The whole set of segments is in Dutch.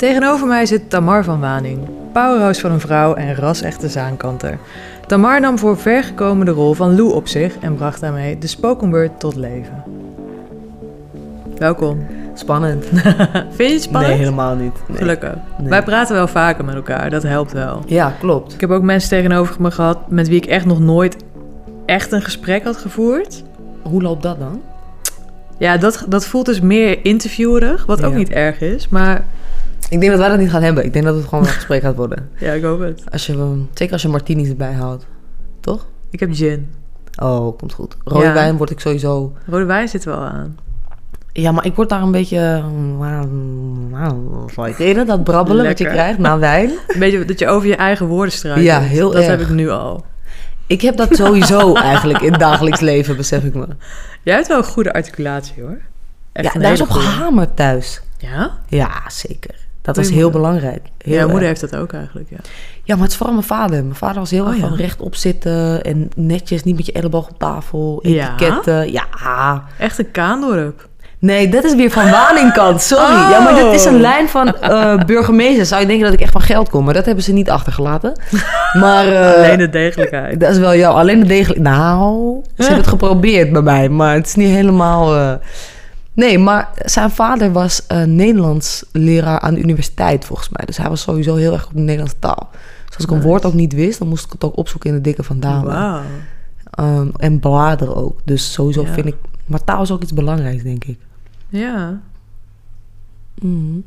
Tegenover mij zit Tamar van Waning, powerhouse van een vrouw en ras-echte zaankanter. Tamar nam voor vergekomen de rol van Lou op zich en bracht daarmee de spoken word tot leven. Welkom. Spannend. Vind je het spannend? Nee, helemaal niet. Nee. Gelukkig. Nee. Wij praten wel vaker met elkaar, dat helpt wel. Ja, klopt. Ik heb ook mensen tegenover me gehad met wie ik echt nog nooit echt een gesprek had gevoerd. Hoe loopt dat dan? Ja, dat, dat voelt dus meer interviewerig, wat ook niet erg is. Maar Ik denk dat wij dat niet gaan hebben. Ik denk dat het gewoon een gesprek gaat worden. ja, ik hoop het. Als je, ehm, zeker als je martinis erbij houdt. Toch? Ik heb gin. Oh, komt goed. Rode Ja. wijn word ik sowieso... Rode wijn zit wel aan. Ja, maar ik word daar een beetje... Zal je dat brabbelen wat je krijgt na wijn? Een beetje dat je over je eigen woorden struikelt. Ja, heel Dat erg. heb ik nu al. Ik heb dat sowieso eigenlijk in het dagelijks leven, besef ik me. Jij hebt wel een goede articulatie hoor. Echt ja, daar is op gehamerd thuis. Ja? Ja, zeker. Dat was heel belangrijk. Heel ja, moeder heeft dat ook eigenlijk, ja. Ja, maar het is vooral mijn vader. Mijn vader was heel Oh, erg van rechtop zitten en netjes, niet met je elleboog op tafel, Ja? etiketten. Ja. Echt een kaandorp. Nee, dat is weer van Waningkant, sorry. Oh. Ja, maar dit is een lijn van eh burgemeester. Zou je denken dat ik echt van geld kom, maar dat hebben ze niet achtergelaten. Maar eh, Alleen de degelijkheid. dat is wel jou. Alleen de degelijk. Nou, ze hebben het geprobeerd bij mij, maar het is niet helemaal. eh, Nee, maar zijn vader was eh, Nederlands leraar aan de universiteit volgens mij. Dus hij was sowieso heel erg in de Nederlandse taal. Dus als ik een woord ook niet wist, dan moest ik het ook opzoeken in de dikke van Dalen. Wauw. Ehm, en bladeren ook. Dus sowieso Ja. vind ik... Maar taal is ook iets belangrijks, denk ik. Ja, Mhm.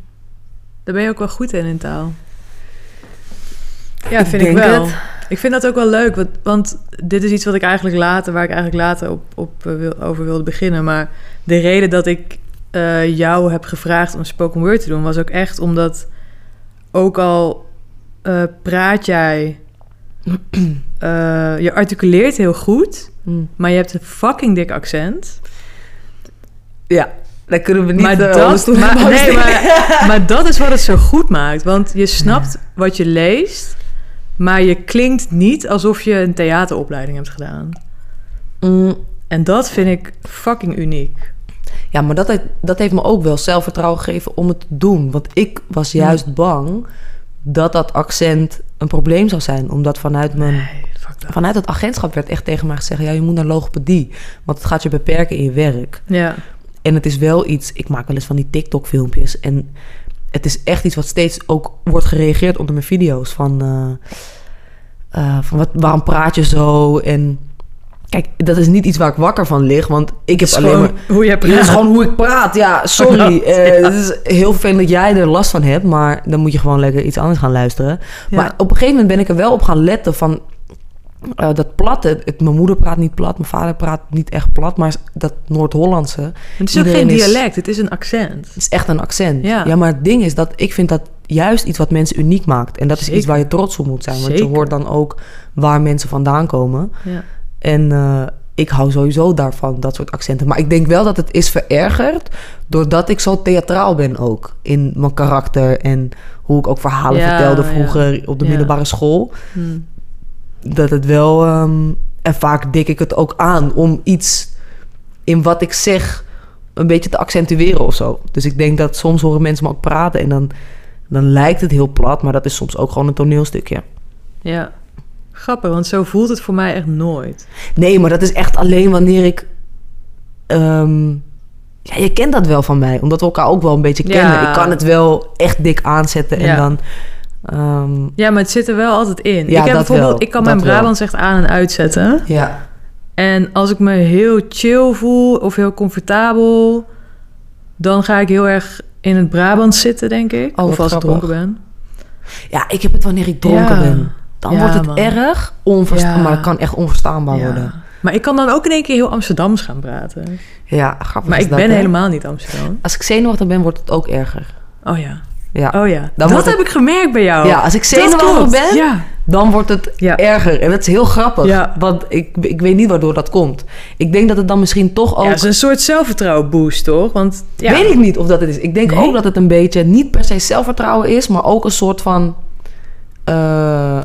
daar ben je ook wel goed in in taal. Ja, vind ik wel. het. Ik vind dat ook wel leuk, want, want dit is iets wat ik eigenlijk later, waar ik eigenlijk later op, op, eh, wil, over wilde beginnen. Maar de reden dat ik eh, jou heb gevraagd om spoken word te doen, was ook echt omdat, ook al eh, praat jij, je articuleert heel goed, Mm. maar je hebt een fucking dik accent. Ja, daar kunnen we niet... maar, dat, maar, nee, maar, maar dat is wat het zo goed maakt. Want je snapt wat je leest, maar je klinkt niet alsof je een theateropleiding hebt gedaan. Mm, En dat vind ik fucking uniek. Ja, maar dat, heeft- dat heeft me ook wel zelfvertrouwen gegeven om het te doen. Want ik was juist bang dat dat accent een probleem zou zijn. Omdat vanuit mijn... Nee. Vanuit het agentschap werd echt tegen mij gezegd... ja, je moet naar logopedie, want het gaat je beperken in je werk. Ja, En het is wel iets... Ik maak wel eens van die TikTok-filmpjes... en het is echt iets wat steeds ook wordt gereageerd onder mijn video's. Van, eh, eh, van wat, waarom praat je zo? En kijk, dat is niet iets waar ik wakker van lig... want ik heb alleen maar... hoe je praat. dat is gewoon hoe ik praat. Ja, sorry. Ja. Eh, Het is heel vervelend dat jij er last van hebt, maar dan moet je gewoon lekker iets anders gaan luisteren. Ja. Maar op een gegeven moment ben ik er wel op gaan letten van eh, dat platte. Het, mijn moeder praat niet plat, mijn vader praat niet echt plat, maar dat Noord-Hollandse Het is ook geen is- dialect, het is een accent. is echt een accent. Ja. maar het ding is dat ik vind dat juist iets wat mensen uniek maakt. En dat is iets waar je trots op moet zijn, want je hoort dan ook waar mensen vandaan komen. Ja. En eh, ik hou sowieso daarvan, dat soort accenten. Maar ik denk wel dat het is verergerd... doordat ik zo theatraal ben ook. In mijn karakter en hoe ik ook verhalen Ja, vertelde vroeger op de middelbare school. Hm. Dat het wel... ehm, en vaak dik ik het ook aan om iets in wat ik zeg... een beetje te accentueren of zo. Dus ik denk dat soms horen mensen me ook praten... en dan, dan lijkt het heel plat... maar dat is soms ook gewoon een toneelstukje. ja. Grappig, want zo voelt het voor mij echt nooit. Nee, maar dat is echt alleen wanneer ik. ehm, ja, je kent dat wel van mij, omdat we elkaar ook wel een beetje Ja. kennen. Ik kan het wel echt dik aanzetten en Ja. dan. Ehm, Ja, maar het zit er wel altijd in. Ja, ik heb bijvoorbeeld, wel, ik kan dat mijn wel. Brabants echt aan en uitzetten. ja. En als ik me heel chill voel of heel comfortabel, dan ga ik heel erg in het Brabants zitten, denk ik. Oh, of als ik grappig. dronken ben. ja, ik heb het wanneer ik dronken Ja. ben. Dan Ja, wordt het man. erg onverstaanbaar. Maar het kan echt onverstaanbaar worden. Maar ik kan dan ook in één keer heel Amsterdams gaan praten. Ja, grappig. Maar ik dat, ben hè? helemaal niet Amsterdam. Als ik zenuwachtig ben, wordt het ook erger. Oh ja. Ja. Oh ja. Dan dat heb ik gemerkt bij jou. Ja, als ik zenuwachtig ben, Ja. dan wordt het Ja. erger. En dat is heel grappig. Ja. Want ik, ik weet niet waardoor dat komt. Ik denk dat het dan misschien toch ook... Ja, het is een soort zelfvertrouwen boost, toch? Want ja. Weet ik niet of dat het is. Ik denk Nee? ook dat het een beetje niet per se zelfvertrouwen is, maar ook een soort van. eh,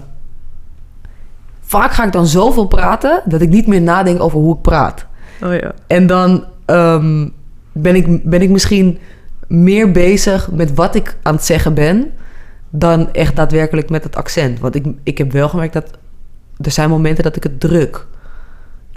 vaak ga ik dan zoveel praten dat ik niet meer nadenk over hoe ik praat. Oh ja. En dan ehm, ben, ik, ben ik misschien meer bezig met wat ik aan het zeggen ben... dan echt daadwerkelijk met het accent. Want ik, ik heb wel gemerkt dat... er zijn momenten dat ik het druk.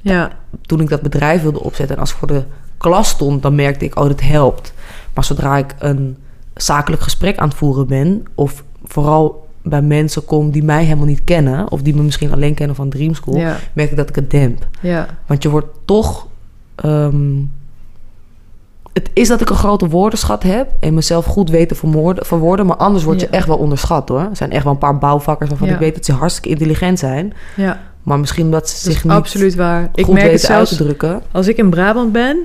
Ja, Toen ik dat bedrijf wilde opzetten... en als ik voor de klas stond, dan merkte ik... oh, dit helpt. Maar zodra ik een zakelijk gesprek aan het voeren ben... of vooral bij mensen kom die mij helemaal niet kennen... of die me misschien alleen kennen van Dream School... ja, merk ik dat ik het demp. ja. Want je wordt toch. ehm, het is dat ik een grote woordenschat heb en mezelf goed weet te verwoorden, maar anders word je Ja. echt wel onderschat hoor. Er zijn echt wel een paar bouwvakkers waarvan Ja. ik weet dat ze hartstikke intelligent zijn, ja. maar misschien omdat ze Dat zich niet absoluut waar. Ik goed merk het weten uit zelfs te drukken. als ik in Brabant ben,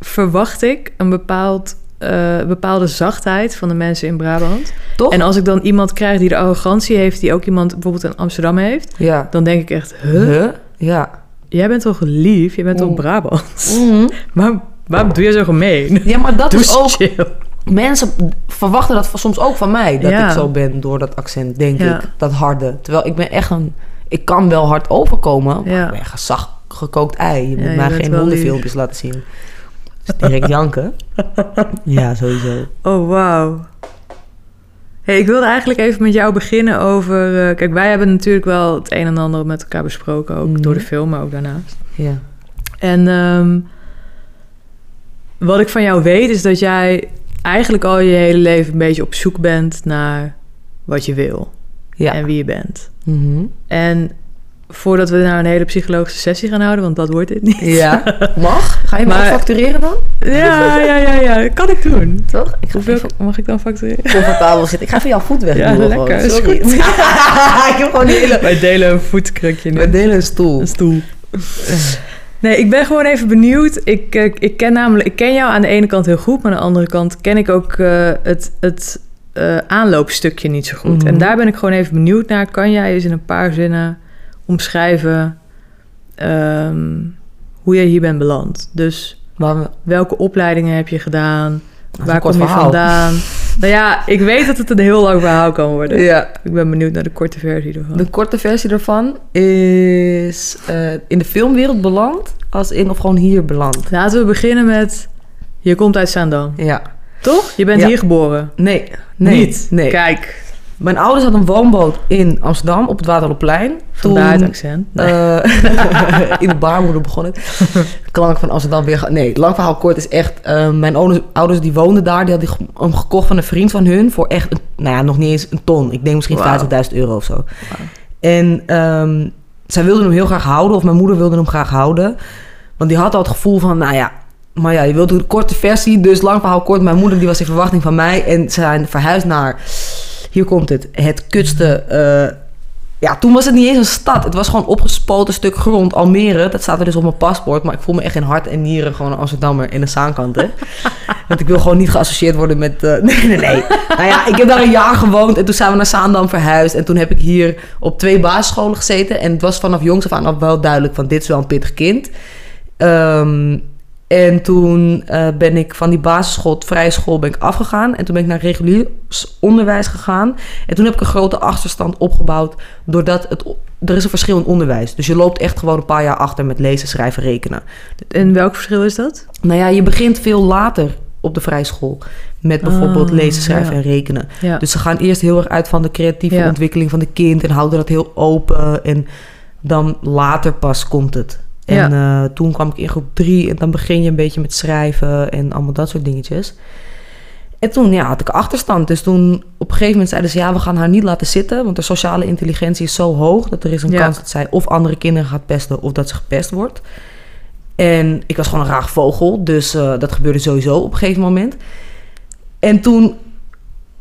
verwacht ik een bepaald, eh, bepaalde zachtheid van de mensen in Brabant. Toch? En als ik dan iemand krijg die de arrogantie heeft, die ook iemand bijvoorbeeld in Amsterdam heeft, ja. dan denk ik echt, huh? Huh? Ja. Jij bent toch lief? Je bent toch Mm. Brabant? Mhm. Waarom, doe je zo gemeen? Ja, maar dat Doe is ook. chill. Mensen verwachten dat soms ook van mij. Dat Ja. ik zo ben door dat accent, denk Ja. ik. Dat harde. Terwijl ik ben echt een. Ik kan wel hard overkomen. Maar Ja. ik ben echt een zacht gekookt ei. Je moet Ja, je mij bent geen hondenfilmpjes laten zien. Dus direct janken. ja, sowieso. Oh, wauw. Hey, ik wilde eigenlijk even met jou beginnen over... eh, kijk, wij hebben natuurlijk wel het een en ander met elkaar besproken. Ook Mhm. door de film, maar ook daarnaast. Ja. En ehm, wat ik van jou weet is dat jij eigenlijk al je hele leven een beetje op zoek bent naar wat je wil Ja. en wie je bent. Mhm. En voordat we nou een hele psychologische sessie gaan houden, want dat wordt dit niet. ja. Mag? Ga je Maar- factureren dan? Ja, ja, ja, ja, kan ik doen. Toch? Ik ga Hoeveel even mag ik dan factureren? comfortabel zitten. Ik ga even jouw voet weg. Ja, doen, lekker, gewoon. Sorry. goed. ik heb gewoon hele... Wij delen een voetkrukje nu. We delen een stoel. Een stoel. Nee, ik ben gewoon even benieuwd. Ik, eh, ik, ken namelijk, ik ken jou aan de ene kant heel goed, maar aan de andere kant ken ik ook eh, het, het eh, aanloopstukje niet zo goed. Mhm. En daar ben ik gewoon even benieuwd naar. Kan jij eens in een paar zinnen omschrijven ehm, hoe jij hier bent beland? Dus Maar welke opleidingen heb je gedaan? Waar kom je verhaal. vandaan? nou ja, ik weet dat het een heel lang verhaal kan worden. ja. Ik ben benieuwd naar de korte versie ervan. De korte versie daarvan is eh, in de filmwereld beland, als in of gewoon hier beland. Laten we beginnen met... Je komt uit Zaandam. Ja. Toch? Je bent Ja. hier geboren. Nee, nee, Niet? nee. Kijk, Mijn ouders hadden een woonboot in Amsterdam op het Waterloopplein. vandaar het accent. Nee. eh, in de baarmoeder begon het. Klank van Amsterdam weer. Nee, lang verhaal kort is echt. eh, mijn ouders, ouders die woonden daar. Die hadden hem gekocht van een vriend van hun. Voor echt, een, nou ja, nog niet eens een ton. Ik denk misschien Wauw. 50.000 euro of zo. En ehm, zij wilden hem heel graag houden. Of mijn moeder wilde hem graag houden. Want die had al het gevoel van, nou ja. Maar ja, je wilt een korte versie. Dus lang verhaal kort. Mijn moeder die was in verwachting van mij. En ze zijn verhuisd naar... Hier komt het. Het kutste... eh, ja, toen was het niet eens een stad. Het was gewoon opgespoten stuk grond. Almere, dat staat er dus op mijn paspoort. Maar ik voel me echt in hart en nieren gewoon een Amsterdammer en een Zaankanter. Want ik wil gewoon niet geassocieerd worden met... eh, nee, nee, nee. nou ja, ik heb daar een jaar gewoond en toen zijn we naar Zaandam verhuisd. En toen heb ik hier op twee basisscholen gezeten. En het was vanaf jongs af aan al wel duidelijk van dit is wel een pittig kind. Ehm, en toen eh, ben ik van die basisschool, vrije school, ben ik afgegaan. En toen ben ik naar regulier onderwijs gegaan. En toen heb ik een grote achterstand opgebouwd. Doordat het, er is een verschil in onderwijs. Dus je loopt echt gewoon een paar jaar achter met lezen, schrijven, rekenen. En welk verschil is dat? Nou ja, je begint veel later op de vrije school. Met bijvoorbeeld Ah, lezen, schrijven ja. en rekenen. Ja. Dus ze gaan eerst heel erg uit van de creatieve Ja. ontwikkeling van de kind. En houden dat heel open. En dan later pas komt het. En eh, toen kwam ik in groep drie. En dan begin je een beetje met schrijven en allemaal dat soort dingetjes. En toen ja, had ik achterstand. Dus toen op een gegeven moment zeiden ze... ja, we gaan haar niet laten zitten. Want de sociale intelligentie is zo hoog... dat er is een Ja. kans dat zij of andere kinderen gaat pesten... of dat ze gepest wordt. En ik was gewoon een raar vogel. Dus eh, dat gebeurde sowieso op een gegeven moment. En toen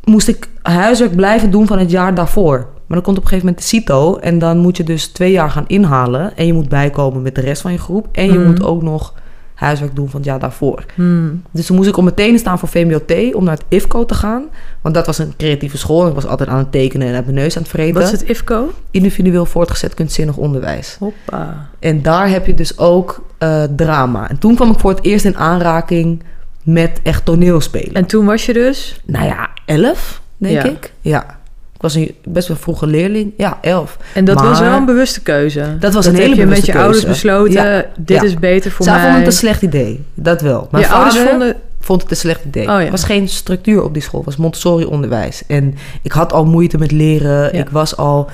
moest ik huiswerk blijven doen van het jaar daarvoor. Maar dan komt op een gegeven moment de CITO. En dan moet je dus twee jaar gaan inhalen. En je moet bijkomen met de rest van je groep. En je Mhm. moet ook nog huiswerk doen van het jaar daarvoor. Hmm. Dus toen moest ik op meteen staan voor VMBOT om naar het IFCO te gaan. Want dat was een creatieve school. En ik was altijd aan het tekenen en uit mijn neus aan het vreten. Wat is het IFCO? Individueel voortgezet kunstzinnig onderwijs. Hoppa. En daar heb je dus ook eh, drama. En toen kwam ik voor het eerst in aanraking met echt toneelspelen. En toen was je dus... Nou ja, elf, denk Ja. ik. Ja. Ik was een best wel vroege leerling. Ja, elf. En dat was wel een bewuste keuze. Dat was een hele heb je met bewuste je ouders keuze. besloten. Ja, Dit ja. is beter voor Zij mij. vonden het een slecht idee. Dat wel. Mijn je vader, ouders vonden... vond het een slecht idee. Oh, ja. Er was geen structuur op die school. Het was Montessori-onderwijs. En ik had al moeite met leren. Ik was al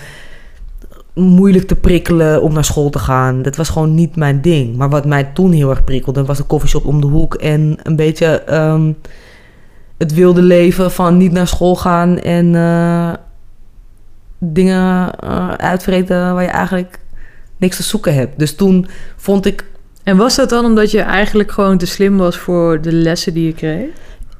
moeilijk te prikkelen om naar school te gaan. Dat was gewoon niet mijn ding. Maar wat mij toen heel erg prikkelde... was de koffieshop om de hoek. En een beetje ehm, het wilde leven van niet naar school gaan... en eh, dingen eh, uitvreten waar je eigenlijk niks te zoeken hebt. Dus toen vond ik En was dat dan omdat je eigenlijk gewoon te slim was voor de lessen die je kreeg?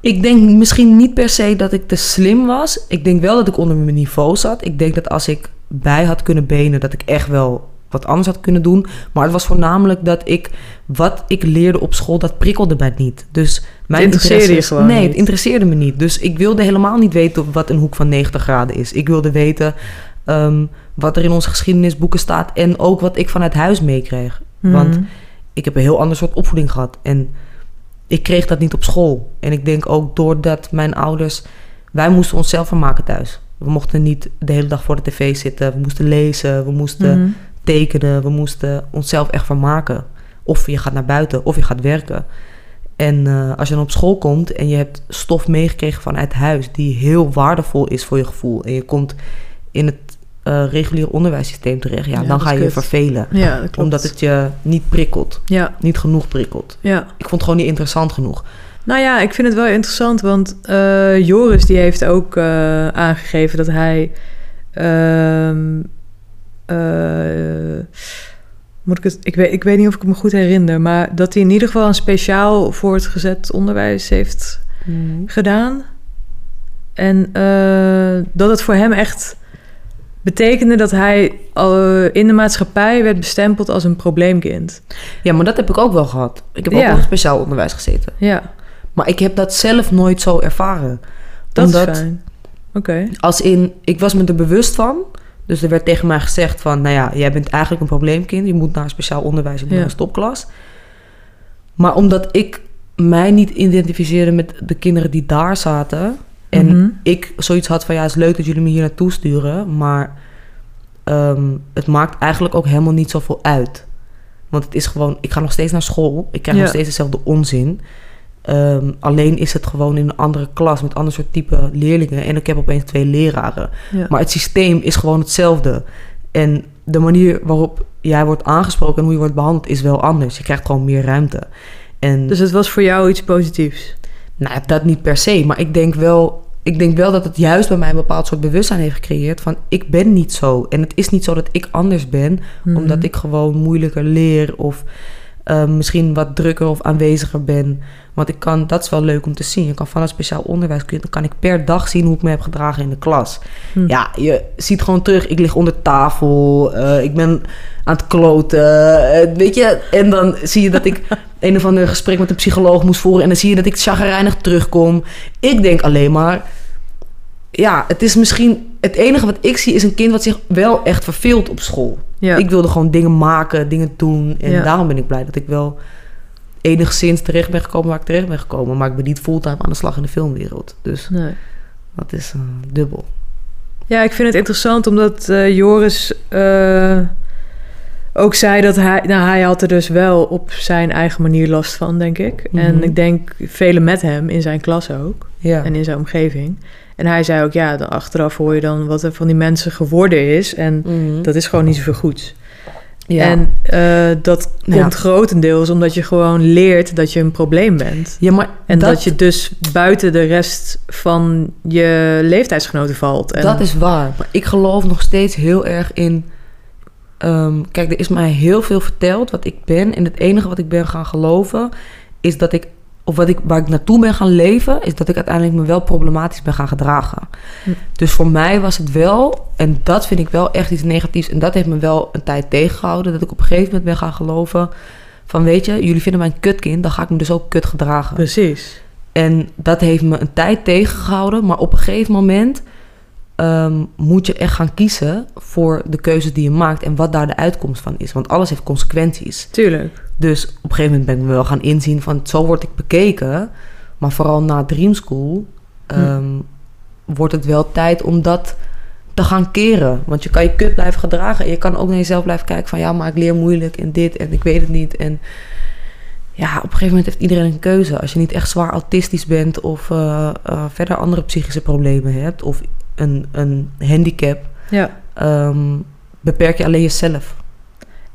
Ik denk misschien niet per se dat ik te slim was. Ik denk wel dat ik onder mijn niveau zat. Ik denk dat als ik bij had kunnen benen, dat ik echt wel wat anders had kunnen doen. Maar het was voornamelijk dat ik wat ik leerde op school, dat prikkelde mij niet. Dus mijn interesseerde je gewoon Nee, het interesseerde me niet. Dus ik wilde helemaal niet weten wat een hoek van 90 graden is. Ik wilde weten ehm, wat er in onze geschiedenisboeken staat en ook wat ik vanuit huis meekreeg. Want Mhm. ik heb een heel ander soort opvoeding gehad. En ik kreeg dat niet op school. En ik denk ook doordat mijn ouders... Wij moesten onszelf vermaken thuis. We mochten niet de hele dag voor de tv zitten. We moesten lezen, we moesten Mhm. Tekenen. We moesten onszelf echt vermaken. Of je gaat naar buiten, of je gaat werken. En eh, als je dan op school komt en je hebt stof meegekregen vanuit huis... die heel waardevol is voor je gevoel... en je komt in het eh, reguliere onderwijssysteem terecht... ja, Ja, dan ga je je vervelen. Ja. Omdat het je niet prikkelt. Ja, Niet genoeg prikkelt. ja. Ik vond het gewoon niet interessant genoeg. Nou ja, ik vind het wel interessant, want eh, Joris die heeft ook aangegeven dat hij... eh, moet ik, het, ik, weet, ik weet niet of ik me goed herinner, maar dat hij in ieder geval een speciaal voortgezet onderwijs heeft gedaan. En eh, dat het voor hem echt betekende dat hij eh, in de maatschappij werd bestempeld als een probleemkind. Ja, maar dat heb ik ook wel gehad. Ik heb Ja. ook op speciaal onderwijs gezeten. Ja, Maar ik heb dat zelf nooit zo ervaren. dat Omdat- is fijn. Oké. Als in, ik was me er bewust van. Dus er werd tegen mij gezegd van... Nou ja, jij bent eigenlijk een probleemkind. Je moet naar speciaal onderwijs, je moet Ja. naar een stopklas. Maar omdat ik mij niet identificeerde met de kinderen die daar zaten... En Mhm. ik zoiets had van... Ja, het is leuk dat jullie me hier naartoe sturen. Maar ehm, het maakt eigenlijk ook helemaal niet zoveel uit. Want het is gewoon... Ik ga nog steeds naar school. Ik krijg Ja. nog steeds dezelfde onzin. Ehm, alleen is het gewoon in een andere klas... met ander soort type leerlingen. En ik heb opeens twee leraren. Ja. Maar het systeem is gewoon hetzelfde. En de manier waarop jij wordt aangesproken... en hoe je wordt behandeld is wel anders. Je krijgt gewoon meer ruimte. En Dus het was voor jou iets positiefs. nou, dat niet per se, maar ik denk wel, ik denk wel dat het juist bij mij een bepaald soort bewustzijn heeft gecreëerd van ik ben niet zo. En het is niet zo dat ik anders ben, Mhm. omdat ik gewoon moeilijker leer of eh, misschien wat drukker of aanweziger ben. Want ik kan, dat is wel leuk om te zien. Je kan van het speciaal onderwijs, dan kan ik per dag zien hoe ik me heb gedragen in de klas. Hm. Ja, je ziet gewoon terug, ik lig onder tafel, eh, ik ben aan het kloten, eh, weet je. En dan zie je dat ik een of ander gesprek met een psycholoog moest voeren. En dan zie je dat ik chagrijnig terugkom. Ik denk alleen maar... Ja, het is misschien... Het enige wat ik zie is een kind wat zich wel echt verveelt op school. Ja. Ik wilde gewoon dingen maken, dingen doen. En Ja. daarom ben ik blij dat ik wel enigszins terecht ben gekomen waar ik terecht ben gekomen. Maar ik ben niet fulltime aan de slag in de filmwereld. Dus Nee. dat is eh, dubbel. Ja, ik vind het interessant omdat eh, Joris eh, ook zei dat hij... Nou, hij had er dus wel op zijn eigen manier last van, denk ik. Mhm. En ik denk velen met hem in zijn klas ook. Ja. En in zijn omgeving. En hij zei ook, ja, dan achteraf hoor je dan wat er van die mensen geworden is. En Mhm. dat is gewoon niet zoveel goeds. ja. En eh, dat Ja. komt grotendeels omdat je gewoon leert dat je een probleem bent. ja, maar En dat, je dus buiten de rest van je leeftijdsgenoten valt. En, Dat is waar. Maar ik geloof nog steeds heel erg in. ehm, kijk, er is mij heel veel verteld wat ik ben. En het enige wat ik ben gaan geloven is dat ik. Of wat ik, waar ik naartoe ben gaan leven, is dat ik uiteindelijk me wel problematisch ben gaan gedragen. Hm. Dus voor mij was het wel, en dat vind ik wel echt iets negatiefs. En dat heeft me wel een tijd tegengehouden. Dat ik op een gegeven moment ben gaan geloven. Van weet je, jullie vinden mij een kutkind, dan ga ik me dus ook kut gedragen. Precies. En dat heeft me een tijd tegengehouden. Maar op een gegeven moment ehm, moet je echt gaan kiezen voor de keuzes die je maakt en wat daar de uitkomst van is. Want alles heeft consequenties. Tuurlijk. Dus op een gegeven moment ben ik me wel gaan inzien van zo word ik bekeken. Maar vooral na Dream School ehm, wordt het wel tijd om dat te gaan keren. Want je kan je kut blijven gedragen. En je kan ook naar jezelf blijven kijken van ja, maar ik leer moeilijk en dit en ik weet het niet. En ja, op een gegeven moment heeft iedereen een keuze. Als je niet echt zwaar autistisch bent of eh, eh, verder andere psychische problemen hebt of een, een handicap, Ja. ehm, beperk je alleen jezelf.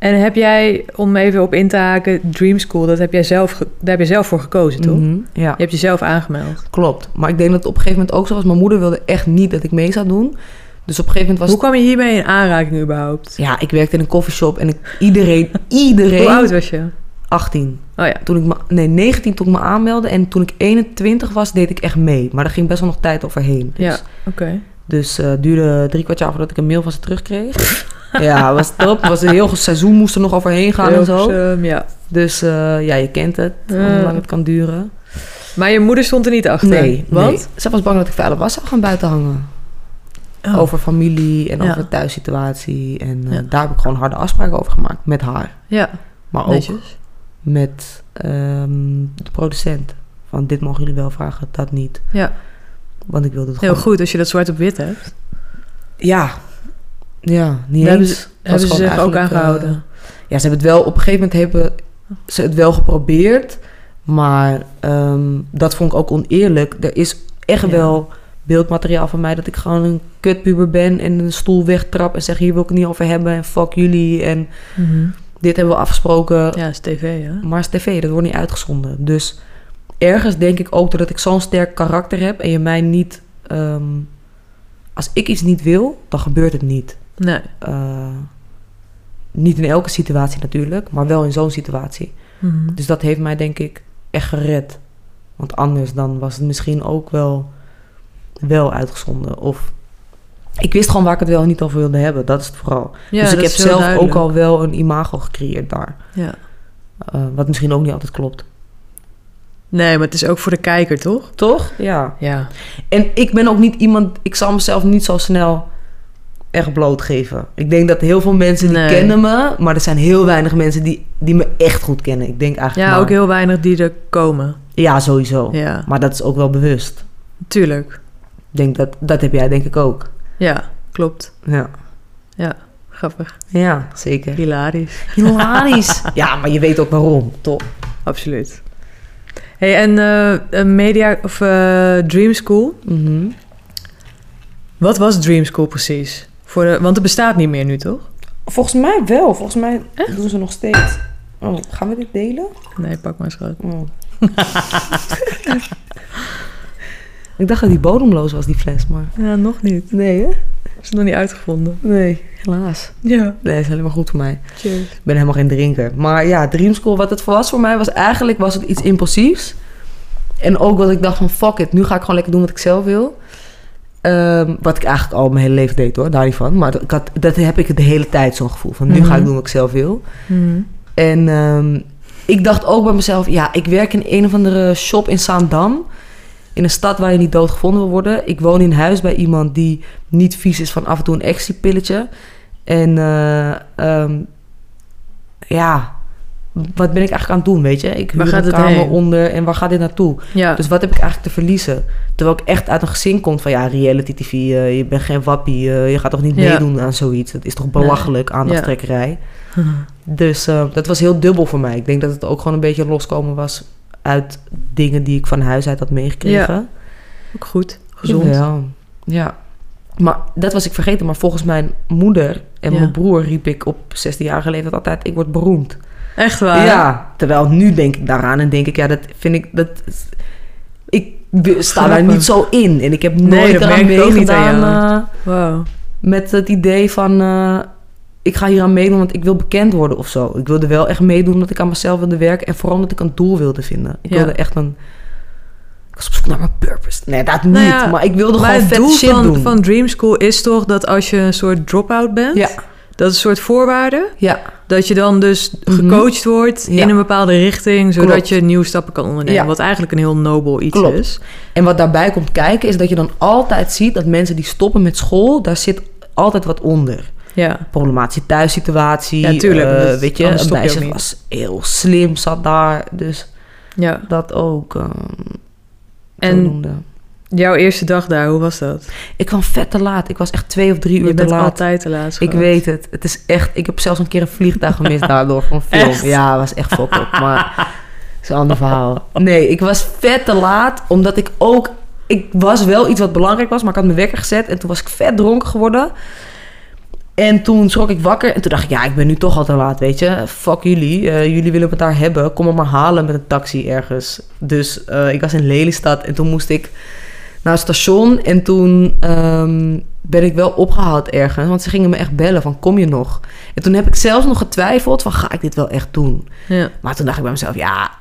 En heb jij, om even op in te haken, Dream School, dat heb jij zelf, daar heb je zelf voor gekozen, toch? Mhm, ja, Je hebt jezelf aangemeld. klopt. Maar ik denk dat het op een gegeven moment ook zo was. Mijn moeder wilde echt niet dat ik mee zou doen. Dus op een gegeven moment was Hoe kwam je hiermee in aanraking überhaupt? Ja, ik werkte in een koffieshop en ik, iedereen, iedereen... Hoe oud was je? 18. Oh ja. Toen ik me, nee, 19 toen ik me aanmeldde. En toen ik 21 was, deed ik echt mee. Maar daar ging best wel nog tijd overheen. Dus, Ja, oké. Dus eh, het duurde drie kwart jaar voordat ik een mail van ze terugkreeg. ja, was top. Was een heel seizoen moest er nog overheen gaan en zo. Ja. Dus eh, ja, je kent het. Hoe lang het kan duren. Maar je moeder stond er niet achter? Nee, Want? nee. Ze was bang dat ik vuile was zou gaan buiten hangen. Oh. Over familie en Ja. over de thuissituatie. En eh, Ja. daar heb ik gewoon harde afspraken over gemaakt. Met haar. Ja, Maar ook met ehm, de producent. Van dit mogen jullie wel vragen, dat niet. Ja, Want ik wilde het heel gewoon... goed als je dat zwart op wit hebt. Ja. Ja, niet hebben eens. ze, hebben ze zich ook aan eigenlijk, eh, ja, ze hebben het wel... Op een gegeven moment hebben ze het wel geprobeerd. Maar ehm, dat vond ik ook oneerlijk. Er is echt Ja. wel beeldmateriaal van mij... dat ik gewoon een kutpuber ben... en een stoel wegtrap en zeg... hier wil ik het niet over hebben... en fuck jullie en Mhm. dit hebben we afgesproken... Ja, is tv, hè? Maar het is tv, dat wordt niet uitgezonden. Dus ergens denk ik ook dat ik zo'n sterk karakter heb en je mij niet. ehm, als ik iets niet wil, dan gebeurt het niet. Nee. Eh, niet in elke situatie natuurlijk, maar wel in zo'n situatie. Mhm. Dus dat heeft mij denk ik echt gered. Want anders dan was het misschien ook wel, wel uitgezonden. Of ik wist gewoon waar ik het wel en niet over wilde hebben. Dat is het vooral. Ja, dus ik heb zelf duidelijk. ook al wel een imago gecreëerd daar. Ja. Eh, wat misschien ook niet altijd klopt. Nee, maar het is ook voor de kijker, toch? Toch? Ja. Ja. En ik ben ook niet iemand, ik zal mezelf niet zo snel echt blootgeven. Ik denk dat heel veel mensen die Nee. kennen me, maar er zijn heel weinig mensen die, die me echt goed kennen. Ik denk eigenlijk. Ja, maar- ook heel weinig die er komen. Ja, sowieso. Ja, Maar dat is ook wel bewust. tuurlijk. Ik denk dat, dat heb jij denk ik ook. Ja, klopt. Ja. Grappig. Ja, zeker. Hilarisch. Hilarisch. ja, maar je weet ook waarom, toch? Absoluut. Hey, en eh, media of eh, Dream School. Mhm. Wat was Dream School precies? Voor de, want het bestaat niet meer nu, toch? Volgens mij wel. Volgens mij doen ze nog steeds. Oh, gaan we dit delen? Nee, pak maar schat. Oh. ik dacht dat die bodemloos was, die fles, maar... Ja, nog niet. Nee, hè? Is nog niet uitgevonden. Nee, helaas. Ja. Nee, is alleen maar goed voor mij. Cheers. Ik ben helemaal geen drinker. Maar ja, Dream School, wat het was voor mij, was eigenlijk was het iets impulsiefs. En ook wat ik dacht van, fuck it, nu ga ik gewoon lekker doen wat ik zelf wil. Ehm, wat ik eigenlijk al mijn hele leven deed hoor, daar niet van. Maar dat, ik had, dat heb ik de hele tijd zo'n gevoel van, nu ga ik Mhm. doen wat ik zelf wil. Mhm. En ehm, ik dacht ook bij mezelf, ja, ik werk in een of andere shop in Zaandam. In een stad waar je niet doodgevonden wil worden. Ik woon in huis bij iemand die niet vies is van af en toe een ecstasy-pilletje. En ehm, ja, wat ben ik eigenlijk aan het doen, weet je? Ik Waar gaat een het kamer heen? onder en waar gaat dit naartoe? Ja. Dus wat heb ik eigenlijk te verliezen? Terwijl ik echt uit een gezin kom van, ja, reality tv, eh, je bent geen wappie. eh, je gaat toch niet Ja. meedoen aan zoiets? Dat is toch belachelijk, aandachtstrekkerij? Dus dat was heel dubbel voor mij. Ik denk dat het ook gewoon een beetje loskomen was uit dingen die ik van huis uit had meegekregen. ook goed. Gezond. Ja. Maar dat was ik vergeten. Maar volgens mijn moeder en Ja. mijn broer riep ik op 16-jarige leeftijd altijd... ik word beroemd. Echt waar? Ja. Terwijl nu denk ik daaraan en denk ik... ja, dat vind ik... Dat, ik sta daar niet zo in. En ik heb Nee, nooit niet aan meegedaan... eh, Wow. met het idee van... eh, ik ga hier aan meedoen, want ik wil bekend worden of zo. Ik wilde wel echt meedoen omdat ik aan mezelf wilde werken... en vooral omdat ik een doel wilde vinden. Ik Ja. wilde echt een... Ik was op zoek naar mijn purpose. Nee, dat niet. Nou ja, maar ik wilde gewoon het vet doel shit van, doen. van Dream School is toch dat als je een soort drop-out bent... Ja, Dat is een soort voorwaarde. ja, Dat je dan dus Mhm. gecoacht wordt Ja. in een bepaalde richting... zodat Klopt. je nieuwe stappen kan ondernemen. Ja. Wat eigenlijk een heel nobel iets Klopt. is. En wat daarbij komt kijken is dat je dan altijd ziet dat mensen die stoppen met school, daar zit altijd wat onder. Ja. Problematische thuissituatie. Ja, tuurlijk, eh, weet je, een meisje was heel slim, zat daar. Dus ja. dat ook. ehm, En- noemde. Jouw eerste dag daar, hoe was dat? Ik kwam vet te laat. Ik was echt twee of drie uur Je te bent laat. altijd te laat. Ik weet het. Het is echt... Ik heb zelfs een keer een vliegtuig gemist daardoor van film. Echt? Ja, was echt fucked up. Maar is een ander verhaal. Nee, ik was vet te laat, omdat ik ook... Ik was wel iets wat belangrijk was, maar ik had mijn wekker gezet... en toen was ik vet dronken geworden. En toen schrok ik wakker en toen dacht ik... ja, ik ben nu toch al te laat, weet je. Fuck jullie, Eh, jullie willen me daar hebben. Kom me maar halen met een taxi ergens. Dus eh, ik was in Lelystad en toen moest ik naar het station... en toen ehm, ben ik wel opgehaald ergens... want ze gingen me echt bellen van, kom je nog? En toen heb ik zelfs nog getwijfeld van, ga ik dit wel echt doen? Ja, Maar toen dacht ik bij mezelf, ja,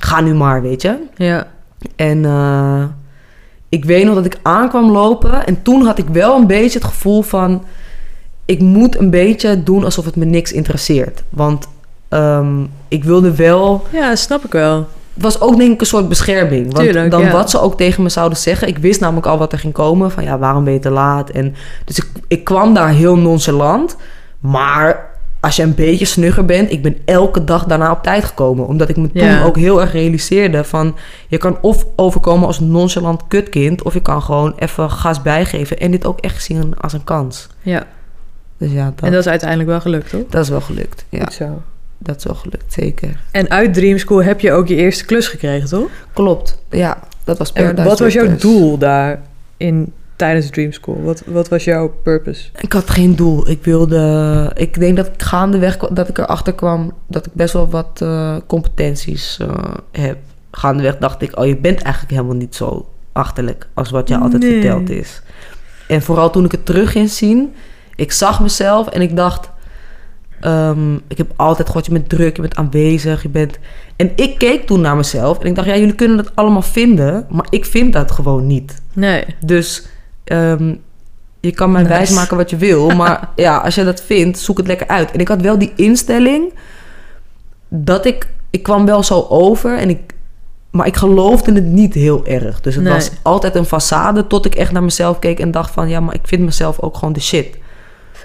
ga nu maar, weet je. ja, En eh, ik weet nog dat ik aankwam lopen. En toen had ik wel een beetje het gevoel van... Ik moet een beetje doen alsof het me niks interesseert. Want ehm, ik wilde wel... ja, snap ik wel. Het was ook denk ik een soort bescherming. Want Tuurlijk, dan ja. wat ze ook tegen me zouden zeggen... Ik wist namelijk al wat er ging komen. Van ja, waarom ben je te laat? En, dus ik, ik kwam daar heel nonchalant. Maar als je een beetje snugger bent... Ik ben elke dag daarna op tijd gekomen. Omdat ik me toen Ja. ook heel erg realiseerde van... Je kan of overkomen als een nonchalant kutkind... Of je kan gewoon even gas bijgeven. En dit ook echt zien als een kans. Ja, Dus ja, dat, en dat is uiteindelijk wel gelukt, toch? dat is wel gelukt. Ja, Goed zo. dat is wel gelukt, zeker. En uit Dream School heb je ook je eerste klus gekregen, toch? Klopt, ja. Dat was En Paradise wat was jouw doel daar in, tijdens Dream School? Wat, wat was jouw purpose? Ik had geen doel. Ik wilde. Ik denk dat ik gaandeweg dat ik erachter kwam dat ik best wel wat eh, competenties eh, heb. Gaandeweg dacht ik, oh, je bent eigenlijk helemaal niet zo achterlijk als wat je altijd verteld is. En vooral toen ik het terug ging zien, ik zag mezelf en ik dacht, ehm, ik heb altijd gehoord, je bent druk, je bent aanwezig, je bent. En ik keek toen naar mezelf en ik dacht, ja, jullie kunnen het allemaal vinden, maar ik vind dat gewoon niet. Nee. Dus ehm, je kan mij Nice. wijsmaken wat je wil. Maar ja, als je dat vindt, zoek het lekker uit. En ik had wel die instelling dat ik... Ik kwam wel zo over en ik... Maar ik geloofde het niet heel erg. Dus het Nee. was altijd een façade tot ik echt naar mezelf keek en dacht van... Ja, maar ik vind mezelf ook gewoon de shit.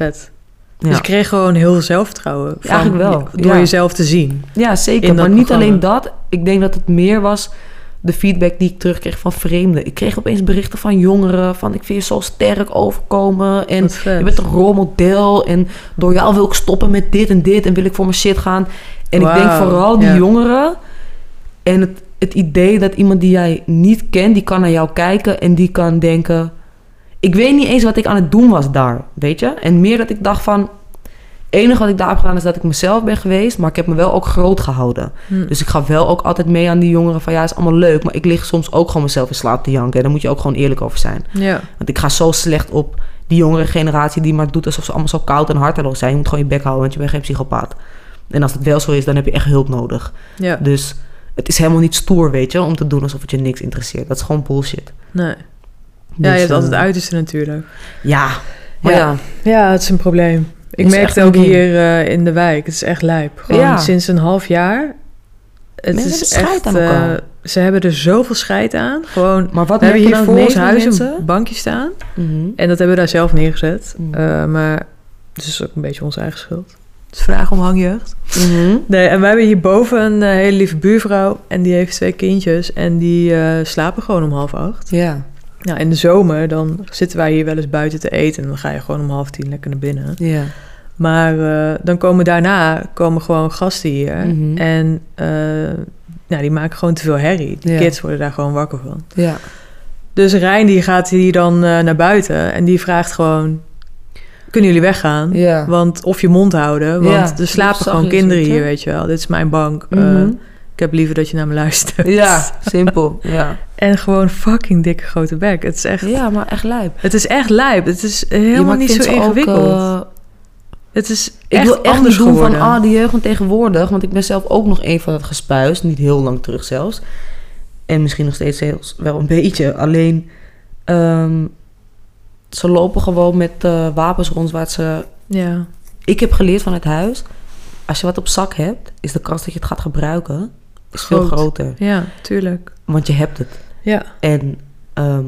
Vet. Ja, Dus je kreeg gewoon heel veel zelfvertrouwen. van eigenlijk wel, Door ja. jezelf te zien. ja zeker. Maar niet programma. alleen dat. Ik denk dat het meer was de feedback die ik terugkreeg van vreemden. Ik kreeg opeens berichten van jongeren van... Ik vind je zo sterk overkomen en... Je bent een rolmodel en door jou wil ik stoppen met dit en dit en wil ik voor mijn shit gaan. En ik denk vooral die ja. jongeren en het, het idee dat iemand die jij niet kent, die kan naar jou kijken en die kan denken... Ik weet niet eens wat ik aan het doen was daar, weet je? En meer dat ik dacht van... Het enige wat ik daar heb gedaan is dat ik mezelf ben geweest, maar ik heb me wel ook groot gehouden. Hm. Dus ik ga wel ook altijd mee aan die jongeren van ja, is allemaal leuk, maar ik lig soms ook gewoon mezelf in slaap te janken. En daar moet je ook gewoon eerlijk over zijn. Ja. Want ik ga zo slecht op die jongere generatie die maar doet alsof ze allemaal zo koud en harteloos zijn. Je moet gewoon je bek houden, want je bent geen psychopaat. En als het wel zo is, dan heb je echt hulp nodig. Ja. Dus het is helemaal niet stoer, weet je, om te doen alsof het je niks interesseert. Dat is gewoon bullshit. Nee. Ja, Dus, je hebt eh, altijd uiterste natuurlijk. Ja, maar Ja. ja. Het is een probleem. Ik merk het ook hier eh, in de wijk. Het is echt lijp. Gewoon Ja. sinds een half jaar. Het Mensen is echt, aan eh, ze hebben er zoveel scheid aan. Gewoon, Maar wat we hebben hier voor ons huis een bankje staan. Mhm. En dat hebben we daar zelf neergezet. Mm. Eh, maar het is ook een beetje onze eigen schuld. Het is vraag om hangjeugd. Mhm. Nee, en we hebben hierboven een eh, hele lieve buurvrouw. En die heeft twee kindjes. En die eh, slapen gewoon om half acht. Ja, Nou, in de zomer dan zitten wij hier wel eens buiten te eten. En dan ga je gewoon om half tien lekker naar binnen. ja. Maar eh, dan komen daarna komen gewoon gasten hier. Mhm. En eh, nou, die maken gewoon te veel herrie. Die Ja. kids worden daar gewoon wakker van. Ja. Dus Rijn die gaat hier dan eh, naar buiten. En die vraagt gewoon... Kunnen jullie weggaan? Ja. Want of je mond houden. Want Ja, er slapen gewoon kinderen hier, weet je wel. Dit is mijn bank. Mhm. ik heb liever dat je naar me luistert. Ja, simpel. Ja. En gewoon fucking dikke grote bek. Het is echt, ja, maar echt lijp. het is echt lijp. Het is helemaal ik niet zo ze ook, ingewikkeld. eh, het is ik echt wil echt anders niet doen geworden. van ah, de jeugd van tegenwoordig. Want ik ben zelf ook nog een van het gespuis. Niet heel lang terug zelfs. En misschien nog steeds wel een beetje. Alleen, ehm, ze lopen gewoon met eh, wapens rond waar ze... Ja, Ik heb geleerd van het huis. Als je wat op zak hebt, is de kans dat je het gaat gebruiken is veel groter. ja, tuurlijk. Want je hebt het. Ja, En ehm,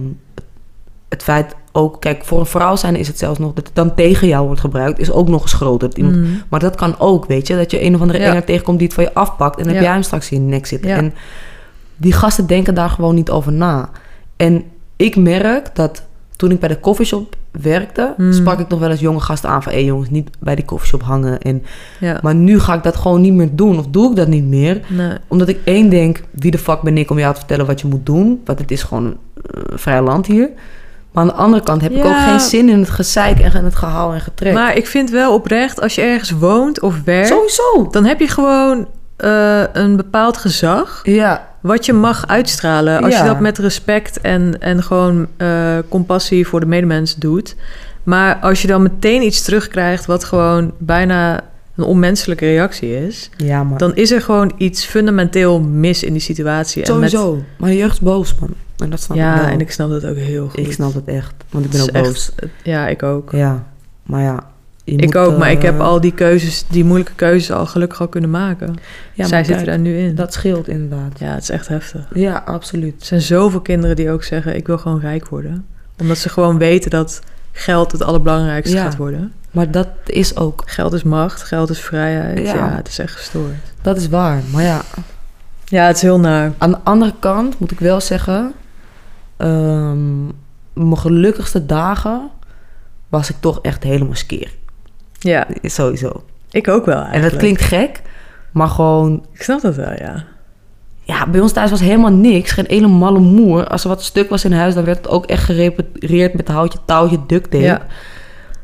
het feit ook, kijk, voor een vrouw zijn is het zelfs nog dat het dan tegen jou wordt gebruikt, is ook nog eens groter. Dat iemand, Mhm. Maar dat kan ook, weet je, dat je een of andere Ja. tegenkomt die het van je afpakt en dan heb jij hem straks in je nek zitten. Ja. En die gasten denken daar gewoon niet over na. En ik merk dat toen ik bij de coffeeshop werkte, Mm. sprak ik nog wel eens jonge gasten aan van... hé jongens, niet bij die coffeeshop hangen. En, Ja. maar nu ga ik dat gewoon niet meer doen. Of doe ik dat niet meer. Nee. Omdat ik één denk, wie de fuck ben ik om jou te vertellen wat je moet doen? Want het is gewoon eh, vrij land hier. Maar aan de andere kant heb ik ook geen zin in het gezeik en het gehaal en getrek. Maar ik vind wel oprecht, als je ergens woont of werkt... Sowieso. dan heb je gewoon eh, een bepaald gezag... Ja, wat je mag uitstralen. Als je dat met respect en, en gewoon eh, compassie voor de medemens doet. Maar als je dan meteen iets terugkrijgt... wat gewoon bijna een onmenselijke reactie is... ja maar dan is er gewoon iets fundamenteel mis in die situatie. En met- sowieso. Maar de jeugd is boos, man. En dat snap ik ja, wel. en ik snap dat ook heel goed. Ik snap het echt, want ik ben ook echt- boos. Ja, ik ook. Ja, maar ja. Je Ik moet, ook, maar ik heb eh, al die keuzes, die moeilijke keuzes al gelukkig al kunnen maken. Ja, Zij zitten daar nu in. Dat scheelt inderdaad. Ja, het is echt heftig. Ja, absoluut. Er zijn zoveel kinderen die ook zeggen: Ik wil gewoon rijk worden. Omdat ze gewoon weten dat geld het allerbelangrijkste Ja. gaat worden. Maar dat is ook, Geld is macht, geld is vrijheid. Ja, Ja. het is echt gestoord. dat is waar. Maar ja, Ja, het is heel naar. aan de andere kant moet ik wel zeggen... ehm, mijn gelukkigste dagen was ik toch echt helemaal skeer. Ja, Sowieso. ik ook wel En eigenlijk. dat klinkt gek, maar gewoon... Ik snap dat wel, ja. Ja, bij ons thuis was helemaal niks. Geen ene malle moer. Als er wat stuk was in huis, dan werd het ook echt gerepareerd met houtje, touwtje, duct tape. Ja.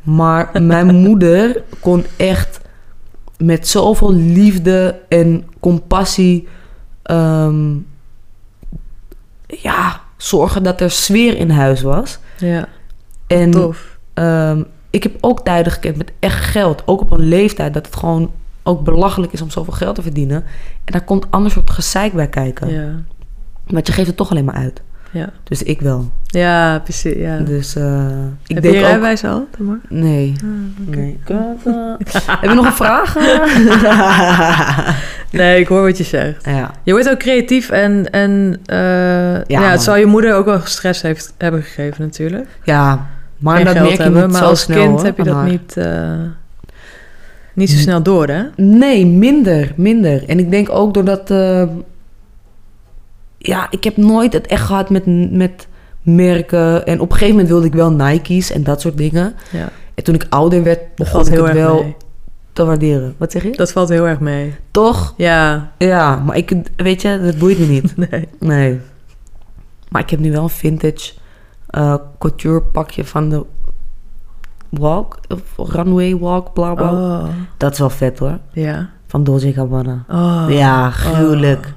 Maar mijn moeder kon echt met zoveel liefde en compassie... ehm, ja, zorgen dat er sfeer in huis was. Ja, En tof. ehm, ik heb ook tijden gekend met echt geld. Ook op een leeftijd dat het gewoon ook belachelijk is om zoveel geld te verdienen. En daar komt ander soort gezeik bij kijken. Ja, Want je geeft het toch alleen maar uit. ja. Dus ik wel. ja precies. Ja. Dus eh, ik Heb denk je ook... rijbewijs al, Tamar? Nee. Ah, oké. nee. Heb je nog een vraag? Nee, ik hoor wat je zegt. ja. Je wordt ook creatief en, en eh, ja, het zal je moeder ook wel stress heeft, hebben gegeven natuurlijk. ja, maar dat merk je hebben, niet maar als snel, kind hoor, heb je dat haar. niet, eh, niet zo snel door, hè? Nee, minder, minder. En ik denk ook doordat... eh, ja, ik heb nooit het echt gehad met, met merken. En op een gegeven moment wilde ik wel Nike's en dat soort dingen. Ja, En toen ik ouder werd, begon ik heel het wel mee. te waarderen. Wat zeg je? Dat valt heel erg mee. Toch? Ja, Ja, maar ik, weet je, dat boeit me niet. nee. Nee. Maar ik heb nu wel een vintage eh, couture pakje van de walk, of runway walk, bla bla. Oh, Dat is wel vet hoor. ja. Van Dolce Gabbana. Oh. Ja, gruwelijk.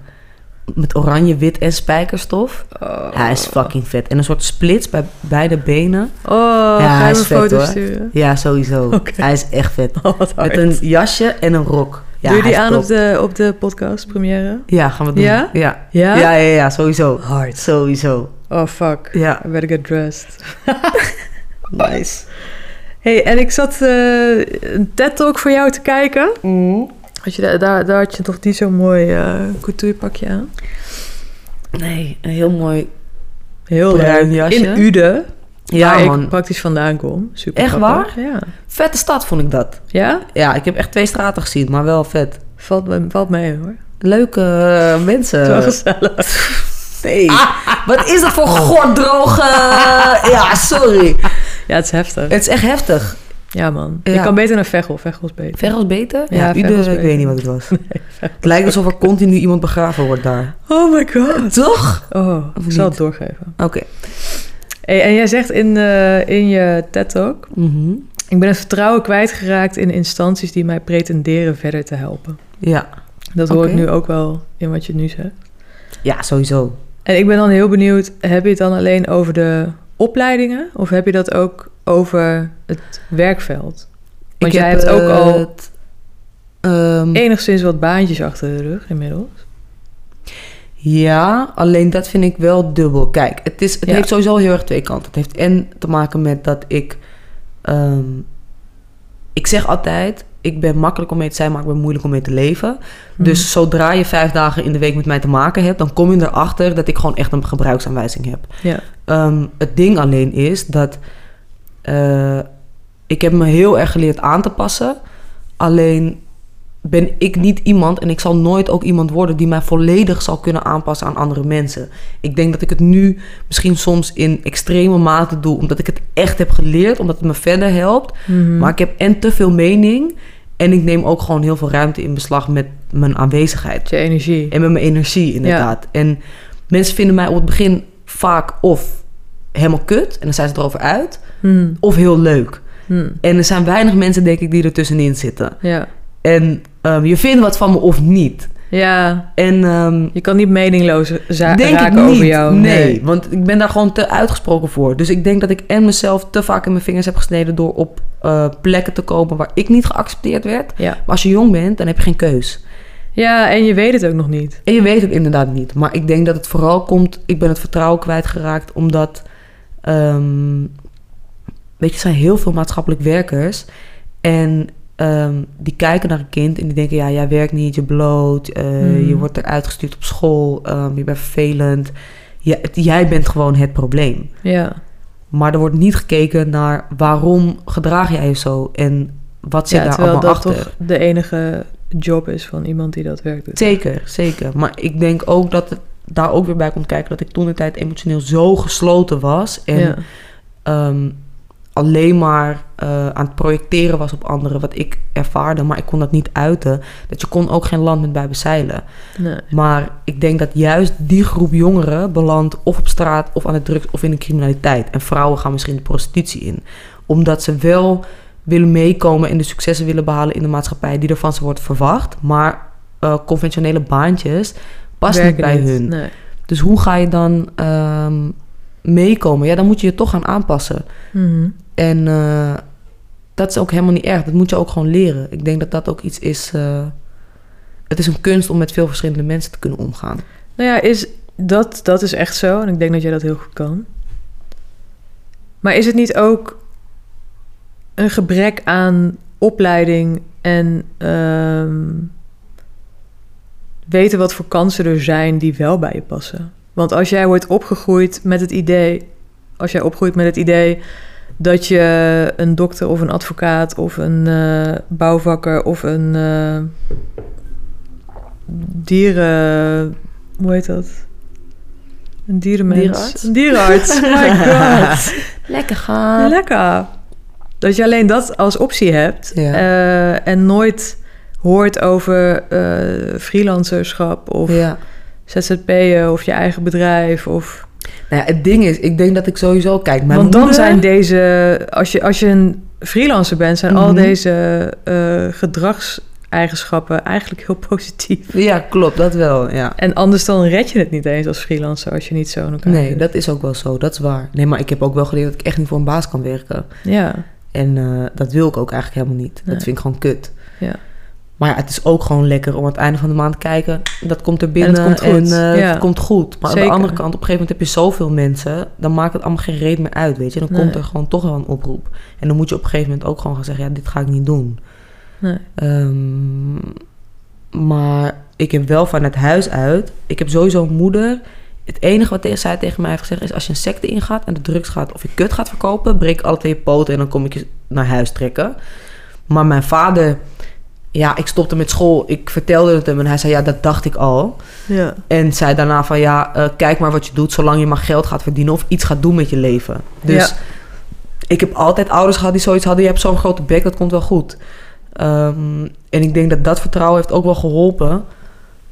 Met oranje, wit en spijkerstof. Oh. Hij is fucking vet. En een soort splits bij beide benen. Oh, Ja, ga hij is vet, hoor. sturen? Ja, sowieso. Hij is echt vet. Oh. Met een jasje en een rok. Ja, Doe je die aan top. op de, op de podcast première? Ja, gaan we doen. Ja? Ja, Ja? ja, ja, ja, sowieso. Hard. Sowieso. Oh, fuck. Ja. I better get dressed. Nice. hey, en ik zat eh, een TED-talk voor jou te kijken. Had je, daar, daar, had je toch niet zo'n mooi eh couturepakje aan? Nee, een heel mooi. Heel Bruin leuk. jasje. In Uden, Ja, waar man. ik praktisch vandaan kom. Super Echt grappig. Ja. Vette stad vond ik dat. Ja? Ja, ik heb echt twee straten gezien, maar wel vet. Valt, valt mee hoor. Leuke eh, mensen. Het gezellig. Nee. Wat is dat voor gorddroge... ja, sorry. Ja, het is heftig. Het is echt heftig. Ja, man. Ja. Ik kan beter naar Veghel. Veghel is beter. Veghel is beter? Ja, Ude, ik weet niet wat het was. het lijkt alsof er continu iemand begraven wordt daar. Oh my god. Toch? Oh, Of ik zal het doorgeven. Oké. Hey, en jij zegt in, eh, in je TED-talk... Mhm. Ik ben het vertrouwen kwijtgeraakt in instanties die mij pretenderen verder te helpen. Ja. Dat hoor ik nu ook wel in wat je nu zegt. Ja, sowieso. En ik ben dan heel benieuwd, heb je het dan alleen over de opleidingen? Of heb je dat ook over het werkveld? Want Ik jij heb, hebt ook al het, ehm, enigszins wat baantjes achter de rug inmiddels. Ja, alleen dat vind ik wel dubbel. Kijk, het, is, het Ja. heeft sowieso heel erg twee kanten. Het heeft en te maken met dat ik... ehm, ik zeg altijd, ik ben makkelijk om mee te zijn, maar ik ben moeilijk om mee te leven. Mhm. Dus zodra je vijf dagen in de week met mij te maken hebt... dan kom je erachter dat ik gewoon echt een gebruiksaanwijzing heb. Ja, Ehm, het ding alleen is dat... eh, ik heb me heel erg geleerd aan te passen. Alleen ben ik niet iemand en ik zal nooit ook iemand worden die mij volledig zal kunnen aanpassen aan andere mensen. Ik denk dat ik het nu misschien soms in extreme mate doe, omdat ik het echt heb geleerd, omdat het me verder helpt. Mhm. Maar ik heb en te veel mening en ik neem ook gewoon heel veel ruimte in beslag met mijn aanwezigheid. Je energie. En met mijn energie, inderdaad. En mensen vinden mij op het begin vaak of helemaal kut, en dan zijn ze erover uit, Hmm. of heel leuk. Hmm. En er zijn weinig mensen, denk ik, die er tussenin zitten. Ja. En ehm, je vindt wat van me of niet. Ja, En ehm, je kan niet meningloos za- denk ik raken niet. over jou. Nee, want ik ben daar gewoon te uitgesproken voor. Dus ik denk dat ik en mezelf te vaak in mijn vingers heb gesneden door op eh, plekken te komen waar ik niet geaccepteerd werd. Ja. Maar als je jong bent, dan heb je geen keus. ja, en je weet het ook nog niet. En je weet het inderdaad niet. Maar ik denk dat het vooral komt... Ik ben het vertrouwen kwijtgeraakt omdat... ehm, weet je, er zijn heel veel maatschappelijk werkers. En ehm, die kijken naar een kind en die denken... Ja, jij werkt niet, je bloot. eh, Hmm. Je wordt eruit gestuurd op school. ehm, je bent vervelend. Het- jij bent gewoon het probleem. Ja. Maar er wordt niet gekeken naar waarom gedraag jij je zo... En wat zit ja daar allemaal dat achter. toch de enige job is van iemand die dat werk doet. Zeker, zeker. Maar ik denk ook dat het daar ook weer bij komt kijken dat ik toen de tijd emotioneel zo gesloten was. En ja. ehm, alleen maar eh, aan het projecteren was op anderen wat ik ervaarde, maar ik kon dat niet uiten. Dat je kon ook geen land met bij bezeilen. Nee. Maar ik denk dat juist die groep jongeren belandt of op straat of aan de drugs of in de criminaliteit. En vrouwen gaan misschien de prostitutie in. Omdat ze wel willen meekomen en de successen willen behalen in de maatschappij die er van ze wordt verwacht. Maar eh, conventionele baantjes past niet bij hun. Nee. Dus hoe ga je dan ehm, meekomen? Ja, dan moet je je toch gaan aanpassen. Mhm. En eh, dat is ook helemaal niet erg. Dat moet je ook gewoon leren. Ik denk dat dat ook iets is. eh, het is een kunst om met veel verschillende mensen te kunnen omgaan. Nou ja, is, dat, dat is echt zo. En ik denk dat jij dat heel goed kan. Maar is het niet ook een gebrek aan opleiding en ehm, weten wat voor kansen er zijn die wel bij je passen? Want als jij wordt opgegroeid met het idee, als jij opgroeit met het idee dat je een dokter of een advocaat of een eh, bouwvakker of een eh, dieren. Hoe heet dat? Een dierenmens. Dierenarts? Een dierenarts. My god. Lekker gaan. Lekker. Dat je alleen dat als optie hebt Ja. eh, en nooit hoort over freelancerschap of Ja. ZZP'en of je eigen bedrijf. Of... Nou ja, het ding is, ik denk dat ik sowieso kijk. Mijn Want dan moeder- zijn deze, als je, als je een freelancer bent, zijn al Mhm. deze eh, gedragseigenschappen eigenlijk heel positief. Ja, klopt, dat wel. Ja. En anders dan red je het niet eens als freelancer als je niet zo in elkaar Nee, dat is ook wel zo. Dat is waar. Nee, maar ik heb ook wel geleerd dat ik echt niet voor een baas kan werken. Ja, En eh, dat wil ik ook eigenlijk helemaal niet. Nee. Dat vind ik gewoon kut. ja. Maar ja, het is ook gewoon lekker om aan het einde van de maand te kijken. Dat komt er binnen En het komt goed, eh, ja. het komt goed. Maar aan de andere kant, op een gegeven moment heb je zoveel mensen. Dan maakt het allemaal geen reet meer uit, weet je. Dan Nee. komt er gewoon toch wel een oproep. En dan moet je op een gegeven moment ook gewoon gaan zeggen... ja, dit ga ik niet doen. Nee. Ehm, maar ik heb wel van het huis uit... Ik heb sowieso een moeder... Het enige wat tegen- zij tegen mij heeft gezegd is... als je een secte ingaat en de drugs gaat of je kut gaat verkopen... breek alle twee je poten en dan kom ik je naar huis trekken. Maar mijn vader... Ja, ik stopte met school. Ik vertelde het hem en hij zei... ja, dat dacht ik al. Ja. En zei daarna van... ja, eh, kijk maar wat je doet... zolang je maar geld gaat verdienen... of iets gaat doen met je leven. Dus Ja. ik heb altijd ouders gehad die zoiets hadden... je hebt zo'n grote bek, dat komt wel goed. Ehm, en ik denk dat dat vertrouwen heeft ook wel geholpen.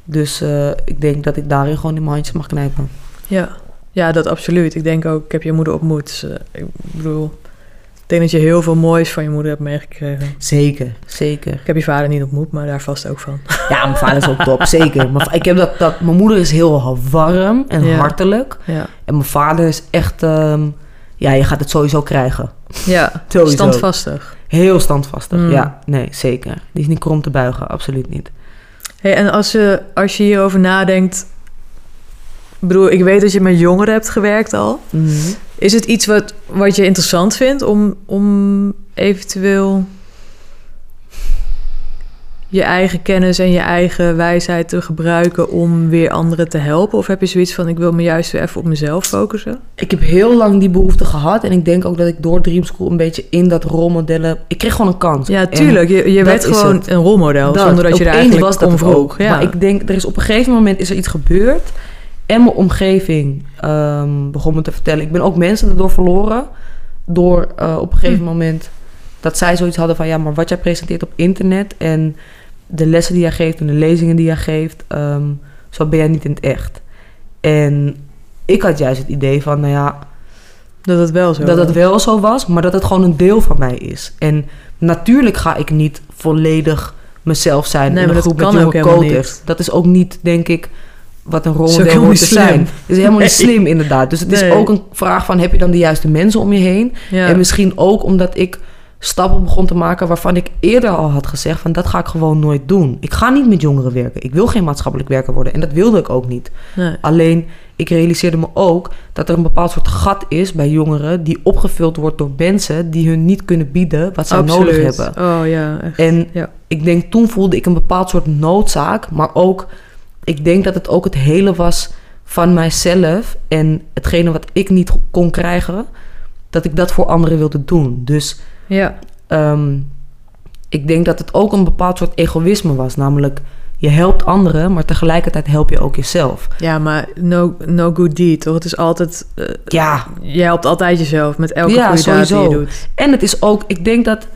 Dus eh, ik denk dat ik daarin gewoon in mijn handjes mag knijpen. Ja. ja, dat absoluut. Ik denk ook, ik heb je moeder ontmoet. Dus, eh, ik bedoel, denk dat je heel veel moois van je moeder hebt meegekregen. Zeker, zeker. Ik heb je vader niet ontmoet, maar daar vast ook van. Ja, mijn vader is ook top, zeker. Maar ik heb dat, dat, mijn moeder is heel warm en Ja. hartelijk. Ja, En mijn vader is echt... ehm, ja, je gaat het sowieso krijgen. ja Sowieso. standvastig. Heel standvastig, Mm. ja. Nee, zeker. Die is niet krom te buigen, absoluut niet. Hey, en als je, als je hierover nadenkt... Ik bedoel, ik weet dat je met jongeren hebt gewerkt al. Mhm. Is het iets wat, wat je interessant vindt om, om eventueel je eigen kennis en je eigen wijsheid te gebruiken om weer anderen te helpen? Of heb je zoiets van, ik wil me juist weer even op mezelf focussen? Ik heb heel lang die behoefte gehad. En ik denk ook dat ik door Dream School een beetje in dat rolmodellen... Ik kreeg gewoon een kans. Ja, En tuurlijk. Je, je werd gewoon het. een rolmodel, zonder dat je er eigenlijk was dat om vroeg. ook. Ja. Maar ik denk, er is op een gegeven moment is er iets gebeurd. En mijn omgeving ehm, begon me te vertellen. Ik ben ook mensen erdoor verloren. Door eh, op een gegeven Hm. moment dat zij zoiets hadden van... ja, maar wat jij presenteert op internet... en de lessen die jij geeft en de lezingen die jij geeft... ehm, zo ben jij niet in het echt. En ik had juist het idee van, nou ja... dat het wel zo Dat het was. wel zo was, maar dat het gewoon een deel van mij is. En natuurlijk ga ik niet volledig mezelf zijn Nee, in een dat groep met jonge. Dat is ook niet, denk ik, wat een rolmodel hoort te slim. zijn. Het is helemaal niet slim, inderdaad. Dus het is ook een vraag van, heb je dan de juiste mensen om je heen? Ja. En misschien ook omdat ik stappen begon te maken waarvan ik eerder al had gezegd van dat ga ik gewoon nooit doen. Ik ga niet met jongeren werken. Ik wil geen maatschappelijk werker worden en dat wilde ik ook niet. Nee. Alleen, ik realiseerde me ook dat er een bepaald soort gat is bij jongeren... die opgevuld wordt door mensen die hun niet kunnen bieden wat Absoluut. nodig hebben. Oh ja, echt. En Ja. ik denk, toen voelde ik een bepaald soort noodzaak... maar ook, ik denk dat het ook het hele was van mijzelf... en hetgene wat ik niet kon krijgen... dat ik dat voor anderen wilde doen. Dus ja. ehm, ik denk dat het ook een bepaald soort egoïsme was. Namelijk, je helpt anderen, maar tegelijkertijd help je ook jezelf. ja, maar no, no good deed, toch? Het is altijd... eh, Ja, je helpt altijd jezelf met elke Ja, goede daad die je doet. En het is ook, ik denk dat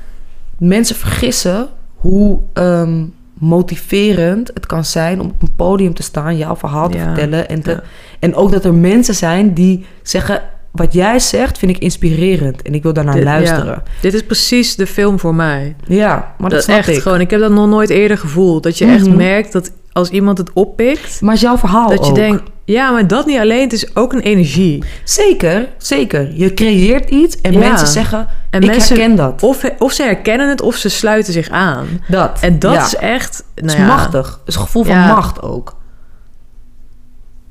mensen vergissen hoe ehm, motiverend het kan zijn om op een podium te staan, jouw verhaal te Ja, vertellen. En, te, ja. en ook dat er mensen zijn die zeggen: Wat jij zegt, vind ik inspirerend en ik wil daarnaar Dit- luisteren. ja. Dit is precies de film voor mij. Ja, maar dat, dat snap echt ik. gewoon. Ik heb dat nog nooit eerder gevoeld. Dat je echt Mhm. merkt dat als iemand het oppikt, Maar jouw verhaal dat je ook. denkt, ja, maar dat niet alleen. Het is ook een energie. Zeker, zeker. Je creëert iets en Ja. mensen zeggen: En Ik mensen, herken dat. Of, of ze herkennen het, of ze sluiten zich aan. dat. En dat Ja. is echt, Het nou is ja, machtig. Het is een gevoel van macht ook.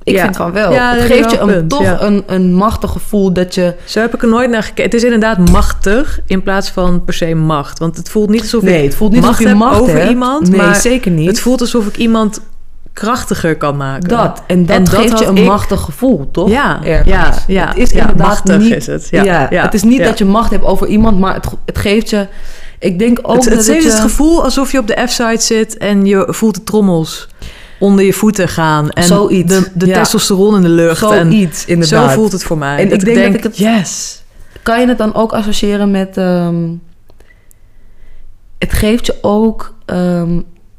Ik Ja. vind van wel. Ja, het geeft je een, punt, toch ja. een, een machtig gevoel dat je... Zo heb ik er nooit naar gekeken. Het is inderdaad machtig in plaats van per se macht. Want het voelt niet alsof Nee, ik het voelt niet macht alsof je macht over hebt. iemand. Nee, maar zeker niet. het voelt alsof ik iemand krachtiger kan maken. dat. En dat En dat geeft je een ik- machtig gevoel, toch? Ja, Ergens. ja, ja. Het is inderdaad machtig niet... is het. Ja, het is niet dat je macht hebt over iemand, maar het, het geeft je... Ik denk ook Het, dat het het je... het gevoel alsof je op de F-site zit en je voelt de trommels onder je voeten gaan. En Zoiets, de, de ja. testosteron in de lucht. en Zoiets, inderdaad. Zo voelt het voor mij. En ik denk dat ik het- Yes. Kan je het dan ook associëren met... ehm, het geeft je ook ehm,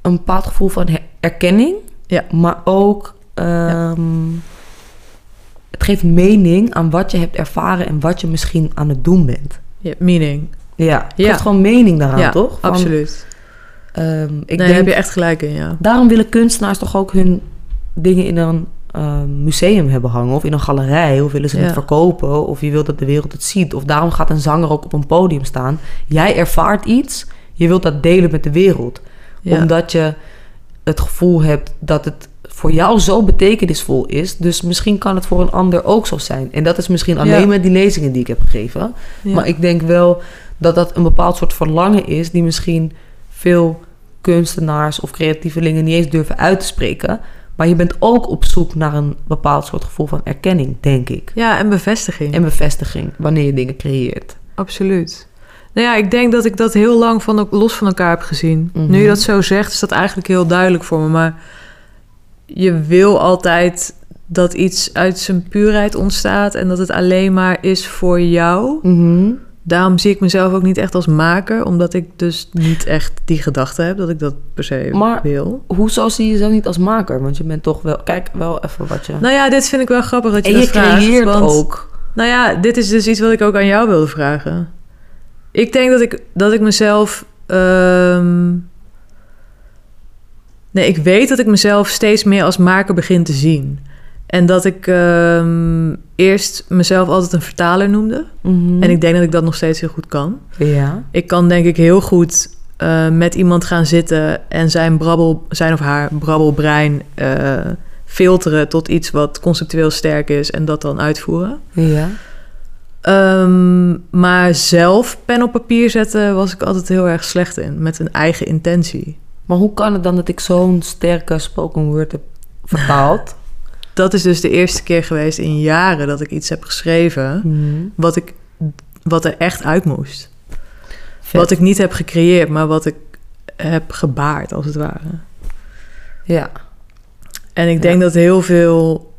een bepaald gevoel van erkenning. Ja. Maar ook... ehm, Het geeft mening aan wat je hebt ervaren... en wat je misschien aan het doen bent. Ja, meaning. Ja, het Ja. geeft gewoon mening daaraan, toch? Van, absoluut. Ehm, ik nee, denk, daar heb je echt gelijk in, ja. Daarom willen kunstenaars toch ook hun dingen in een ehm, museum hebben hangen... of in een galerij, of willen ze Ja. het verkopen... of je wilt dat de wereld het ziet. Of daarom gaat een zanger ook op een podium staan. Jij ervaart iets, je wilt dat delen met de wereld. ja. Omdat je het gevoel hebt dat het voor jou zo betekenisvol is. Dus misschien kan het voor een ander ook zo zijn. En dat is misschien alleen Ja. met die lezingen die ik heb gegeven. Ja. Maar ik denk wel dat dat een bepaald soort verlangen is... die misschien veel kunstenaars of creatievelingen niet eens durven uit te spreken. Maar je bent ook op zoek naar een bepaald soort gevoel van erkenning, denk ik. ja, en bevestiging. En bevestiging wanneer je dingen creëert. Absoluut. Nou ja, ik denk dat ik dat heel lang van, los van elkaar heb gezien. Mhm. Nu je dat zo zegt, is dat eigenlijk heel duidelijk voor me. Maar je wil altijd dat iets uit zijn puurheid ontstaat... en dat het alleen maar is voor jou. Daarom zie ik mezelf ook niet echt als maker... omdat ik dus niet echt die gedachte heb dat ik dat per se Maar- wil. Hoezo zie je jezelf niet als maker? Want je bent toch wel... Kijk, wel even wat je... Nou ja, dit vind ik wel grappig dat je en dat je vraagt. creëert want- ook. Nou ja, dit is dus iets wat ik ook aan jou wilde vragen. Ik denk dat ik, dat ik mezelf. ehm, Nee, ik weet dat ik mezelf steeds meer als maker begin te zien. En dat ik ehm, eerst mezelf altijd een vertaler noemde. Mhm. En ik denk dat ik dat nog steeds heel goed kan. Ja. Ik kan denk ik heel goed eh, met iemand gaan zitten en zijn, brabbel, zijn of haar brabbelbrein eh, filteren tot iets wat conceptueel sterk is en dat dan uitvoeren. Ja. Ehm, maar zelf pen op papier zetten was ik altijd heel erg slecht in, met een eigen intentie. Maar hoe kan het dan dat ik zo'n sterke spoken word heb vertaald? Dat is dus de eerste keer geweest in jaren dat ik iets heb geschreven... Mhm. wat, ik, wat er echt uit moest. Vet. Wat ik niet heb gecreëerd, maar wat ik heb gebaard, als het ware. Ja. En ik denk dat heel veel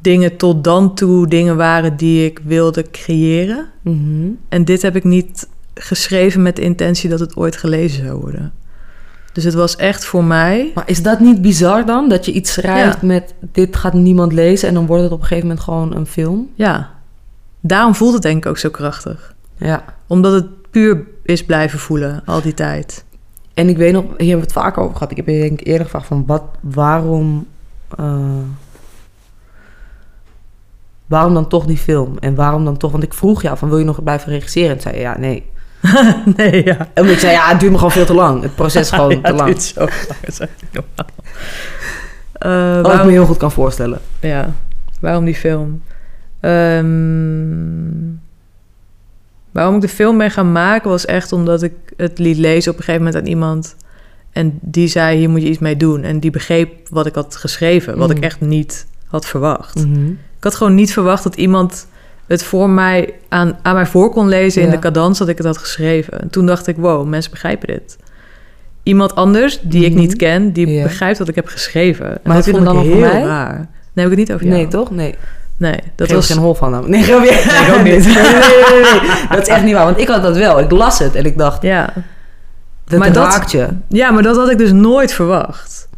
dingen tot dan toe dingen waren die ik wilde creëren. Mhm. En dit heb ik niet geschreven met de intentie dat het ooit gelezen zou worden. Dus het was echt voor mij. Maar is dat niet bizar dan? Dat je iets schrijft Ja. met dit gaat niemand lezen en dan wordt het op een gegeven moment gewoon een film? Ja, daarom voelt het denk ik ook zo krachtig. Ja. Omdat het puur is blijven voelen al die tijd. En ik weet nog, hier hebben we het vaker over gehad. Ik heb je denk ik eerder gevraagd van wat, waarom, eh, waarom dan toch die film? En waarom dan toch, want ik vroeg jou van wil je nog blijven regisseren? En zei je ja, nee. nee, ja. En ik zei ja, het duurt me gewoon veel te lang. Het proces is gewoon ja, te het lang. duurt zo lang. Dat is normaal. Eh, Wat ik waarom- me heel goed kan voorstellen. Ja, waarom die film? Ehm, waarom ik de film ben gaan maken was echt omdat ik het liet lezen op een gegeven moment aan iemand. En die zei, hier moet je iets mee doen. En die begreep wat ik had geschreven, wat Mm. ik echt niet had verwacht. Mhm. Ik had gewoon niet verwacht dat iemand het voor mij aan, aan mij voor kon lezen in Ja. de cadans dat ik het had geschreven. En toen dacht ik, wow, mensen begrijpen dit. Iemand anders, die ik Mhm. niet ken, die Ja. begrijpt wat ik heb geschreven. En Maar heb dat je hem ik dan heel mij? raar. Nee, heb ik het niet over jou. Nee, toch? Nee. Nee, dat Dat was... geen hol van hem. Nee. Nee, ik ook niet. Nee. Dat is echt niet waar. Want ik had dat wel. Ik las het en ik dacht, Ja. dat Maar dat- raakt je. ja, maar dat had ik dus nooit verwacht.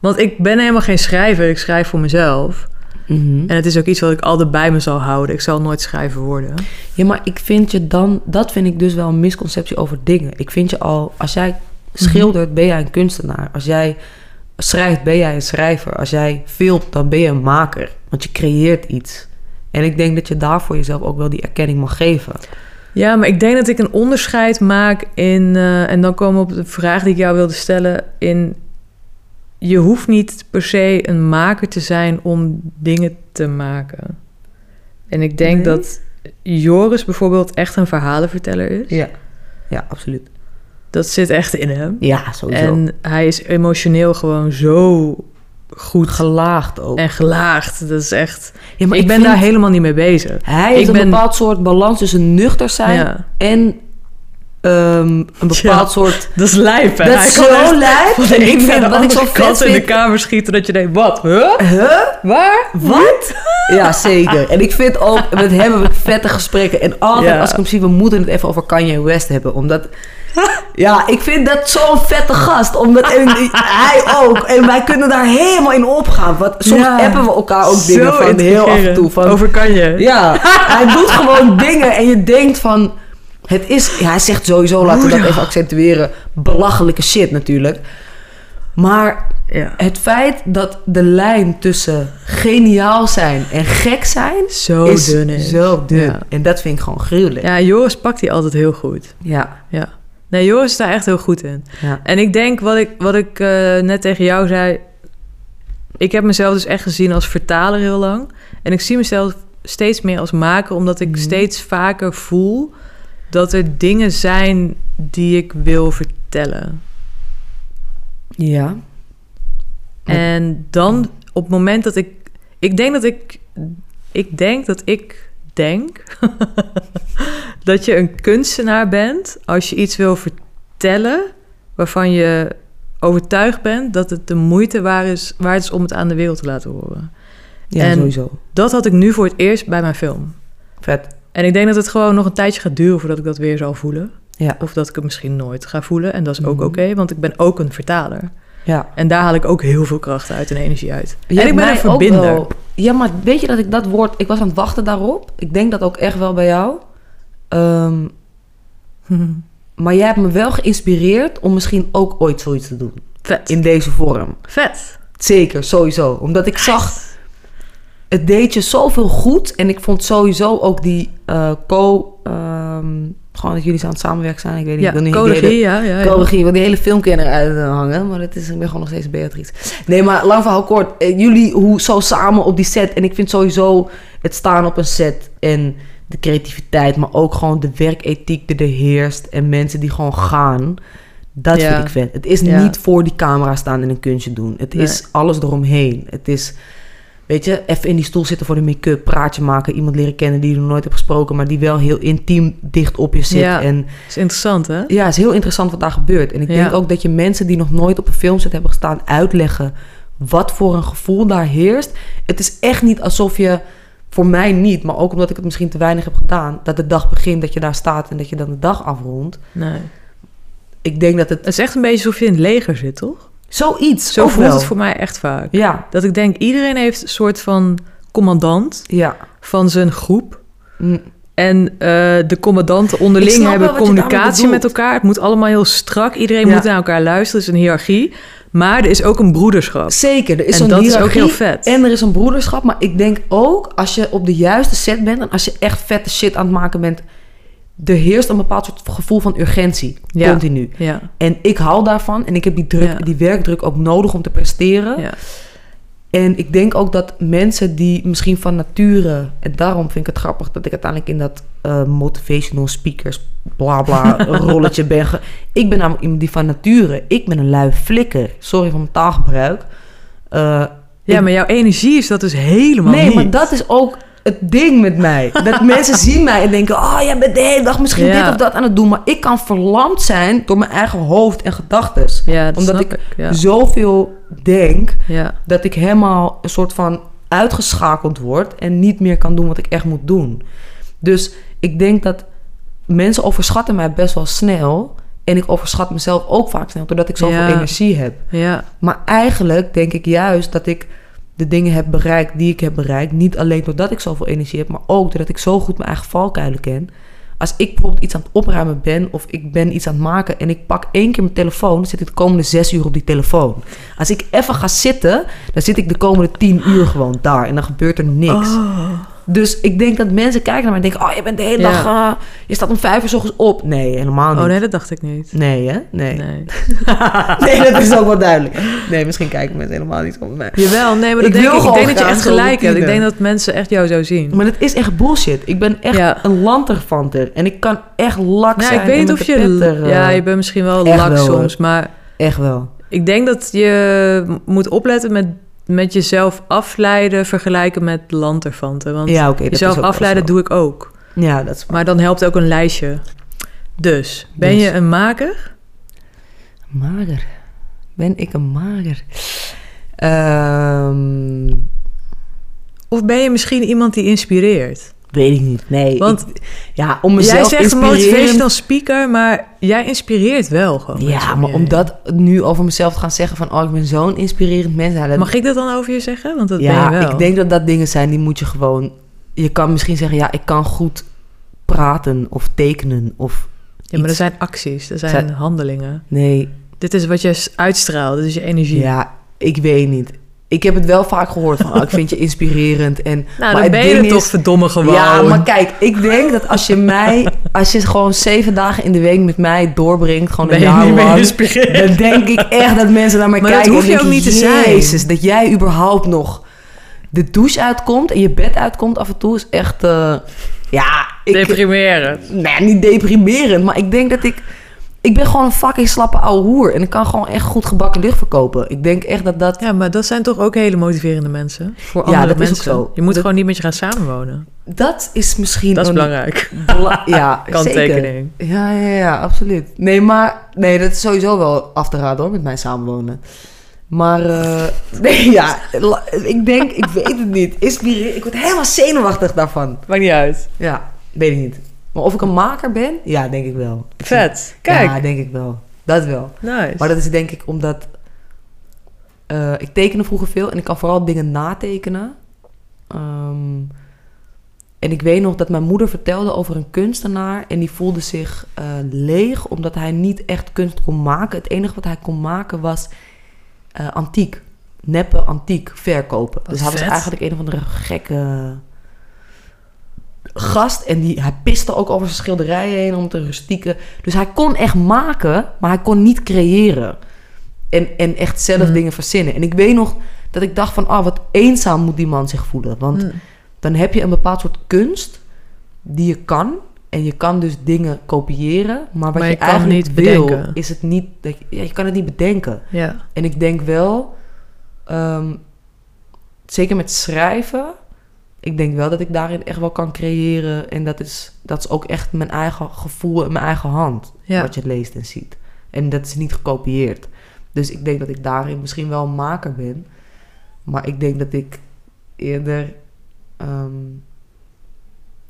Want ik ben helemaal geen schrijver. Ik schrijf voor mezelf. Mhm. En het is ook iets wat ik altijd bij me zal houden. Ik zal nooit schrijver worden. Ja, maar ik vind je dan... Dat vind ik dus wel een misconceptie over dingen. Ik vind je al... Als jij schildert, ben jij een kunstenaar. Als jij schrijft, ben jij een schrijver. Als jij filmt, dan ben je een maker. Want je creëert iets. En ik denk dat je daarvoor jezelf ook wel die erkenning mag geven. Ja, maar ik denk dat ik een onderscheid maak in... eh, en dan komen we op de vraag die ik jou wilde stellen. In, je hoeft niet per se een maker te zijn om dingen te maken. En ik denk Nee? dat Joris bijvoorbeeld echt een verhalenverteller is. Ja. Ja, absoluut. Dat zit echt in hem. Ja, sowieso. En hij is emotioneel gewoon zo goed gelaagd ook. en gelaagd. Dat is echt... Ja, ik, ben daar helemaal niet mee bezig. Hij heeft ik een ben- bepaald soort balans tussen nuchter zijn Ja. en ehm, een bepaald Ja. soort... Dat is lijp, hè? Dat is zo lijp. ik vind- de wat ik zo vet in de kamer schieten... dat je denkt, wat? Huh? Huh? Waar? Wat? Ja, zeker. En ik vind ook, met hem heb ik vette gesprekken. En altijd Ja. als ik hem zie, we moeten het even over Kanye West hebben. Omdat, ja, ik vind dat zo'n vette gast. Omdat en hij ook. En wij kunnen daar helemaal in opgaan. Want soms Ja. appen we elkaar ook dingen Zo van heel af en toe. Van, Over kan je. Ja, hij doet gewoon dingen en je denkt van... Het is... Ja, hij zegt sowieso, laten we dat even accentueren... belachelijke shit natuurlijk. Maar Ja. het feit dat de lijn tussen geniaal zijn en gek zijn... Zo is dun is. zo dun. Ja. En dat vind ik gewoon gruwelijk. Ja, Joris pakt die altijd heel goed. Ja, Ja. Nee, Joris is daar echt heel goed in. ja. En ik denk, wat ik, wat ik eh, net tegen jou zei... Ik heb mezelf dus echt gezien als vertaler heel lang. En ik zie mezelf steeds meer als maker... omdat ik Mhm. steeds vaker voel... dat er dingen zijn die ik wil vertellen. Ja. En dan, op het moment dat ik... Ik denk dat ik... Ik denk dat ik denk... dat je een kunstenaar bent... als je iets wil vertellen... waarvan je overtuigd bent... dat het de moeite waard is, waard is om het aan de wereld te laten horen. Ja, En- sowieso. Dat had ik nu voor het eerst bij mijn film. Vet. En ik denk dat het gewoon nog een tijdje gaat duren... voordat ik dat weer zal voelen. Ja. Of dat ik het misschien nooit ga voelen. En dat is ook Mhm. oké, want ik ben ook een vertaler. Ja. En daar haal ik ook heel veel kracht uit en energie uit. Je en ik ben een verbinder. wel- ja, maar weet je dat ik dat woord... Ik was aan het wachten daarop. Ik denk dat ook echt wel bij jou. Ehm, maar jij hebt me wel geïnspireerd om misschien ook ooit zoiets te doen. Vet. In deze vorm. Vet. Zeker, sowieso. Omdat ik zag... Het deed je zoveel goed. En ik vond sowieso ook die eh, co... ehm, gewoon dat jullie aan het samenwerken zijn. Ik weet niet, Ja, ik wil niet hele- G, ja. ja. Co-regie, want die hele film kan eruit eh, hangen. Maar het is, ik ben gewoon nog steeds Beatrice. Nee, maar lang verhaal kort. eh, jullie hoe zo samen op die set. En ik vind sowieso het staan op een set en de creativiteit. Maar ook gewoon de werkethiek die er heerst. En mensen die gewoon gaan. Dat Ja. vind ik vet. Het is Ja. niet voor die camera staan en een kunstje doen. Het Nee. is alles eromheen. Het is, weet je, even in die stoel zitten voor de make-up, praatje maken, iemand leren kennen die je nog nooit hebt gesproken, maar die wel heel intiem dicht op je zit. Ja. En is interessant, hè? ja, is heel interessant wat daar gebeurt. En ik Ja. denk ook dat je mensen die nog nooit op een filmset hebben gestaan uitleggen wat voor een gevoel daar heerst. Het is echt niet alsof je, voor mij niet, maar ook omdat ik het misschien te weinig heb gedaan, dat de dag begint, dat je daar staat en dat je dan de dag afrondt. Nee. Ik denk dat het Het is echt een beetje alsof je in het leger zit, toch? Zoiets. Zo voelt wel. het voor mij echt vaak. Ja, Dat ik denk, iedereen heeft een soort van commandant ja. van zijn groep. Mm, En eh, de commandanten onderling hebben communicatie met elkaar. Het moet allemaal heel strak. Iedereen Ja. moet naar elkaar luisteren. Het is een hiërarchie. Maar er is ook een broederschap. Zeker, er is En dat is ook heel vet. En er is een broederschap, maar ik denk ook als je op de juiste set bent en als je echt vette shit aan het maken bent, er heerst een bepaald soort gevoel van urgentie, Ja. continu. Ja, En ik hou daarvan en ik heb die, druk, Ja. die werkdruk ook nodig om te presteren. ja. En ik denk ook dat mensen die misschien van nature... En daarom vind ik het grappig dat ik uiteindelijk in dat eh, motivational speakers bla bla rolletje ben. ge- ik ben namelijk iemand die van nature... Ik ben een lui flikker. Sorry voor mijn taalgebruik. Eh, ja maar jouw energie is dat dus helemaal Nee, niet. maar dat is ook het ding met mij. Dat mensen zien mij en denken... Oh, jij bent de hele dag misschien Ja. dit of dat aan het doen. Maar ik kan verlamd zijn door mijn eigen hoofd en gedachten. Ja, Omdat ik ik. Ja. Zoveel denk dat ik helemaal een soort van uitgeschakeld word en niet meer kan doen wat ik echt moet doen. Dus ik denk dat mensen overschatten mij best wel snel. En ik overschat mezelf ook vaak snel, doordat ik zoveel energie heb. ja. Maar eigenlijk denk ik juist dat ik de dingen heb bereikt die ik heb bereikt. Niet alleen doordat ik zoveel energie heb, maar ook doordat ik zo goed mijn eigen valkuilen ken. Als ik bijvoorbeeld iets aan het opruimen ben of ik ben iets aan het maken en ik pak één keer mijn telefoon, dan zit ik de komende zes uur op die telefoon. Als ik even ga zitten, dan zit ik de komende tien uur gewoon daar en dan gebeurt er niks. Oh. Dus ik denk dat mensen kijken naar mij en denken, oh je bent de hele Ja. dag, eh, je staat om vijf uur 's ochtends op. Nee, helemaal niet. oh nee, dat dacht ik niet. Nee, hè? Nee. Nee. nee, dat is ook wel duidelijk. Nee, misschien kijken mensen helemaal niet op mij. Jawel, nee, maar dat Ik denk ik. Ik denk dat je echt gelijk hebt. Ik denk dat mensen echt jou zo zien. Maar het is echt bullshit. Ik ben echt Ja. een lanterfanter. En ik kan echt lak Nou, zijn. ik weet niet of je... petter, eh, ja, je bent misschien wel lak soms, maar... Echt wel. Ik denk dat je moet opletten met, met jezelf afleiden vergelijken met lanterfanten. Want Ja, jezelf afleiden doe ik ook. Ja, dat is. Maar dan helpt ook een lijstje. Dus, ben Dus. je een maker? Mager. Ben ik een mager? Ehm, Of ben je misschien iemand die inspireert? Weet ik niet. Nee. Want ik- ja, om Jij mezelf zegt inspirerend- motivational speaker, maar jij inspireert wel gewoon. Ja, maar om dat nu over mezelf te gaan zeggen van... oh, ik ben zo'n inspirerend mens. nou, dat- Mag ik dat dan over je zeggen? Want dat ben ja, je wel. ik denk dat dat dingen zijn die moet je gewoon... Je kan misschien zeggen, ja, ik kan goed praten of tekenen of... Ja, maar er zijn acties, er zijn Zijn- handelingen. Nee, Dit is wat je uitstraalt, dit is je energie. ja, ik weet niet. Ik heb het wel vaak gehoord van, oh, ik vind je inspirerend. En, Nou, maar dan het ben je toch verdomme gewoon. Ja, maar kijk, ik denk dat als je mij... Als je gewoon zeven dagen in de week met mij doorbrengt, gewoon ben een jaar lang... Dan denk ik echt dat mensen naar mij Maar dat kijken. hoef en je ook niet te zijn. Jezus, dat jij überhaupt nog de douche uitkomt en je bed uitkomt af en toe is echt... eh, ja, ik, Deprimerend. nee, niet deprimerend, maar ik denk dat ik... Ik ben gewoon een fucking slappe ouwe hoer. En ik kan gewoon echt goed gebakken lucht verkopen. Ik denk echt dat dat... Ja, maar dat zijn toch ook hele motiverende mensen? Voor Ja, andere dat is ook mensen. zo. Je moet Dat- gewoon niet met je gaan samenwonen. Dat is misschien... Dat is belangrijk. bela- ja, zeker. Kanttekening. Ja, ja, ja, absoluut. Nee, maar... Nee, dat is sowieso wel af te raden hoor, met mij samenwonen. Maar... eh, nee, ja. Ik denk... Ik weet het niet. Inspireer... Ik word helemaal zenuwachtig daarvan. Maakt niet uit. Ja, weet ik niet. Maar of ik een maker ben? Ja, denk ik wel. Vet. Kijk. Ja, denk ik wel. Dat wel. Nice. Maar dat is denk ik omdat... eh, ik tekende vroeger veel en ik kan vooral dingen natekenen. Ehm, en ik weet nog dat mijn moeder vertelde over een kunstenaar... en die voelde zich eh, leeg omdat hij niet echt kunst kon maken. Het enige wat hij kon maken was eh, antiek. Neppe antiek verkopen. Wat dus hij was eigenlijk een of andere gekke gast. En die, hij piste ook over zijn schilderijen heen om te rustieke. Dus hij kon echt maken, maar hij kon niet creëren. En, en echt zelf Mm. dingen verzinnen. En ik weet nog dat ik dacht van... ah, wat eenzaam moet die man zich voelen. Want Mm. dan heb je een bepaald soort kunst die je kan... En je kan dus dingen kopiëren, maar wat Maar je, eigenlijk niet wil, bedenken. is het niet... Dat je, ja, je kan het niet bedenken. Ja. En ik denk wel, ehm, zeker met schrijven, ik denk wel dat ik daarin echt wel kan creëren. En dat is, dat is ook echt mijn eigen gevoel en mijn eigen hand, Ja. wat je leest en ziet. En dat is niet gekopieerd. Dus ik denk dat ik daarin misschien wel een maker ben. Maar ik denk dat ik eerder, ehm,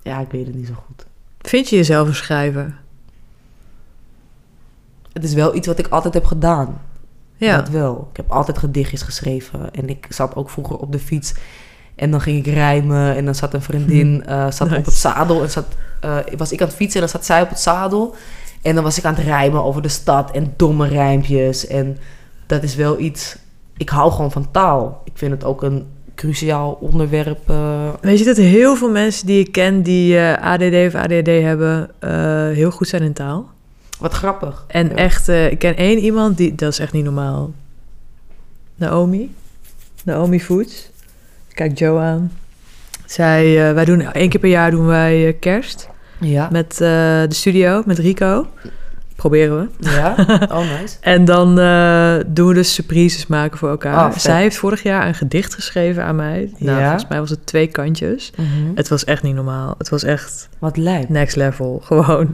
ja, ik weet het niet zo goed. Vind je jezelf een schrijver? Het is wel iets wat ik altijd heb gedaan. Ja. Dat wel. Ik heb altijd gedichtjes geschreven. En ik zat ook vroeger op de fiets. En dan ging ik rijmen. En dan zat een vriendin eh, zat Nice. op het zadel. En zat, eh, was ik aan het fietsen en dan zat zij op het zadel. En dan was ik aan het rijmen over de stad. En domme rijmpjes. En dat is wel iets... Ik hou gewoon van taal. Ik vind het ook een cruciaal onderwerp. eh, Weet je dat heel veel mensen die ik ken die ADD of ADHD hebben, heel goed zijn in taal? wat grappig. En Ja. echt, ik ken één iemand die, dat is echt niet normaal. Naomi. Naomi Foods. Kijk Joe aan. Zij, eh, wij doen één keer per jaar doen wij eh, kerst Ja. met eh, de studio, met Rico. Proberen we. Ja? Oh, nice. En dan doen we dus surprises maken voor elkaar. Oh, vet. Zij heeft vorig jaar een gedicht geschreven aan mij. Nou, Ja? volgens mij was het twee kantjes. Mhm. Het was echt niet normaal. Het was echt Wat lijp. next level. Gewoon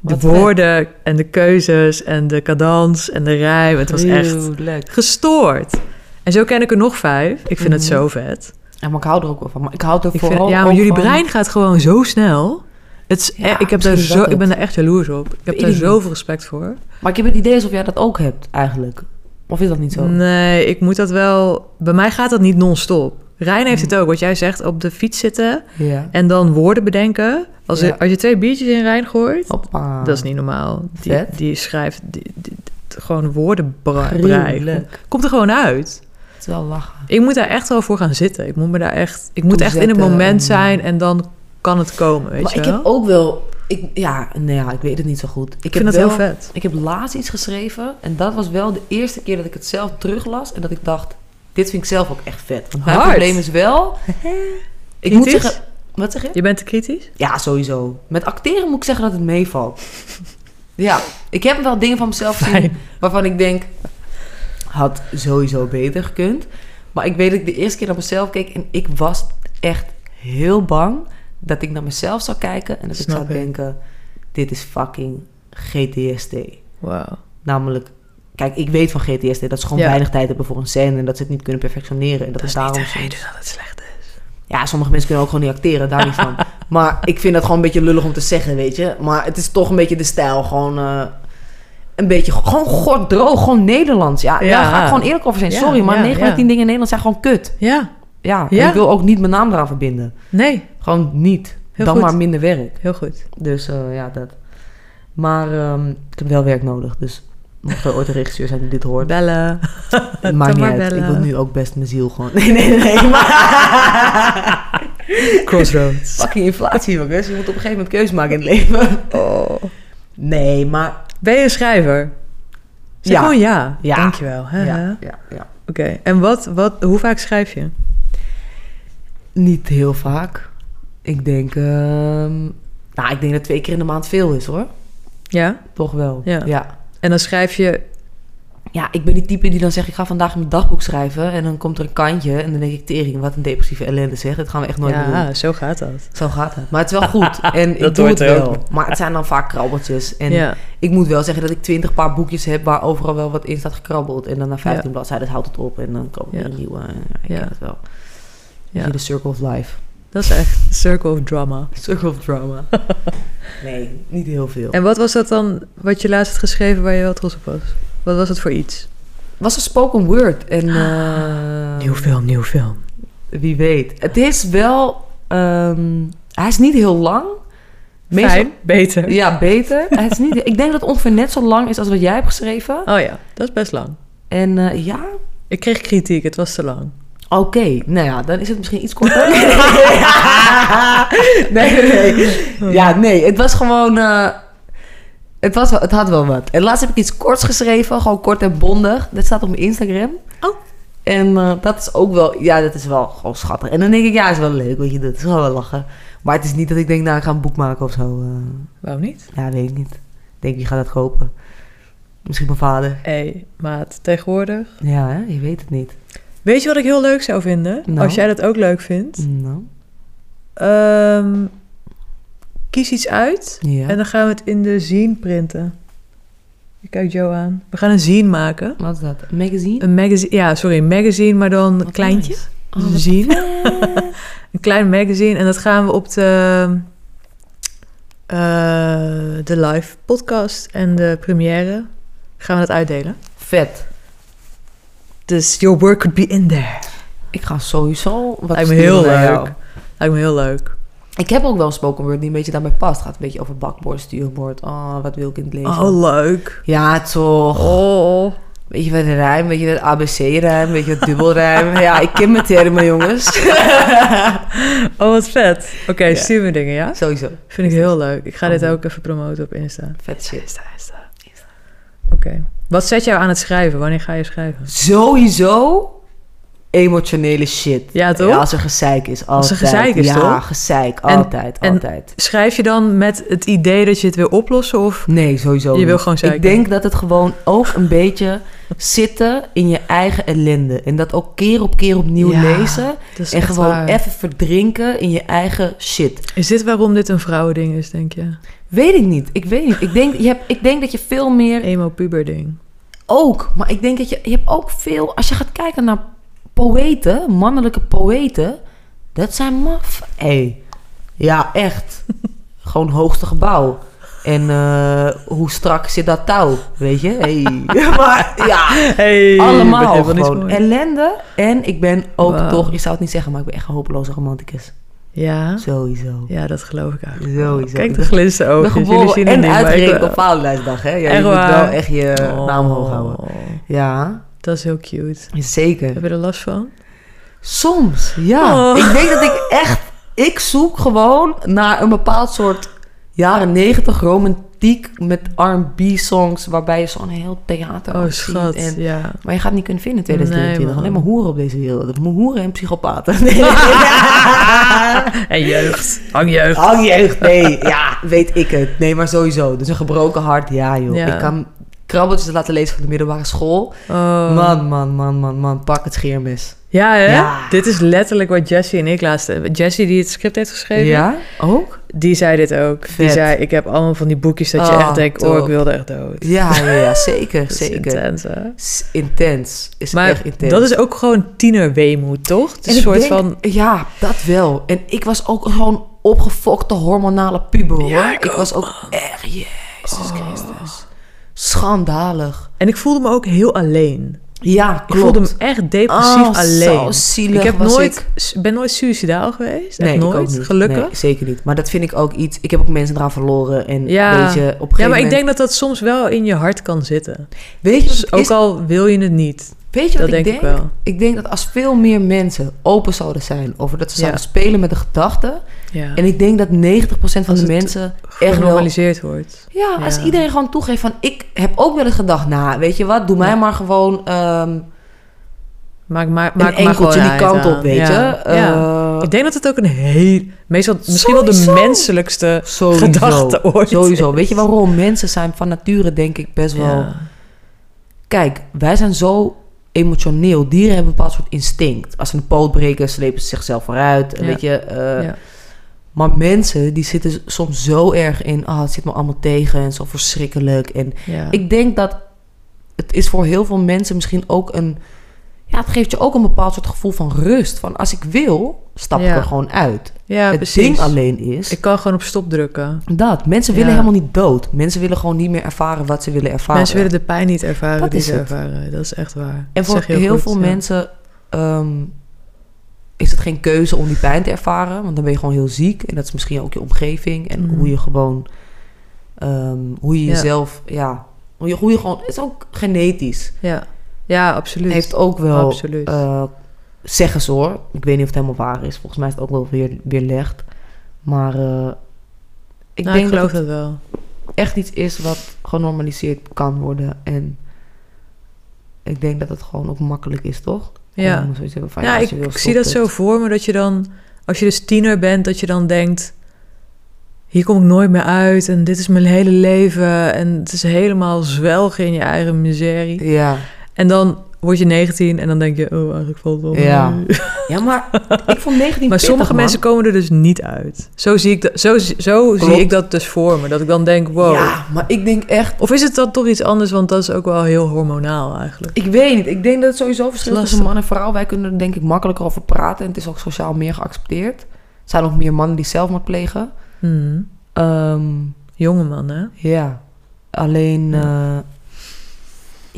de Wat woorden en de keuzes en de cadans en de rijm. Het was echt Gruwelijk. gestoord. En zo ken ik er nog vijf. Ik vind het Mhm. zo vet. Ja, maar ik hou er ook wel van. Maar ik hou er Ik vooral vind, ja, maar ook jullie van- brein gaat gewoon zo snel. Het is, Ja, ik, heb daar zo, ik ben daar echt jaloers op. Ik heb daar zoveel respect voor. Maar ik heb het idee alsof jij dat ook hebt, eigenlijk. Of is dat niet zo? Nee, ik moet dat wel... Bij mij gaat dat niet non-stop. Rijn heeft het ook. Wat jij zegt, op de fiets zitten Ja. en dan woorden bedenken. Als, Ja. je, als je twee biertjes in Rijn gooit, Hoppa. dat is niet normaal. Die, Vet. die schrijft die, die- die- gewoon woordenbrei. Komt er gewoon uit. Het is wel lachen. Ik moet daar echt wel voor gaan zitten. Ik moet me daar echt... Ik moet echt in het moment en- zijn en dan kan het komen, weet maar je ik wel? heb ook wel... Ik, ja, nee, ja, ik weet het niet zo goed. Ik, ik heb vind wel, heel vet. Ik heb laatst iets geschreven. En dat was wel de eerste keer dat ik het zelf teruglas. En dat ik dacht, dit vind ik zelf ook echt vet. Want mijn Hard. probleem is wel... ik moet zeggen... Wat zeg je? Je bent te kritisch? Ja, sowieso. Met acteren moet ik zeggen dat het meevalt. ja, ik heb wel dingen van mezelf gezien waarvan ik denk... had sowieso beter gekund. Maar ik weet dat ik de eerste keer naar mezelf keek... en ik was echt heel bang dat ik naar mezelf zou kijken... en dat Snap ik zou ik. denken... dit is fucking GTSD. Namelijk... Kijk, ik weet van GTSD dat ze gewoon Ja. weinig tijd hebben voor een scène... en dat ze het niet kunnen perfectioneren. En dat, Dat is niet daarom de reden dat het slecht is. ja, sommige mensen kunnen ook gewoon niet acteren, daar niet van. Maar ik vind dat gewoon een beetje lullig om te zeggen, weet je. Maar het is toch een beetje de stijl, gewoon... eh, een beetje, gewoon god droog, gewoon Nederlands. Ja, daar ga ik gewoon eerlijk over zijn. Sorry, maar ja, 9 van de ja. 10 dingen in Nederland zijn gewoon kut. Ja, Ja, ik wil ook niet mijn naam eraan verbinden. nee, Gewoon niet. Heel Dan goed. maar minder werk. heel goed. Dus eh, ja, dat. Maar ehm, ik heb wel werk nodig, dus... Mocht er ooit een regisseur zijn die dit hoort, Bellen. maakt Kan niet maar uit. Ik bellen. wil nu ook best mijn ziel gewoon... Nee, nee, nee, maar... Crossroads. Fucking inflatie, jongens. Je moet op een gegeven moment keuze maken in het leven. Oh. Nee, maar... Ben je een schrijver? Zeg Ja. gewoon ja. Ja. Dankjewel. Ja, ja, ja. Oké, en wat, wat, hoe vaak schrijf je? Niet heel vaak. Ik denk... ehm, nou, ik denk dat twee keer in de maand veel is, hoor. Ja? Toch wel. Ja. ja. En dan schrijf je... Ja, ik ben die type die dan zegt... ik ga vandaag mijn dagboek schrijven... en dan komt er een kantje... en dan denk ik... tering, wat een depressieve ellende zeg. Dat gaan we echt nooit meer doen. Ja, zo gaat dat. Zo gaat het. Maar het is wel goed. En ik doe het wel. ook. Maar het zijn dan vaak krabbeltjes. En ja. ik moet wel zeggen dat ik twintig paar boekjes heb... waar overal wel wat in staat gekrabbeld. En dan na 15 bladzijden houdt het op. En dan komen er Ja. een nieuwe. Ja, ik Ja. ken het wel. Ja. Ja. De circle of life. Dat is echt circle of drama. Circle of drama. nee, niet heel veel. En wat was dat dan wat je laatst had geschreven waar je wel trots op was? Wat was het voor iets? was een spoken word. En eh, Nieuw film, nieuw film. wie weet. Het is wel... ehm, hij is niet heel lang. Meestal- Fijn, beter. Ja, beter. Hij is niet, ik denk dat het ongeveer net zo lang is als wat jij hebt geschreven. Oh ja, dat is best lang. En eh, ja, Ik kreeg kritiek, het was te lang. Oké, nou ja, dan is het misschien iets korter. nee, nee, nee. Ja, nee, het was gewoon... eh, het, was, wel- het had wel wat. En laatst heb ik iets korts geschreven, gewoon kort en bondig. Dat staat op mijn Instagram. Oh. En eh, dat is ook wel... Ja, dat is wel gewoon schattig. En dan denk ik, ja, is wel leuk wat je doet. Het is wel wel lachen. Maar het is niet dat ik denk, nou, ik ga een boek maken of zo. eh. Waarom niet? ja, weet ik niet. Ik denk, wie gaat dat kopen? Misschien mijn vader. Hé, hey, maat, tegenwoordig. Ja, hè? je weet het niet. Weet je wat ik heel leuk zou vinden? Nou? Als jij dat ook leuk vindt. Nou, Ehm, kies iets uit ja. en dan gaan we het in de zine printen. Je kijkt Joe aan. We gaan een zine maken. Wat is dat? Een magazine? Een magazine, ja, sorry, een magazine, maar dan Wat kleintje. nice. Dus Oh, een zine. vet. Een klein magazine en dat gaan we op de, eh, de live podcast en de première gaan we dat uitdelen. Vet. Dus your work could be in there. Ik ga sowieso wat Lijkt me heel leuk. jou. Lijkt me heel leuk. Ik heb ook wel een spoken word die een beetje daarbij past. Gaat een beetje over bakboord, stuurbord. Oh, wat wil ik in het leven? Oh, leuk. Ja, toch. Oh. Weet je wat rijm? Weet je wat ABC-rijm? Weet je wat dubbelrijm? ja, ik ken mijn termen, jongens. Oh, wat vet. Oké, Ja. stuur me dingen, ja? Sowieso. Vind ik heel leuk. Ik ga dit Oh. ook even promoten op Insta. Vet shit. Insta, Insta. Oké. Wat zet jou aan het schrijven? Wanneer ga je schrijven? Sowieso emotionele shit. Ja, toch? als er gezeik is, altijd. er gezeik is, ja, toch? gezeik, En- altijd, en- altijd. Schrijf je dan met het idee dat je het wil oplossen? Of Nee, sowieso Je wil gewoon Ik denk dat het gewoon ook een beetje zitten in je eigen ellende. En dat ook keer op keer opnieuw Ja, lezen. En gewoon waar. even verdrinken in je eigen shit. Is dit waarom dit een vrouwending is, denk je? Weet ik niet. Ik weet niet. Ik denk, je hebt, ik denk dat je veel meer... Emo-puber ding. Ook. Maar ik denk dat je... Je hebt ook veel... Als je gaat kijken naar poëten, mannelijke poëten... Dat zijn maf. Hé. Ja, echt. Gewoon hoogste gebouw. En eh, hoe strak zit dat touw, weet je? Hey. maar ja, Hey, allemaal gewoon ellende. En ik ben ook toch, je zou het niet zeggen, maar ik ben echt een hopeloze romanticus. Ja? Sowieso. Ja, dat geloof ik eigenlijk. Sowieso. Kijk Ik de Ik ben ogen. Jullie geboren zien het en niet, maar ik uitgerekend op Valentijnsdag, hè? Ja, Echt je moet waar? wel echt je Oh, naam hoog houden. Ja, Dat is heel cute. zeker. Heb je er last van? Soms, ja. Oh. Ik denk dat ik echt... Ik zoek gewoon naar een bepaald soort jaren negentig romantiek met R&B-songs... waarbij je zo'n heel theater Oh, schat. En, Ja. maar je gaat het niet kunnen vinden in 2023. Nee. Alleen maar hoeren op deze wereld. Dat moet hoeren en psychopaten. Nee. En jeugd. Hangjeugd. Hangjeugd, nee. Ja, weet ik het. Nee, maar sowieso. Dus een gebroken hart, ja joh. Ja. Ik kan krabbeltjes laten lezen van de middelbare school. Oh. Man, man, man, man, man. Pak het scheermes. Ja, hè? Ja. Dit is letterlijk wat Jessie en ik laatst... Jessie, die het script heeft geschreven, Ja? Ook? die zei dit ook. Die zei, ik heb allemaal van die boekjes dat je Oh, echt denkt... Oh, top. ik wilde echt dood. Ja, ja, ja. Zeker, zeker. intens, hè? Intens. Is Maar echt intens. dat is ook gewoon tienerweemoed, toch? Het is een soort denk- van... Ja, dat wel. En ik was ook gewoon opgefokte hormonale puber, hoor. Ja, ik was ook echt... Jezus Oh. Christus. Schandalig. En ik voelde me ook heel alleen. Ja, Ik klopt. voelde me echt depressief Oh, alleen. Zo ik heb nooit, ik. ben nooit suicidaal geweest. Nee, echt ik nooit. niet. Gelukkig. Nee, zeker niet. Maar dat vind ik ook iets... Ik heb ook mensen eraan verloren. En Ja. weet je, op een Ja, maar ik denk dat dat soms wel in je hart kan zitten. Weet je Dus ook is? al wil je het niet. Weet je wat dat ik denk denk? ik wel. Ik denk dat als veel meer mensen open zouden zijn... over dat ze Ja. zouden spelen met de gedachten... Ja. En ik denk dat 90% van Als de mensen echt wel... genormaliseerd wordt. Ja, als iedereen gewoon toegeeft van... Ik heb ook wel eens gedacht, nou, weet je wat? Doe mij maar gewoon Maak, ehm maak, maak een enkeltje die kant op, weet Ja. je? Ja. Eh, ik denk dat het ook een heel... Meestal misschien wel de menselijkste sowieso, gedachte ooit Sowieso. is. Weet je waarom? Mensen zijn van nature denk ik best wel... Kijk, wij zijn zo emotioneel. Dieren hebben een bepaald soort instinct. Als ze een poot breken, slepen ze zichzelf vooruit. Ja. Weet je? eh, Ja. Maar mensen, die zitten soms zo erg in... Ah, het zit me allemaal tegen en zo verschrikkelijk. En Ja. ik denk dat het is voor heel veel mensen misschien ook een... Ja, het geeft je ook een bepaald soort gevoel van rust. Van als ik wil, stap ik er gewoon uit. ja, het precies. ding alleen is... Ik kan gewoon op stop drukken. dat, mensen willen Ja. helemaal niet dood. Mensen willen gewoon niet meer ervaren wat ze willen ervaren. Mensen willen de pijn niet ervaren Dat die is ze het. ervaren. Dat is echt waar. En voor heel, goed, veel mensen ehm, is het geen keuze om die pijn te ervaren. Want dan ben je gewoon heel ziek. En dat is misschien ook je omgeving. En Mhm. hoe je gewoon... ehm, hoe je jezelf... Ja, hoe je, hoe je gewoon... Het is ook genetisch. Ja, ja absoluut. Heeft ook wel... Absoluut. eh, zeggen ze hoor. Ik weet niet of het helemaal waar is. Volgens mij is het ook wel weer, weerlegd. Maar eh, ik Nou, denk ik geloof dat het wel. echt iets is wat genormaliseerd kan worden. En ik denk dat het gewoon ook makkelijk is, toch? Ja. Zoiets hebben van, Ja, als ik, zie dat zo voor me dat je dan als je dus tiener bent, dat je dan denkt... hier kom ik nooit meer uit en dit is mijn hele leven... en het is helemaal zwelgen in je eigen miserie. Ja. En dan word je 19 en dan denk je... oh, eigenlijk valt het wel Ja. mee. Ja, maar ik vond 19 Maar sommige mensen komen er dus niet uit. Zo zie ik dat, zo, zo zie Klopt. ik dat dus voor me. Dat ik dan denk, wow. Ja, maar ik denk echt... Of is het dan toch iets anders? Want dat is ook wel heel hormonaal eigenlijk. Ik weet niet. Ik denk dat het sowieso verschilt tussen man en vrouw. Wij kunnen er denk ik makkelijker over praten. En het is ook sociaal meer geaccepteerd. Er zijn nog meer mannen die zelfmoord plegen. Hmm. Ehm, Jonge man, hè? ja. Alleen... eh,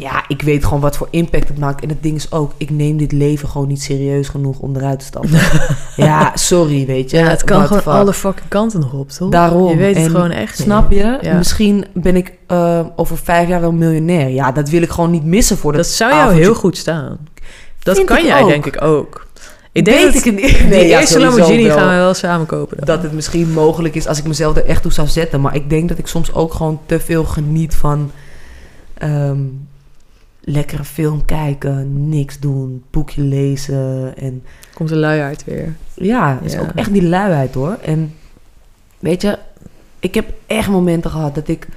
ja, ik weet gewoon wat voor impact het maakt. En het ding is ook... Ik neem dit leven gewoon niet serieus genoeg om eruit te stappen. ja, sorry, weet je. Ja, het kan gewoon fuck. alle fucking kanten nog op, toch? Daarom. Je weet het En gewoon echt. Snap je? Ja. Misschien ben ik eh, over vijf jaar wel miljonair. Ja, dat wil ik gewoon niet missen voor Dat dat zou jou avondje. heel goed staan. Dat Vind kan jij ook. denk ik ook. Ik denk Weet dat ik het niet. die Nee, ja, eerste Lamborghini wel. gaan we wel samen kopen. dan. dat het misschien mogelijk is als ik mezelf er echt toe zou zetten. Maar ik denk dat ik soms ook gewoon te veel geniet van ehm, lekkere film kijken, niks doen, boekje lezen. En Komt de luiaard weer. ja, het is Ja. ook echt die luiheid hoor. En weet je, ik heb echt momenten gehad dat ik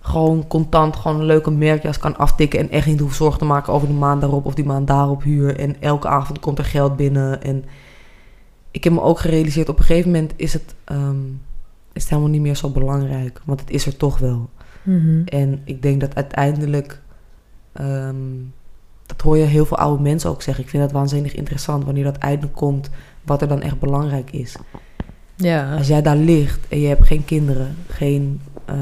gewoon contant gewoon een leuke merkjas kan aftikken en echt niet hoef zorgen te maken over die maand daarop of die maand daarop huur. En elke avond komt er geld binnen. En ik heb me ook gerealiseerd, op een gegeven moment is het, ehm, is het helemaal niet meer zo belangrijk. Want het is er toch wel. Mhm. En ik denk dat uiteindelijk, ehm, dat hoor je heel veel oude mensen ook zeggen. Ik vind dat waanzinnig interessant wanneer dat eindelijk komt, wat er dan echt belangrijk is. Ja. Als jij daar ligt en je hebt geen kinderen, geen eh,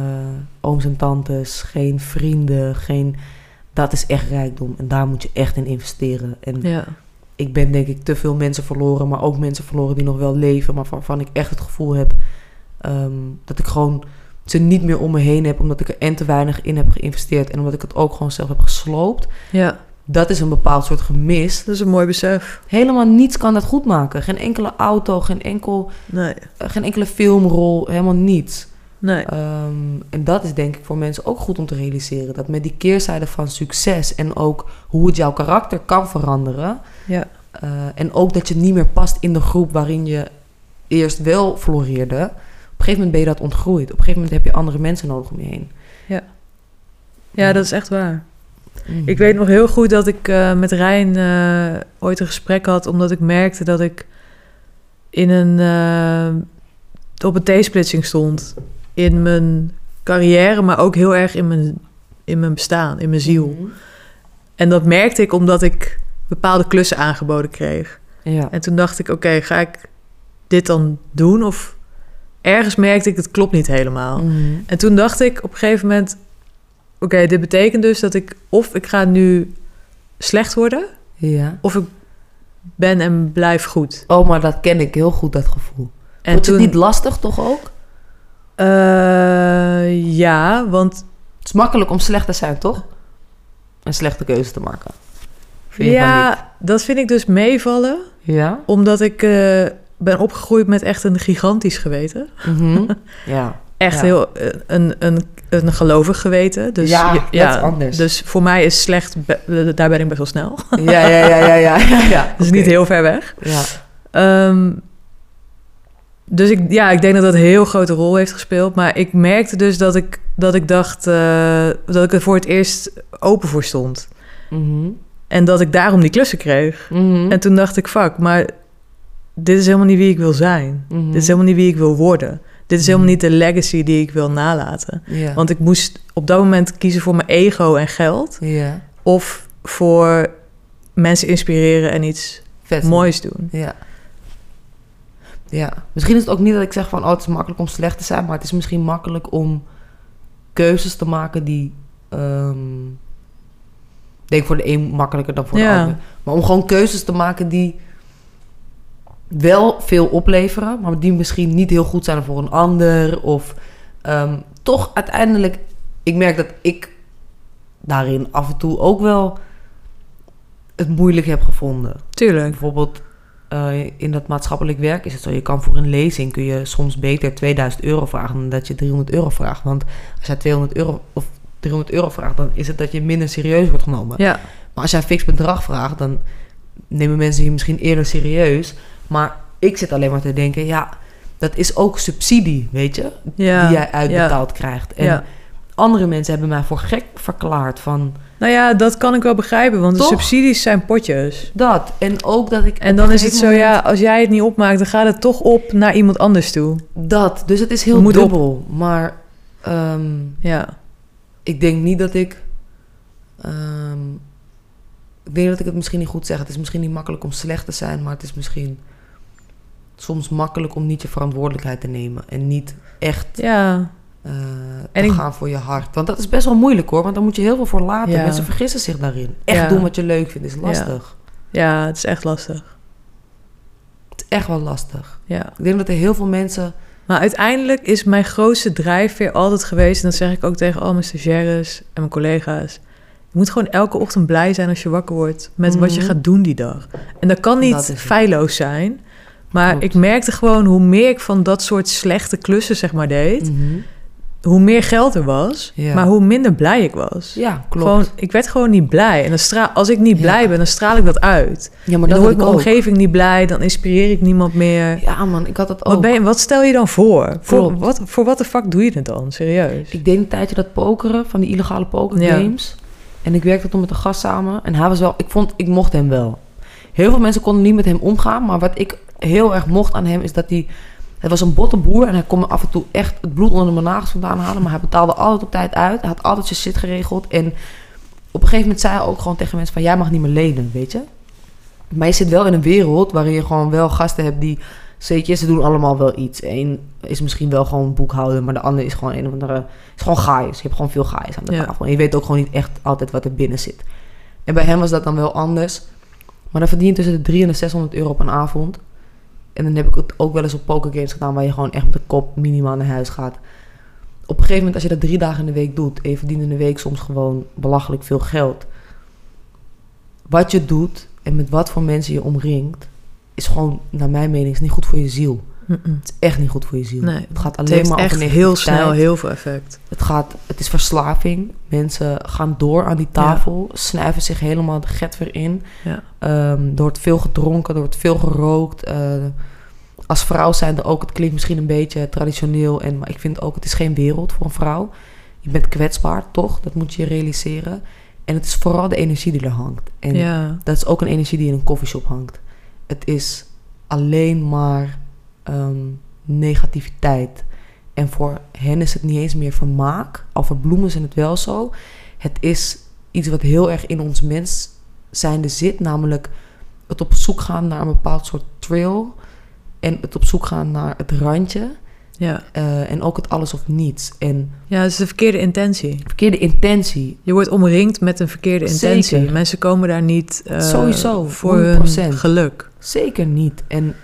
ooms en tantes, geen vrienden, geen... Dat is echt rijkdom en daar moet je echt in investeren. En ja. ik ben denk ik te veel mensen verloren, maar ook mensen verloren die nog wel leven, maar waarvan ik echt het gevoel heb ehm, dat ik gewoon ze niet meer om me heen heb, omdat ik er en te weinig in heb geïnvesteerd en omdat ik het ook gewoon zelf heb gesloopt. ja, Dat is een bepaald soort gemis. dat is een mooi besef. Helemaal niets kan dat goed maken. Geen enkele auto, geen, enkel, Nee, eh, geen enkele filmrol, helemaal niets. nee. Ehm, en dat is denk ik voor mensen ook goed om te realiseren. Dat met die keerzijde van succes en ook hoe het jouw karakter kan veranderen. Ja. eh, en ook dat je niet meer past in de groep waarin je eerst wel floreerde. Op een gegeven moment ben je dat ontgroeid. Op een gegeven moment heb je andere mensen nodig om je heen. Ja, dat is echt waar. Mm. Ik weet nog heel goed dat ik eh, met Rijn eh, ooit een gesprek had, omdat ik merkte dat ik in een, eh, op een T-splitsing stond. In mijn carrière, maar ook heel erg in mijn, in mijn bestaan, in mijn ziel. Mhm. En dat merkte ik omdat ik bepaalde klussen aangeboden kreeg. Ja. En toen dacht ik, oké, ga ik dit dan doen? Of ergens merkte ik, het klopt niet helemaal. Mhm. En toen dacht ik op een gegeven moment... oké, dit betekent dus dat ik... of ik ga nu slecht worden... ja. of ik ben en blijf goed. Oh, maar dat ken ik heel goed, dat gevoel. En toen... het niet lastig toch ook? Eh, ja, want Het is makkelijk om slecht te zijn, toch? Een slechte keuze te maken. Vind ja, dat vind ik dus meevallen... Ja? omdat ik eh, ben opgegroeid met echt een gigantisch geweten. Mhm. ja. Echt Ja. heel... eh, een, een, een gelovig geweten. Dus Ja, is anders. Dus voor mij is slecht... be- daar ben ik best wel snel. Ja, ja, ja, ja, ja, ja. ja. Oké. niet heel ver weg. Ja. Ehm, dus ik, ja, ik denk dat dat een heel grote rol heeft gespeeld. Maar ik merkte dus dat ik, dat ik dacht eh, dat ik er voor het eerst open voor stond. Mhm. En dat ik daarom die klussen kreeg. Mhm. En toen dacht ik, fuck, maar dit is helemaal niet wie ik wil zijn. Mhm. Dit is helemaal niet wie ik wil worden. Dit is helemaal Mhm. niet de legacy die ik wil nalaten. Want ik moest op dat moment kiezen voor mijn ego en geld. Of voor mensen inspireren en iets Vet. moois doen. Ja. Ja. Misschien is het ook niet dat ik zeg van... oh, het is makkelijk om slecht te zijn... maar het is misschien makkelijk om keuzes te maken die... ik denk voor de een makkelijker dan voor Ja. de ander. Maar om gewoon keuzes te maken die wel veel opleveren... maar die misschien niet heel goed zijn voor een ander. Of ehm, toch uiteindelijk... Ik merk dat ik daarin af en toe ook wel het moeilijk heb gevonden. Tuurlijk. Bijvoorbeeld eh, in dat maatschappelijk werk is het zo. Je kan voor een lezing kun je soms beter 2000 euro vragen dan dat je 300 euro vraagt. Want als jij 200 euro of 300 euro vraagt, dan is het dat je minder serieus wordt genomen. Ja, Maar als jij een fix bedrag vraagt, dan nemen mensen je misschien eerder serieus. Maar ik zit alleen maar te denken, ja, dat is ook subsidie, weet je, Ja, die jij uitbetaald krijgt. En Ja. andere mensen hebben mij voor gek verklaard van Nou ja, dat kan ik wel begrijpen, want Toch? de subsidies zijn potjes. dat. En ook dat ik. En dan is het zo, ja, als jij het niet opmaakt, dan gaat het toch op naar iemand anders toe. Dat. Dus het is heel Moet op. dubbel. Maar ehm, Ja, ik denk niet dat ik. ehm, ik denk dat ik het misschien niet goed zeg. Het is misschien niet makkelijk om slecht te zijn, maar het is misschien soms makkelijk om niet je verantwoordelijkheid te nemen en niet echt ja, En ik- gaan voor je hart. Want dat is best wel moeilijk hoor, want dan moet je heel veel voor laten. Ja. Mensen vergissen zich daarin. Echt Ja. doen wat je leuk vindt is lastig. ja, het is echt lastig. Het is echt wel lastig. Ja. Ik denk dat er heel veel mensen. Maar uiteindelijk is mijn grootste drijfveer altijd geweest... en dat zeg ik ook tegen al mijn stagiaires en mijn collega's... je moet gewoon elke ochtend blij zijn als je wakker wordt... met wat je Mhm. gaat doen die dag. En dat kan niet Dat feilloos zijn... maar Klopt. ik merkte gewoon hoe meer ik van dat soort slechte klussen zeg maar deed... Mhm. hoe meer geld er was, Ja. maar hoe minder blij ik was. Ja, klopt. Gewoon, ik werd gewoon niet blij. En dan straal, als ik niet Ja. blij ben, dan straal ik dat uit. ja, maar dan word ik mijn ook. omgeving niet blij, dan inspireer ik niemand meer. Ja, man, ik had dat ook. Wat, ben je, wat stel je dan voor? Voor wat, voor wat de fuck doe je het dan? Serieus? Ik deed een tijdje dat pokeren van die illegale Ja. pokergames. En ik werkte toen met een gast samen. En hij was wel, ik vond, ik mocht hem wel. Heel veel mensen konden niet met hem omgaan. Maar wat ik heel erg mocht aan hem is dat hij. Het was een botte boer en hij kon me af en toe echt het bloed onder mijn nagels vandaan halen. Maar hij betaalde altijd op tijd uit. Hij had altijd zijn shit geregeld. En op een gegeven moment zei hij ook gewoon tegen mensen van... Jij mag niet meer lenen, weet je? Maar je zit wel in een wereld waarin je gewoon wel gasten hebt die... Zeker, ze doen allemaal wel iets. Eén is misschien wel gewoon boekhouder, maar de ander is gewoon een of andere... is gewoon gaaiers. Je hebt gewoon veel gaaiers aan de Ja. tafel. En je weet ook gewoon niet echt altijd wat er binnen zit. En bij hem was dat dan wel anders. Maar dan verdien je tussen de 300 en de 600 euro op een avond. En dan heb ik het ook wel eens op pokergames gedaan... waar je gewoon echt met de kop minimaal naar huis gaat. Op een gegeven moment, als je dat drie dagen in de week doet... en je verdient in de week soms gewoon belachelijk veel geld... wat je doet en met wat voor mensen je omringt... is gewoon, naar mijn mening, is niet goed voor je ziel. Het is echt niet goed voor je ziel. Nee, het gaat Het alleen heeft maar echt heel snel heel veel effect. Het, gaat, het is verslaving. Mensen gaan door aan die tafel, snuiven zich helemaal de get weer in. Ja. Ehm, er wordt veel gedronken, er wordt veel gerookt. Eh, als vrouw zijn er ook, het klinkt misschien een beetje traditioneel, en, maar ik vind ook, het is geen wereld voor een vrouw. Je bent kwetsbaar, toch? Dat moet je je realiseren. En het is vooral de energie die er hangt. En ja. dat is ook een energie die in een koffieshop hangt. Het is alleen maar ehm, negativiteit. En voor hen is het niet eens meer vermaak. Al verbloemen ze het wel zo. Het is iets wat heel erg in ons mens zijnde zit. Namelijk het op zoek gaan naar een bepaald soort trail. En het op zoek gaan naar het randje. Ja. eh, en ook het alles of niets. En ja, het is de verkeerde intentie. verkeerde intentie. Je wordt omringd met een verkeerde intentie. Zeker. Mensen komen daar niet eh, Sowieso, voor hun 100%. geluk. Zeker niet. En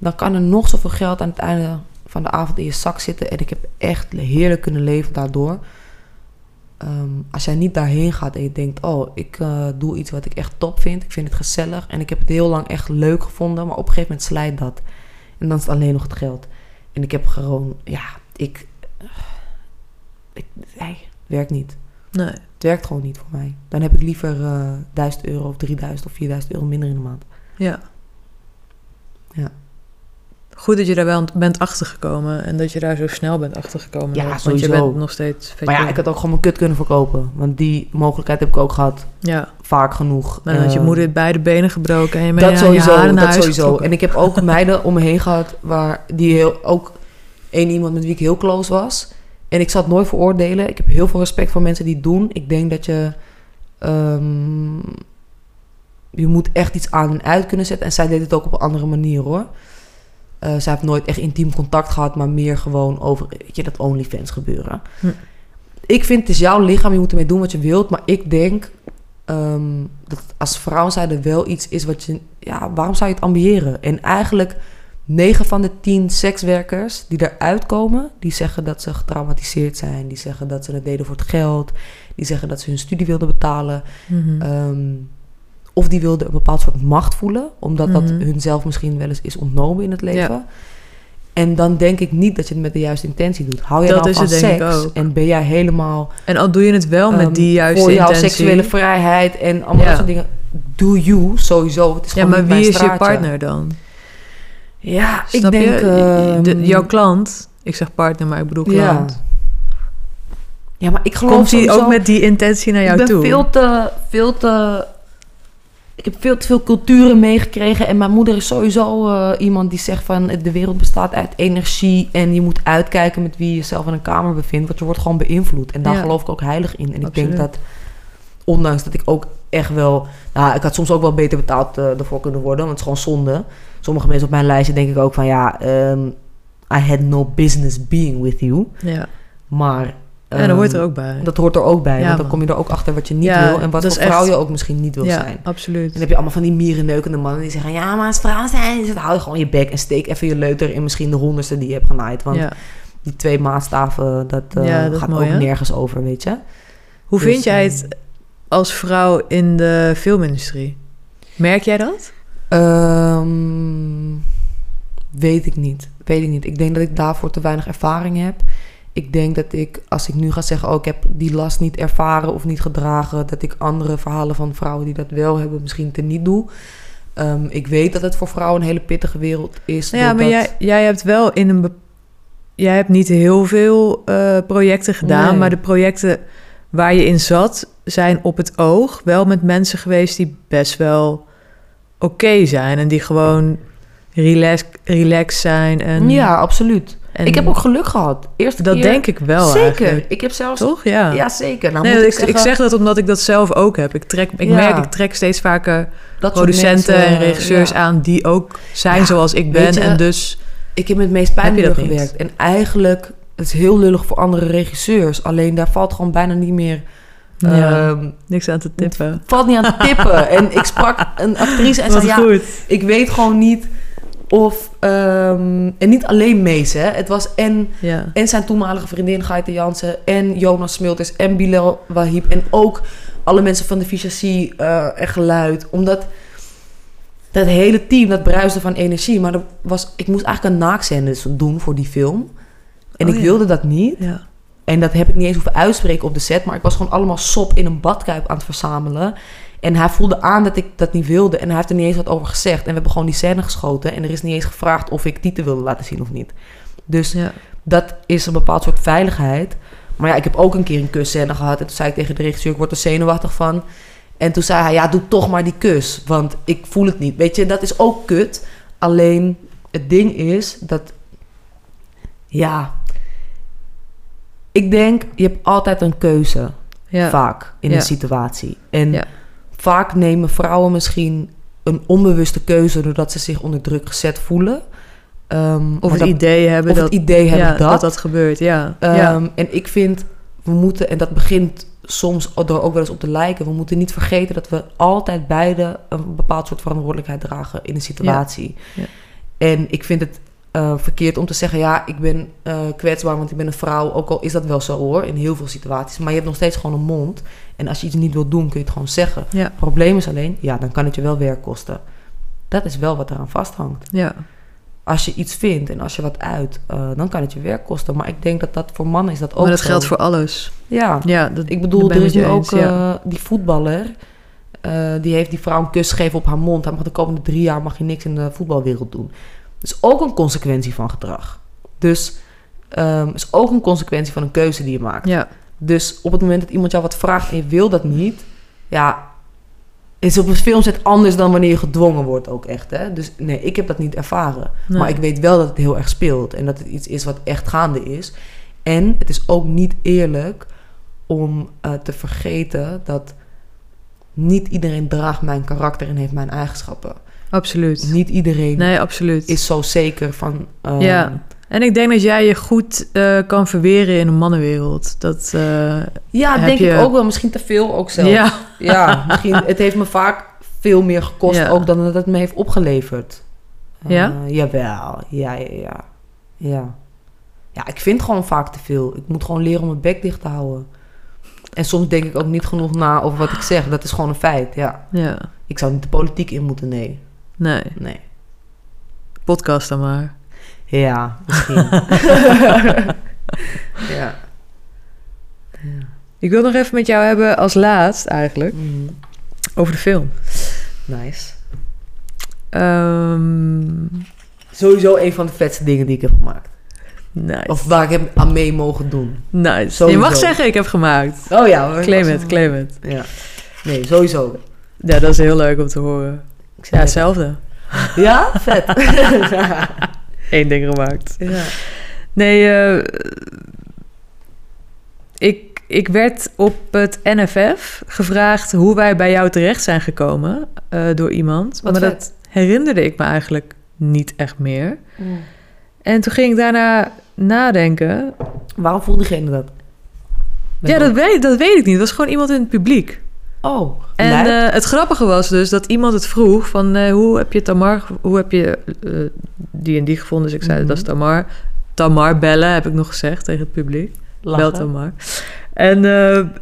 dan kan er nog zoveel geld aan het einde van de avond in je zak zitten. En ik heb echt heerlijk kunnen leven daardoor. Ehm, als jij niet daarheen gaat en je denkt... oh, ik eh, doe iets wat ik echt top vind. Ik vind het gezellig. En ik heb het heel lang echt leuk gevonden. Maar op een gegeven moment slijt dat. En dan is het alleen nog het geld. En ik heb gewoon... Ja, ik... ik werkt niet. Nee. Het werkt gewoon niet voor mij. Dan heb ik liever eh 1000 euro of 3000 of 4000 euro minder in de maand. Ja. Ja. Goed dat je daar wel bent achtergekomen en dat je daar zo snel bent achtergekomen. Ja, nog, want je bent nog steeds Maar ja, ik had ook gewoon mijn kut kunnen verkopen. Want die mogelijkheid heb ik ook gehad. Ja, Vaak genoeg. maar dan had je Eh, moeder beide benen gebroken en je Dat je sowieso, dat sowieso. getrokken. En ik heb ook meiden om me heen gehad... waar die heel, ook één iemand met wie ik heel close was. En ik zat nooit veroordelen. Ik heb heel veel respect voor mensen die het doen. Ik denk dat je... ehm, je moet echt iets aan en uit kunnen zetten. En zij deed het ook op een andere manier, hoor. Eh, zij heeft nooit echt intiem contact gehad... maar meer gewoon over, weet je, dat OnlyFans gebeuren. Hm. Ik vind, het is jouw lichaam, je moet ermee doen wat je wilt. Maar ik denk ehm, dat als vrouw zijde wel iets is wat je... Ja, waarom zou je het ambiëren? En eigenlijk 9 van de 10 sekswerkers die eruit komen... die zeggen dat ze getraumatiseerd zijn. Die zeggen dat ze het deden voor het geld. Die zeggen dat ze hun studie wilden betalen. Ehm, of die wilden een bepaald soort macht voelen... omdat dat Mhm. hunzelf misschien wel eens is ontnomen in het leven... Ja. En dan denk ik niet dat je het met de juiste intentie doet. Hou je Dat nou is van het denk ik seks ook. en ben jij helemaal En al doe je het wel met Ehm, die juiste voor jouw intentie. seksuele vrijheid en allemaal Ja. dat soort dingen. Do you, sowieso. Het is ja, maar wie is je straatje. partner dan? Ja, ik denk... je? ehm, De- jouw klant, ik zeg partner, maar ik bedoel Ja. klant. Ja, maar ik geloof Komt hij ook met die intentie naar jou ik ben toe? veel te, veel te... Ik heb veel te veel culturen meegekregen. En mijn moeder is sowieso eh, iemand die zegt van... de wereld bestaat uit energie. En je moet uitkijken met wie je jezelf in een kamer bevindt. Want je wordt gewoon beïnvloed. En daar Ja. geloof ik ook heilig in. En ik denk dat... Ondanks dat ik ook echt wel... Nou, ik had soms ook wel beter betaald eh, ervoor kunnen worden. Want het is gewoon zonde. Sommige mensen op mijn lijstje denk ik ook van... Ja, ehm, I had no business being with you. Ja, Maar... ja dat hoort er ehm, ook bij. dat hoort er ook bij. Ja, want dan man. kom je er ook achter wat je niet Ja, wil. En wat voor vrouw echt- je ook misschien niet wil ja, zijn. absoluut. En dan heb je allemaal van die mierenneukende mannen die zeggen... Ja, maar als vrouw zijn... Dus hou je gewoon je bek en steek even je leuter... in misschien de honderdste die je hebt genaaid. Want die twee maatstaven, dat, eh, dat gaat mooi, ook hè? nergens over, weet je. Hoe Dus, vind jij eh, het als vrouw in de filmindustrie? Merk jij dat? Ehm, weet ik niet. Weet ik niet. Ik denk dat ik daarvoor te weinig ervaring heb. Ik denk dat ik, als ik nu ga zeggen... oh, ik heb die last niet ervaren of niet gedragen... dat ik andere verhalen van vrouwen die dat wel hebben... misschien teniet doe. Ehm, ik weet dat het voor vrouwen een hele pittige wereld is. Nou ja, maar jij, jij hebt wel in een... Jij hebt niet heel veel eh, projecten gedaan... Nee. maar de projecten waar je in zat... zijn op het oog wel met mensen geweest... die best wel oké zijn... en die gewoon relax, relaxed zijn. En, Ja, absoluut. En ik heb ook geluk gehad. Eerste Dat keer- denk ik wel Zeker. eigenlijk. Ik heb zelfs... Toch? Ja. Ja, zeker. Nou, nee, moet ik, ik, zeg dat omdat ik dat zelf ook heb. Ik, trek, ik Ja. merk, ik trek steeds vaker dat producenten mensen, en regisseurs ja. aan die ook zijn Ja, zoals ik ben. je, en dus Ik heb met het meest niet? gewerkt. En eigenlijk, het is heel lullig voor andere regisseurs. Alleen daar valt gewoon bijna niet meer... ja, ehm, niks aan te tippen. valt niet aan te tippen. en ik sprak een actrice en zei... Ja, goed. ik weet gewoon niet of... ehm, en niet alleen Mees, hè. Het was en, Ja. en zijn toenmalige vriendin Gaite Jansen... en Jonas Smilters en Bilal Wahib... en ook alle mensen van de Vichacie eh en geluid. Omdat dat hele team, dat bruiste van energie. Maar er was, ik moest eigenlijk een naakscène doen voor die film. En Oh ik ja. wilde dat niet. Ja. En dat heb ik niet eens hoeven uitspreken op de set. Maar ik was gewoon allemaal sop in een badkuip aan het verzamelen. En hij voelde aan dat ik dat niet wilde. En hij heeft er niet eens wat over gezegd. En we hebben gewoon die scène geschoten. En er is niet eens gevraagd of ik Tieten wilde laten zien of niet. Dus Ja. dat is een bepaald soort veiligheid. Maar ja, ik heb ook een keer een kusscène gehad. En toen zei ik tegen de regisseur, ik word er zenuwachtig van. En toen zei hij, ja, doe toch maar die kus. Want ik voel het niet. Weet je, dat is ook kut. Alleen, het ding is dat... Ja... Ik denk, je hebt altijd een keuze. Ja. Vaak in Ja. een situatie. En Ja. Vaak nemen vrouwen misschien een onbewuste keuze... doordat ze zich onder druk gezet voelen. Ehm, Of het dat- idee hebben of dat, het idee hebben ja, dat. dat dat gebeurt. Ja. ja. Ehm, En ik vind, we moeten, en dat begint soms door ook wel eens op te lijken, we moeten niet vergeten dat we altijd beide een bepaald soort verantwoordelijkheid dragen in een situatie. Ja. En ik vind het eh, verkeerd om te zeggen, ja, ik ben eh, kwetsbaar, want ik ben een vrouw. Ook al is dat wel zo hoor, in heel veel situaties. Maar je hebt nog steeds gewoon een mond. En als je iets niet wilt doen, kun je het gewoon zeggen. Ja. Het probleem is alleen, ja, dan kan het je wel werk kosten. Dat is wel wat eraan vasthangt ja. als je iets vindt en als je wat uit, eh, dan kan het je werk kosten. Maar ik denk dat dat voor mannen is dat ook Maar dat zo. geldt voor alles. Ja, Ja, dat, ik bedoel, er is nu je ook ja. die voetballer. die heeft die vrouw een kus gegeven op haar mond. Hij mag de komende drie jaar mag je niks in de voetbalwereld doen. Is ook een consequentie van gedrag. Dus ehm is ook een consequentie van een keuze die je maakt. Ja. Dus op het moment dat iemand jou wat vraagt en je wil dat niet, ja, is op een filmset anders dan wanneer je gedwongen wordt ook echt. Hè? Dus nee, ik heb dat niet ervaren. Nee. Maar ik weet wel dat het heel erg speelt en dat het iets is wat echt gaande is. En het is ook niet eerlijk om eh, te vergeten dat niet iedereen draagt mijn karakter en heeft mijn eigenschappen. Absoluut. Niet iedereen Nee, absoluut. is zo zeker van. eh, Ja. En ik denk dat jij je goed eh, kan verweren in een mannenwereld. Dat, eh, Ja, denk je- ik ook wel. Misschien te veel ook zelf. ja. Ja, misschien. Het heeft me vaak veel meer gekost Ja. ook dan dat het me heeft opgeleverd. Eh, Ja? Jawel. Ja, ja, ja. Ja. Ja, ik vind gewoon vaak te veel. Ik moet gewoon leren om mijn bek dicht te houden. En soms denk ik ook niet genoeg na over wat ik zeg. Dat is gewoon een feit, ja. ja. Ik zou niet de politiek in moeten, nee. Nee, Nee. podcast dan maar. Ja, misschien. ja. Ik wil nog even met jou hebben als laatst eigenlijk Mm, over de film. nice. Ehm, Sowieso een van de vetste dingen die ik heb gemaakt. Nice. Of waar ik heb aan mee mogen doen. nice. Je Sowieso. mag zeggen, ik heb gemaakt. Oh ja. Claim het, claim het. Ja. Nee, sowieso. Ja, dat is heel leuk om te horen. Ik Ja, hetzelfde. Ja? Vet. Eén ding gemaakt. ja. Nee, eh, ik, ik werd op het NFF gevraagd hoe wij bij jou terecht zijn gekomen eh, door iemand. Wat maar vet. dat herinnerde ik me eigenlijk niet echt meer. En toen ging ik daarna nadenken. Waarom voelde diegene dat? ja, dat weet, dat weet ik niet. Het was gewoon iemand in het publiek. Oh, En eh, het grappige was dus dat iemand het vroeg van eh, hoe heb je Tamar, hoe heb je eh, die en die gevonden? Dus ik zei Mhm. dat is Tamar. Tamar bellen heb ik nog gezegd tegen het publiek. Lachen. Bel Tamar. En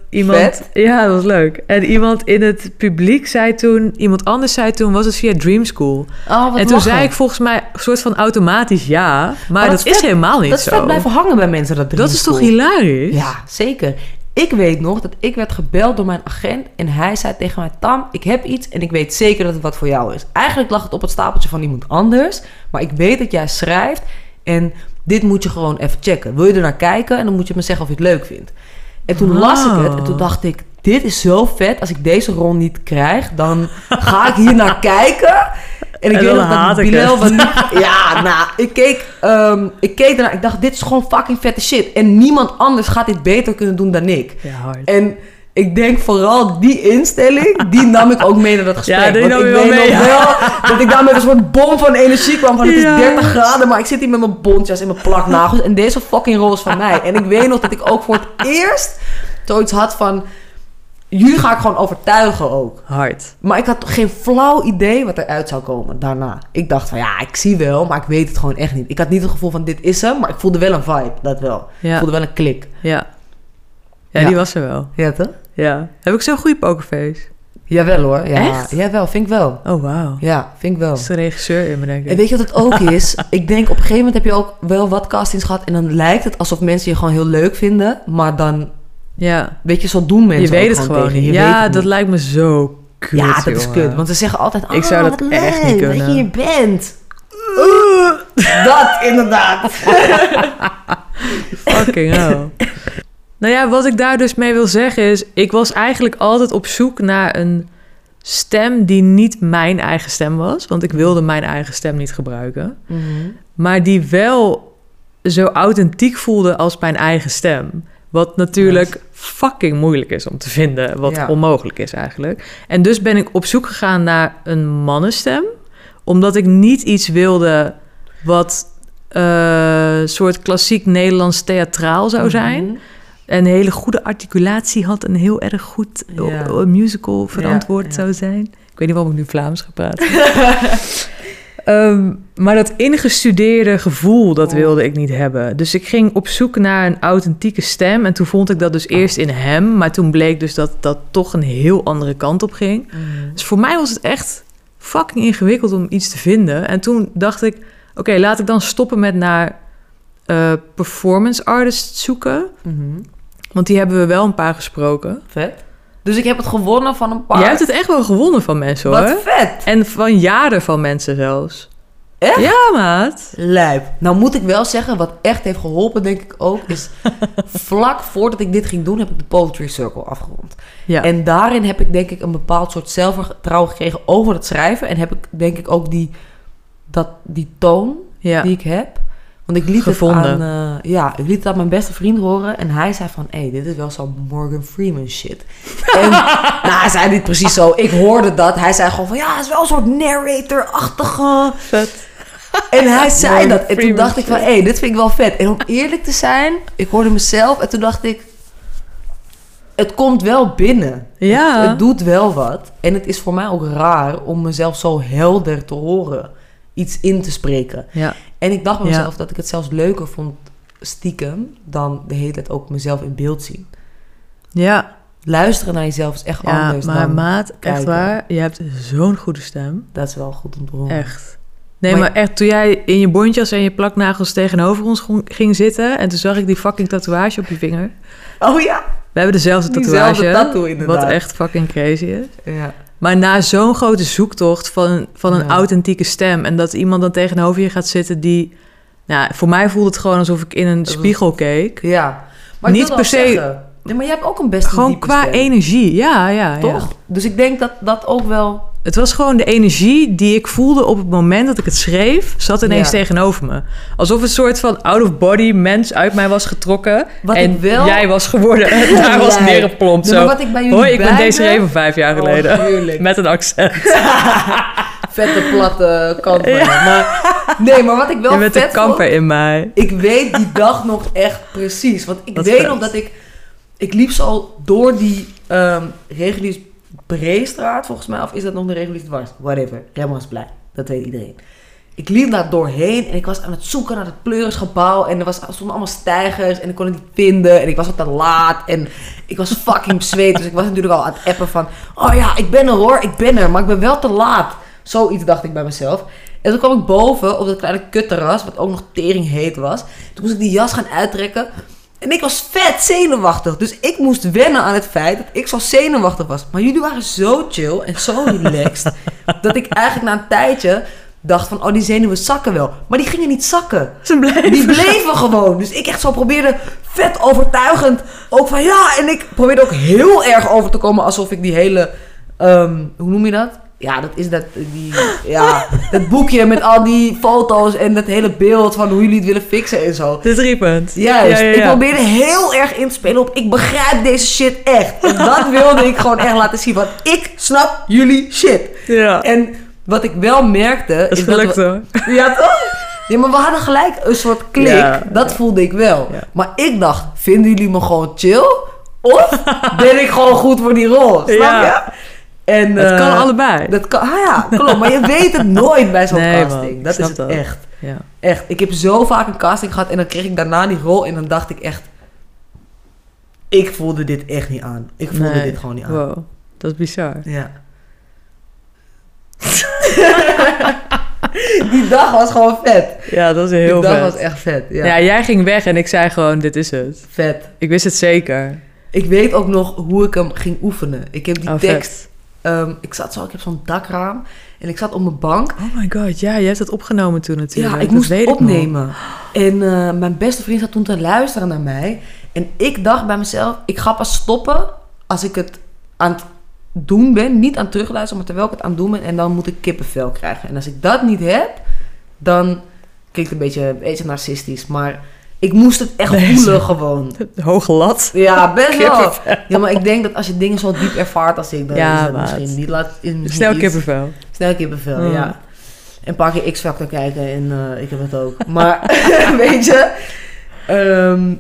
iemand, Vet. ja, dat was leuk. En iemand in het publiek zei toen, iemand anders zei toen, was het via Dream School. Oh, wat en toen lachen. zei ik volgens mij een soort van automatisch ja, maar, Maar dat dat, is helemaal niet Dat is zo. blijven hangen bij mensen, dat dat is toch hilarisch? Ja, zeker. Ik weet nog dat ik werd gebeld door mijn agent en hij zei tegen mij: Tam, ik heb iets en ik weet zeker dat het wat voor jou is. Eigenlijk lag het op het stapeltje van iemand anders, maar ik weet dat jij schrijft en dit moet je gewoon even checken. Wil je er naar kijken en dan moet je me zeggen of je het leuk vindt. En toen las ik het en toen dacht ik: dit is zo vet. Als ik deze rol niet krijg, dan ga ik hier naar kijken. En ik En weet nog dat Bilal van Ja, nou, ik keek, ehm, ik keek ernaar. Ik dacht, dit is gewoon fucking vette shit. En niemand anders gaat dit beter kunnen doen dan ik. Ja, hard. En ik denk vooral die instelling, die nam ik ook mee naar dat gesprek. Ja, die nam ik wel mee, nog wel dat ik daar met een soort bom van energie kwam. Van het Ja. is 30 graden, maar ik zit hier met mijn bontjas en mijn plaknagels. En deze fucking rol is van mij. En ik weet nog dat ik ook voor het eerst zoiets had van... Jullie ga ik gewoon overtuigen ook. Hard. Maar ik had geen flauw idee wat eruit zou komen daarna. Ik dacht van ja, ik zie wel, maar ik weet het gewoon echt niet. Ik had niet het gevoel van dit is hem, maar ik voelde wel een vibe, dat wel. Ik Ja. voelde wel een klik. Ja. Ja, Ja. die was er wel. Ja, toch? Ja. Heb ik zo'n goede pokerface? Jawel hoor. Ja, Echt? Jawel, vind ik wel. Oh, wauw. Ja, vind ik wel. Dat is de regisseur in me, denk ik. En weet je wat het ook is? ik denk op een gegeven moment heb je ook wel wat castings gehad en dan lijkt het alsof mensen je gewoon heel leuk vinden, maar dan, Ja. weet je, zo doen mensen Je weet het gewoon niet. Ja, dat niet. lijkt me zo kut, Ja, dat is kut, want ze zeggen altijd, Ik zou "Ah, dat echt niet dat je kunnen." hier bent. dat inderdaad. Fucking hell. nou ja, wat ik daar dus mee wil zeggen is... ik was eigenlijk altijd op zoek naar een stem die niet mijn eigen stem was. Want ik wilde mijn eigen stem niet gebruiken. Maar die wel zo authentiek voelde als mijn eigen stem. Wat natuurlijk fucking moeilijk is om te vinden. Wat Ja. onmogelijk is eigenlijk. En dus ben ik op zoek gegaan naar een mannenstem. Omdat ik niet iets wilde wat eh soort klassiek Nederlands theatraal zou zijn. Mhm. Een hele goede articulatie had en heel erg goed o- musical verantwoord zou zijn. Ik weet niet waarom ik nu Vlaams ga praten. Ehm, maar dat ingestudeerde gevoel, dat Oh. wilde ik niet hebben. Dus ik ging op zoek naar een authentieke stem. En toen vond ik dat dus eerst in hem. Maar toen bleek dus dat dat toch een heel andere kant op ging. Mhm. Dus voor mij was het echt fucking ingewikkeld om iets te vinden. En toen dacht ik, oké, laat ik dan stoppen met naar eh, performance artists zoeken. Mhm. Want die hebben we wel een paar gesproken. Vet. Dus ik heb het gewonnen van een paar. Jij hebt het echt wel gewonnen van mensen, hoor. Wat vet. En van jaren van mensen zelfs. Echt? Ja, maat. Lijp. Nou moet ik wel zeggen, wat echt heeft geholpen, denk ik ook, is vlak voordat ik dit ging doen, heb ik de Poetry Circle afgerond. Ja. En daarin heb ik denk ik een bepaald soort zelfvertrouwen gekregen over het schrijven. En heb ik denk ik ook die, dat, die toon ja. die ik heb. Want ik liet Gevonden. het aan, eh, ja, ik liet het aan mijn beste vriend horen. En hij zei van, hé, hey, dit is wel zo'n Morgan Freeman shit. En nou, hij zei niet precies zo. Ik hoorde dat. Hij zei gewoon van, ja, het is wel een soort narrator-achtige... Vet. En hij zei Morgan dat. En toen dacht ik van, hé, hey, dit vind ik wel vet. En om eerlijk te zijn, ik hoorde mezelf en toen dacht ik... Het komt wel binnen. Ja. Het, het doet wel wat. En het is voor mij ook raar om mezelf zo helder te horen. Iets in te spreken. Ja. En ik dacht bij Ja. mezelf dat ik het zelfs leuker vond stiekem... dan de hele tijd ook mezelf in beeld zien. Ja. Luisteren naar jezelf is echt Ja, anders maar dan... maat, echt kijken. waar. Je hebt zo'n goede stem. Dat is wel goed om te horen. Echt. Nee, Maar- maar, echt, toen jij in je bontjas en je plaknagels tegenover ons ging zitten... en toen zag ik die fucking tatoeage op je vinger. Oh ja? We hebben dezelfde Diezelfde tatoeage. tattoo inderdaad. Wat echt fucking crazy is. Ja. Maar na zo'n grote zoektocht van, van een Ja. authentieke stem... en dat iemand dan tegenover je gaat zitten die... Nou, voor mij voelde het gewoon alsof ik in een spiegel keek. Ja. Maar Niet per se- zeggen- Nee, maar je hebt ook een best Gewoon qua stem, energie, ja, ja, ja. Toch? Dus ik denk dat dat ook wel... Het was gewoon de energie die ik voelde op het moment dat ik het schreef... zat ineens Ja. tegenover me. Alsof een soort van out-of-body mens uit mij was getrokken... Wat en ik wel- jij was geworden. En daar was Jij. neergeplompt. Nee, Zo. wat ik bij jullie Hoi, ik ben Desiree van vijf jaar Oh, geleden. Met een accent. Vette, platte je. Maar, nee, maar wat ik wel Je bent vet de kamper vond... in mij. Ik weet die dag nog echt precies. Want ik weet vet. nog dat ik... Ik liep zo door die ehm reguliers Breestraat, volgens mij. Of is dat nog de reguliers dwars? Whatever. Remmersplein. Dat weet iedereen. Ik liep daar doorheen en ik was aan het zoeken naar het pleurisgebouw. En er, was, er stonden allemaal stijgers en ik kon het niet vinden. En ik was wat te laat en ik was fucking bezweet. Dus ik was natuurlijk al aan het appen van... Oh ja, ik ben er hoor, ik ben er. Maar ik ben wel te laat. Zoiets dacht ik bij mezelf. En toen kwam ik boven op dat kleine kutterras, wat ook nog tering heet was. Toen moest ik die jas gaan uittrekken. En ik was vet zenuwachtig. Dus ik moest wennen aan het feit dat ik zo zenuwachtig was. Maar jullie waren zo chill en zo relaxed. dat ik eigenlijk na een tijdje dacht van, oh die zenuwen zakken wel. Maar die gingen niet zakken. Ze bleef. Die bleven gewoon. Dus ik echt zo probeerde vet overtuigend. Ook van ja. En ik probeerde ook heel erg over te komen alsof ik die hele. ehm, hoe noem je dat? Ja, dat is dat. Die, ja, dat boekje met al die foto's en dat hele beeld van hoe jullie het willen fixen en zo. Dit riepend. Juist. Ja, ja, Ik probeerde heel erg in te spelen op ik begrijp deze shit echt. En dat wilde ik gewoon echt laten zien. Want ik snap jullie shit. Ja. En wat ik wel merkte. Dat is dat gelukt we- hoor. ja, toch? Ja, maar we hadden gelijk een soort klik. Ja, dat ja. voelde ik wel. Ja. Maar ik dacht, vinden jullie me gewoon chill? Of ben ik gewoon goed voor die rol? Snap Ja. je? En, eh, kan allebei. Dat kan, ah ja, klopt. Maar je weet het nooit bij zo'n Nee, casting. Dat is het dat. echt. Ja. Echt. Ik heb zo vaak een casting gehad en dan kreeg ik daarna die rol en dan dacht ik echt... Ik voelde dit echt niet aan. Ik voelde Nee. dit gewoon niet aan. Wow, dat is bizar. Ja. die dag was gewoon vet. Ja, dat is heel die dag vet. was echt vet. Ja. Ja. jij ging weg en ik zei gewoon, dit is het. Vet. Ik wist het zeker. Ik weet ook nog hoe ik hem ging oefenen. Ik heb die Oh, tekst. vet. Ehm, ik zat zo, ik heb zo'n dakraam. En ik zat op mijn bank. Oh my god, ja, je hebt het opgenomen toen natuurlijk. Ja, ik Dat moest het opnemen. En eh, mijn beste vriend zat toen te luisteren naar mij. En ik dacht bij mezelf, ik ga pas stoppen als ik het aan het doen ben. Niet aan het terugluisteren, maar terwijl ik het aan het doen ben. En dan moet ik kippenvel krijgen. En als ik dat niet heb, dan klinkt het een beetje, een beetje narcistisch. Maar ik moest het echt voelen gewoon. Hoge lat. Ja, best wel. Ja, maar ik denk dat als je dingen zo diep ervaart als ik, dan Ja, is misschien niet laat. Is misschien Snel iets- kippenvel. Snel kippenvel, Mm. ja. En een paar keer X-Factor kijken en eh, ik heb het ook. Maar, weet je... ehm,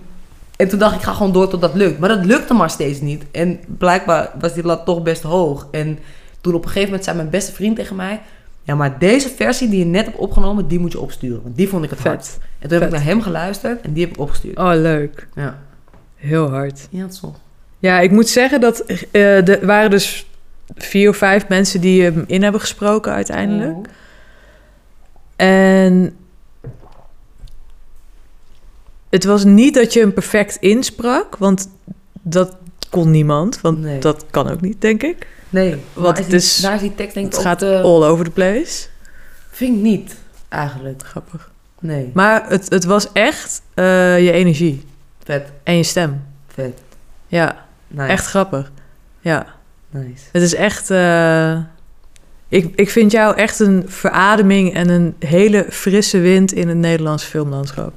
en toen dacht ik, ik ga gewoon door tot dat lukt. Maar dat lukte maar steeds niet. En blijkbaar was die lat toch best hoog. En toen op een gegeven moment zei mijn beste vriend tegen mij... Ja, maar deze versie die je net hebt opgenomen, die moet je opsturen. Want die vond ik het hard. Vet. En toen heb ik naar hem geluisterd en die heb ik opgestuurd. Oh, leuk. Ja. Heel hard. Ja, dat. Ja, ik moet zeggen dat eh er waren dus vier of vijf mensen die hem in hebben gesproken uiteindelijk. Oh. En het was niet dat je hem perfect insprak, want dat kon niemand. Want Nee. dat kan ook niet, denk ik. Nee, Want het is- daar is die tekst denk ik Het gaat te- all over the place. Vind ik niet, eigenlijk. Grappig. Nee, Maar het, het was echt eh, je energie vet, en je stem. vet. Ja, Nice. echt grappig. Ja, Nice. het is echt... eh, ik, ik vind jou echt een verademing en een hele frisse wind in het Nederlands filmlandschap.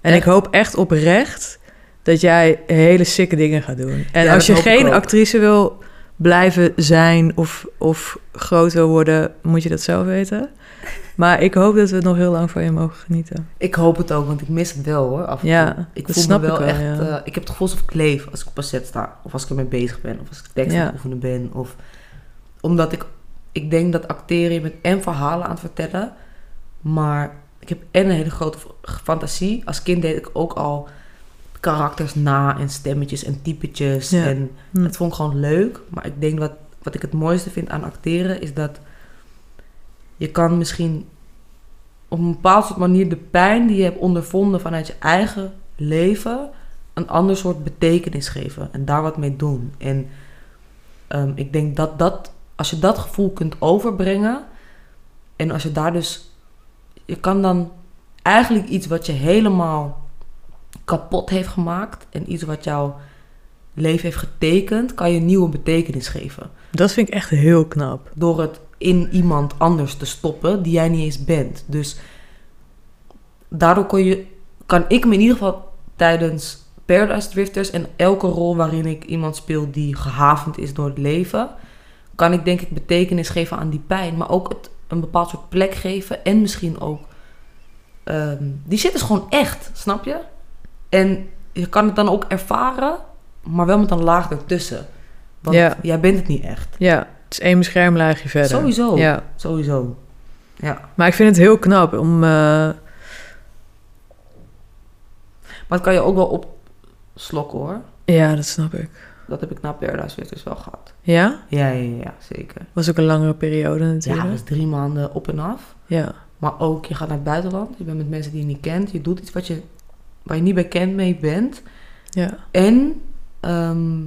En Echt? ik hoop echt oprecht dat jij hele sikke dingen gaat doen. En Ja, als je geen actrice wil blijven zijn of, of groot wil worden, moet je dat zelf weten. Maar ik hoop dat we nog heel lang van je mogen genieten. Ik hoop het ook, want ik mis het wel hoor. Af en Ja, toe. ik dat voel snap me wel, ik wel, echt. ja. eh, ik heb het gevoel alsof ik leef als ik op een set sta, of als ik ermee bezig ben, of als ik tekst aan Ja. het oefenen ben. Of omdat ik, ik denk dat acteren je bent en verhalen aan het vertellen, maar ik heb en een hele grote fantasie. Als kind deed ik ook al karakters na en stemmetjes en typetjes Ja. en Hm. Het vond ik gewoon leuk. Maar ik denk wat, wat ik het mooiste vind aan acteren is dat je kan misschien op een bepaald soort manier de pijn die je hebt ondervonden vanuit je eigen leven een ander soort betekenis geven en daar wat mee doen. En ehm, ik denk dat dat als je dat gevoel kunt overbrengen en als je daar dus, je kan dan eigenlijk iets wat je helemaal kapot heeft gemaakt en iets wat jouw leven heeft getekend, kan je een nieuwe betekenis geven. Dat vind ik echt heel knap. Door het in iemand anders te stoppen die jij niet eens bent. Dus daardoor kon je, kan ik me in ieder geval tijdens Paradise Drifters en elke rol waarin ik iemand speel die gehavend is door het leven, kan ik denk ik betekenis geven aan die pijn, maar ook het, een bepaald soort plek geven en misschien ook. ehm, die shit is gewoon echt, snap je? En je kan het dan ook ervaren, maar wel met een laag ertussen. Want Ja. jij bent het niet echt. Ja, het is één beschermlaagje verder. Sowieso. Ja, Sowieso. Ja. maar ik vind het heel knap om... eh, Maar het kan je ook wel opslokken hoor. ja, dat snap ik. Dat heb ik na Paradise Drifters wel gehad. Ja? Ja, ja, ja, zeker. Was ook een langere periode Ja, natuurlijk. dat is drie maanden op en af. Ja, Maar ook, je gaat naar het buitenland. Je bent met mensen die je niet kent. Je doet iets wat je, waar je niet bekend mee bent. ja. En ehm,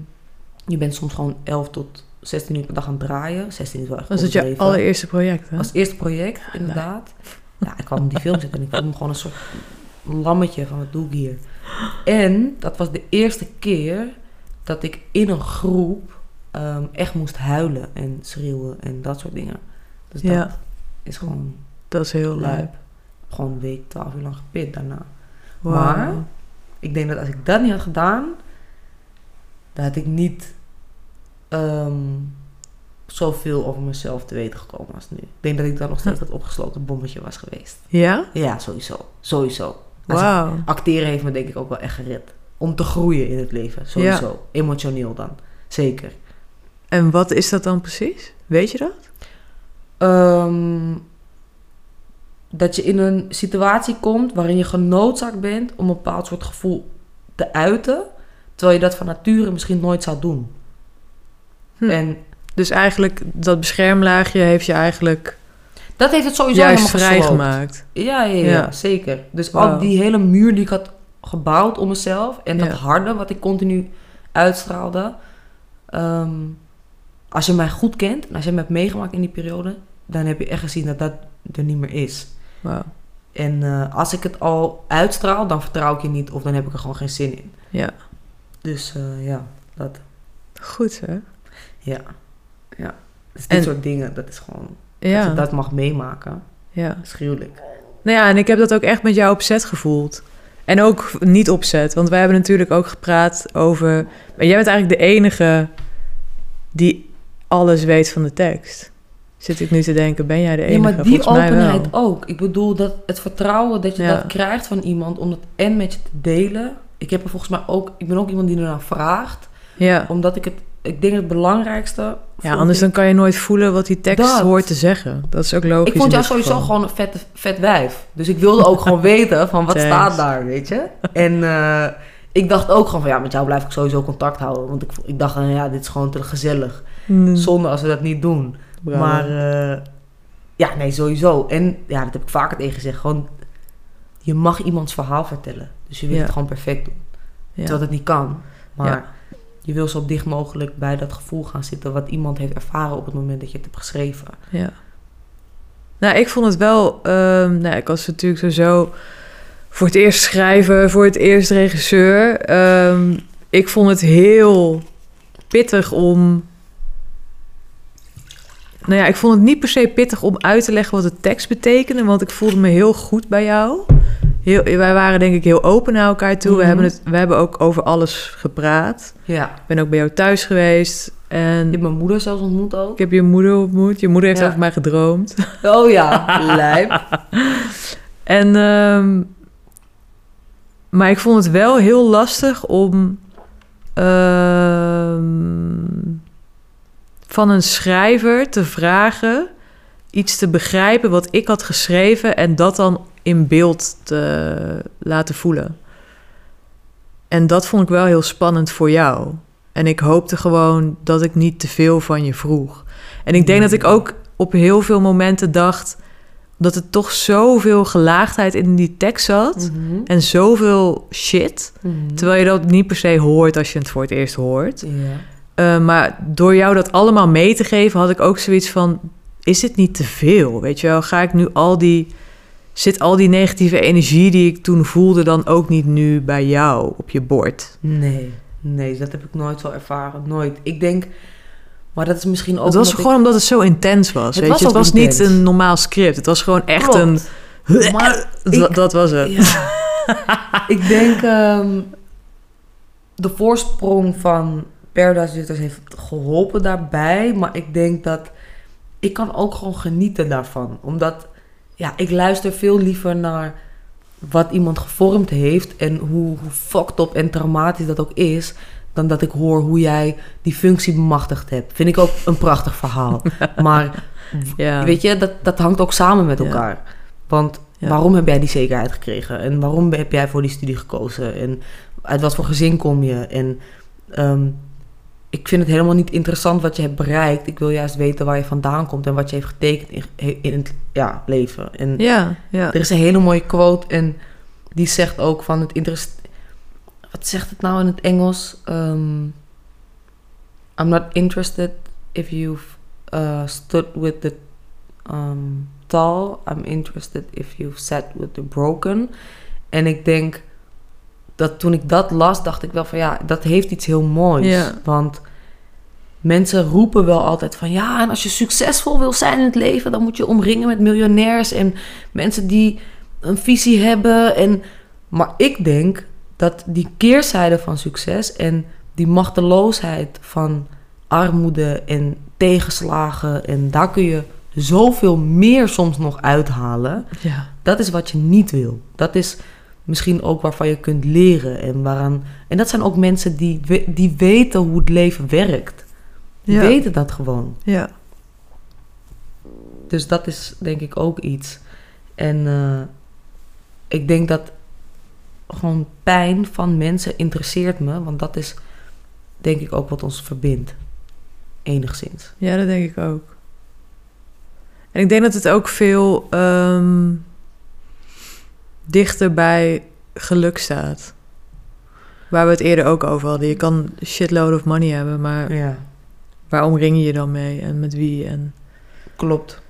je bent soms gewoon 11 tot 16 uur per dag aan het draaien. 16 is wel echt Was het je overdreven. allereerste project, hè? Als eerste project, inderdaad. Ja, ik kwam die film zitten en ik voelde me gewoon een soort lammetje van wat doe ik hier. En dat was de eerste keer dat ik in een groep ehm, echt moest huilen en schreeuwen en dat soort dingen. Dus dat Ja. is gewoon Dat is heel lijp. Gewoon een week, 12 uur lang gepit daarna. Maar ik denk dat als ik dat niet had gedaan, dan had ik niet ehm, zoveel over mezelf te weten gekomen als nu. Ik denk dat ik dan nog steeds dat opgesloten bommetje was geweest. Ja? Ja, sowieso. Sowieso. Wauw. acteren heeft me denk ik ook wel echt gered. Om te groeien in het leven. Sowieso. Emotioneel dan. Zeker. En wat is dat dan precies? Weet je dat? Ehm, dat je in een situatie komt waarin je genoodzaakt bent om een bepaald soort gevoel te uiten. Terwijl je dat van nature misschien nooit zou doen. Hm. En Dus eigenlijk, dat beschermlaagje heeft je eigenlijk dat heeft het sowieso juist vrijgemaakt. Ja, ja, ja, Ja. zeker. Dus al die hele muur die ik had gebouwd om mezelf... en dat Ja. harde wat ik continu uitstraalde... ehm, als je mij goed kent en als je me hebt meegemaakt in die periode... dan heb je echt gezien dat dat er niet meer is. En eh, als ik het al uitstraal, dan vertrouw ik je niet... of dan heb ik er gewoon geen zin in. Ja, Dus eh, ja, dat... goed hè? Ja, ja. Dus dit En- soort dingen, dat is gewoon... Dat Ja, je dat mag meemaken, ja. is gruwelijk. Nou ja, en ik heb dat ook echt met jou opzet gevoeld. En ook niet opzet, want wij hebben natuurlijk ook gepraat over... Maar jij bent eigenlijk de enige die alles weet van de tekst. Zit ik nu te denken, ben jij de enige? Ja, maar die Volgens openheid ook. Ik bedoel, dat het vertrouwen dat je Ja. dat krijgt van iemand om dat en met je te delen. Ik heb er volgens mij ook, ik ben ook iemand die ernaar vraagt. Ja. Omdat ik het, ik denk het belangrijkste. ja, anders ik, dan kan je nooit voelen wat die tekst Dat. hoort te zeggen. Dat is ook logisch Ik vond jou sowieso geval. gewoon een vet, vet wijf. Dus ik wilde ook gewoon weten van wat Thanks. staat daar, weet je. En eh, ik dacht ook gewoon van ja, met jou blijf ik sowieso contact houden. Want ik, ik dacht, nou ja, dit is gewoon te gezellig. Mm, Zonde als we dat niet doen. Bravo. Maar eh, ja, nee, sowieso. En ja, dat heb ik vaker tegen gezegd. Gewoon, je mag iemands verhaal vertellen. Dus je wil Ja. het gewoon perfect doen. Terwijl dat niet kan. Maar je wil zo dicht mogelijk bij dat gevoel gaan zitten... wat iemand heeft ervaren op het moment dat je het hebt geschreven. Ja. Nou, ik vond het wel... ehm, nou, ik was natuurlijk sowieso voor het eerst schrijver, voor het eerst regisseur. Ehm, ik vond het heel pittig om... Nou ja, ik vond het niet per se pittig om uit te leggen wat de tekst betekende... want ik voelde me heel goed bij jou. Heel, wij waren denk ik heel open naar elkaar toe. we, Mhm. hebben het, we hebben ook over alles gepraat. Ja. Ik ben ook bij jou thuis geweest. En Je hebt mijn moeder zelfs ontmoet ook. ik heb je moeder ontmoet. Je moeder heeft Ja. over mij gedroomd. Oh ja, lijp. En, ehm, maar ik vond het wel heel lastig om ehm, van een schrijver te vragen iets te begrijpen wat ik had geschreven en dat dan in beeld te laten voelen. En dat vond ik wel heel spannend voor jou. En ik hoopte gewoon dat ik niet te veel van je vroeg. En ik denk dat ik ook op heel veel momenten dacht dat er toch zoveel gelaagdheid in die tekst zat Mhm. en zoveel shit, Mhm. terwijl je dat niet per se hoort als je het voor het eerst hoort. Ja. Eh, maar door jou dat allemaal mee te geven, had ik ook zoiets van: is het niet te veel? Weet je wel, ga ik nu al die. Zit al die negatieve energie die ik toen voelde, dan ook niet nu bij jou op je bord? Nee, nee, dat heb ik nooit zo ervaren. Nooit. Ik denk, maar dat is misschien ook. Het was gewoon omdat het zo intens was. Het weet was je? het was intens. niet een normaal script. Het was gewoon echt Klopt. een. Maar Dat, ik- dat was het. Ja. ik denk ehm, de voorsprong van Paradise Zitters heeft geholpen daarbij. Maar ik denk dat ik kan ook gewoon genieten daarvan. Omdat ja, ik luister veel liever naar wat iemand gevormd heeft. En hoe, hoe fucked up en traumatisch dat ook is. Dan dat ik hoor hoe jij die functie bemachtigd hebt. Vind ik ook een prachtig verhaal. maar Ja. Weet je, dat, dat hangt ook samen met Ja. elkaar. Want Ja. waarom heb jij die zekerheid gekregen? En waarom heb jij voor die studie gekozen? En uit wat voor gezin kom je? En ehm, ik vind het helemaal niet interessant wat je hebt bereikt. Ik wil juist weten waar je vandaan komt en wat je heeft getekend in, in het ja, leven. En Ja, ja. er is een hele mooie quote en die zegt ook van het interest. Wat zegt het nou in het Engels? Ehm, I'm not interested if you've uh, stood with the um, tall. I'm interested if you've sat with the broken. En ik denk dat toen ik dat las, dacht ik wel van ja, dat heeft iets heel moois. Ja. Want mensen roepen wel altijd van ja, en als je succesvol wil zijn in het leven, dan moet je omringen met miljonairs en mensen die een visie hebben. En, maar ik denk dat die keerzijde van succes en die machteloosheid van armoede en tegenslagen, en daar kun je zoveel meer soms nog uithalen. ja. Dat is wat je niet wil. Dat is misschien ook waarvan je kunt leren. En, waaraan, en dat zijn ook mensen die, die weten hoe het leven werkt. Die Ja. weten dat gewoon. ja. Dus dat is denk ik ook iets. En eh, ik denk dat gewoon pijn van mensen interesseert me. Want dat is denk ik ook wat ons verbindt. Enigszins. Ja, dat denk ik ook. En ik denk dat het ook veel ehm, dichter bij geluk staat. Waar we het eerder ook over hadden. Je kan shitload of money hebben, maar Ja, waar omring je je dan mee en met wie? En klopt.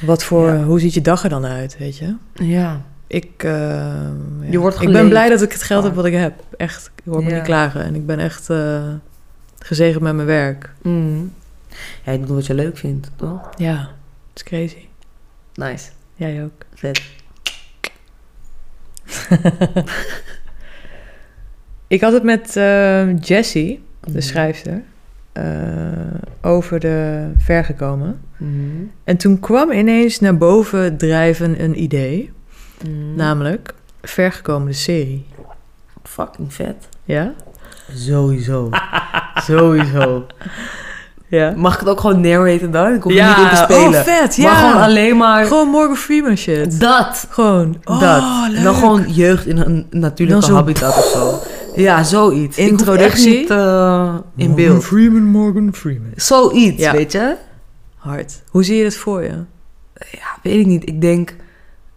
wat voor, Ja. hoe ziet je dag er dan uit, weet je? Ja, Ik, eh, ja. Je wordt ik ben blij dat ik het geld heb Vaak. wat ik heb. Echt, ik hoor me niet klagen. En ik ben echt eh, gezegend met mijn werk. mm. ja je doet wat je leuk vindt, toch? Ja, het is crazy. Nice. Jij ook. Vet. Ik had het met eh, Jessie, de Mhm. schrijfster, eh, over de vergekomen. Mhm. En toen kwam ineens naar boven drijven een idee. Mhm. Namelijk vergekomen de serie. Fucking vet. Ja? Sowieso. Sowieso. Ja. Mag ik het ook gewoon narraten dan? Ik hoef er niet in te spelen. oh vet, ja. Maar gewoon alleen maar... Gewoon Morgan Freeman shit. Dat. Gewoon. Oh, dat. leuk. Dan gewoon jeugd in een natuurlijke habitat of zo. Ja, zoiets. Introductie. niet eh, in Morgan beeld. Freeman, Morgan Freeman. Zoiets, Ja. weet je? Hard. Hoe zie je het voor je? Ja, weet ik niet. Ik denk...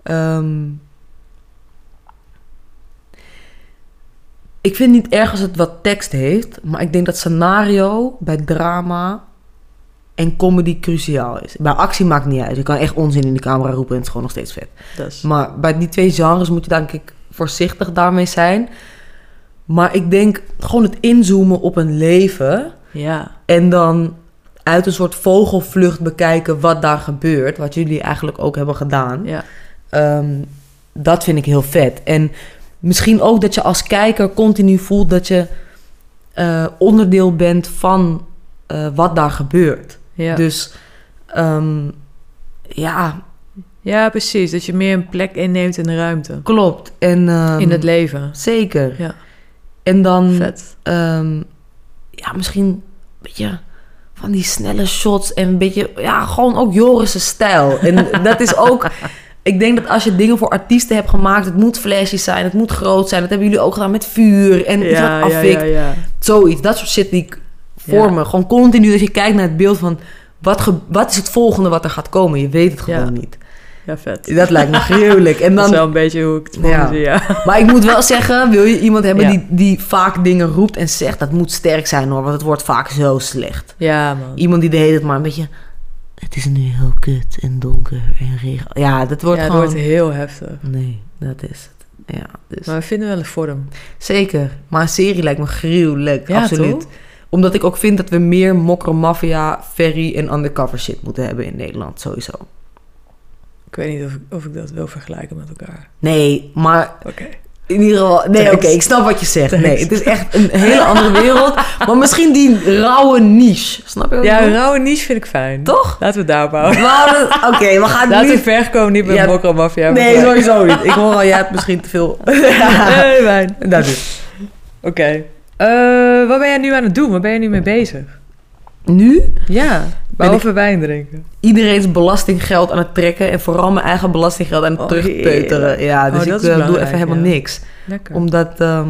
ehm, ik vind het niet erg als het wat tekst heeft. Maar ik denk dat scenario bij drama en comedy cruciaal is. Bij actie maakt niet uit. Je kan echt onzin in de camera roepen en het is gewoon nog steeds vet. Is... Maar bij die twee genres moet je denk ik voorzichtig daarmee zijn. Maar ik denk gewoon het inzoomen op een leven... Ja. En dan uit een soort vogelvlucht bekijken wat daar gebeurt. Wat jullie eigenlijk ook hebben gedaan. Ja. Ehm, dat vind ik heel vet. En misschien ook dat je als kijker continu voelt dat je eh, onderdeel bent van eh, wat daar gebeurt. Ja. Dus ehm, ja, ja, precies. Dat je meer een plek inneemt in de ruimte. klopt. En, ehm, in het leven. Zeker. Ja. En dan Vet. ehm, ja, misschien een beetje van die snelle shots en een beetje, ja, gewoon ook Joris' stijl. En dat is ook, ik denk dat als je dingen voor artiesten hebt gemaakt, het moet flashy zijn, het moet groot zijn. Dat hebben jullie ook gedaan met vuur en iets Ja, wat ja, afvikt. ja, ja. Zoiets, dat soort shit die ik voor Ja. me. Gewoon continu dat je kijkt naar het beeld van, wat, ge- wat is het volgende wat er gaat komen? Je weet het gewoon niet. Ja, vet. Dat lijkt me gruwelijk. En Dat is dan, wel een beetje hoe ik het Ja. zie, ja. maar ik moet wel zeggen, wil je iemand hebben Ja. die, die vaak dingen roept en zegt, dat moet sterk zijn hoor, want het wordt vaak zo slecht. Ja, man. Iemand die de hele tijd maar een beetje, het is nu heel kut en donker en regen. Ja, dat wordt ja, gewoon... wordt heel heftig. Nee, dat is het. Ja, dus... Maar we vinden wel een vorm. Zeker. Maar een serie lijkt me gruwelijk. Ja, absoluut. toch? Omdat ik ook vind dat we meer mokro maffia, ferry en undercover shit moeten hebben in Nederland. Sowieso. Ik weet niet of ik, of ik dat wil vergelijken met elkaar. Nee, maar Oké. In ieder geval... Nee, oké, ik snap wat je zegt. Nee, het is echt een hele andere wereld. Maar misschien die rauwe niche. Snap je wat Ja, een rauwe niche vind ik fijn. Toch? Laten we het daarop houden. Oké, we gaan Laten we niet... ver komen niet met Ja. Mokro Mafia. Nee, sowieso niet. Ik hoor al, jij hebt misschien te veel... Nee, wijn. dat is. Oké. Eh, wat ben jij nu aan het doen? Waar ben je nu mee bezig? Nu Ja, behalve wijn drinken. iedereen's belastinggeld aan het trekken... en vooral mijn eigen belastinggeld aan het Oh, terugpeuteren. Ja, dus Oh, ik eh, doe even helemaal ja. niks. Lekker. Omdat ehm,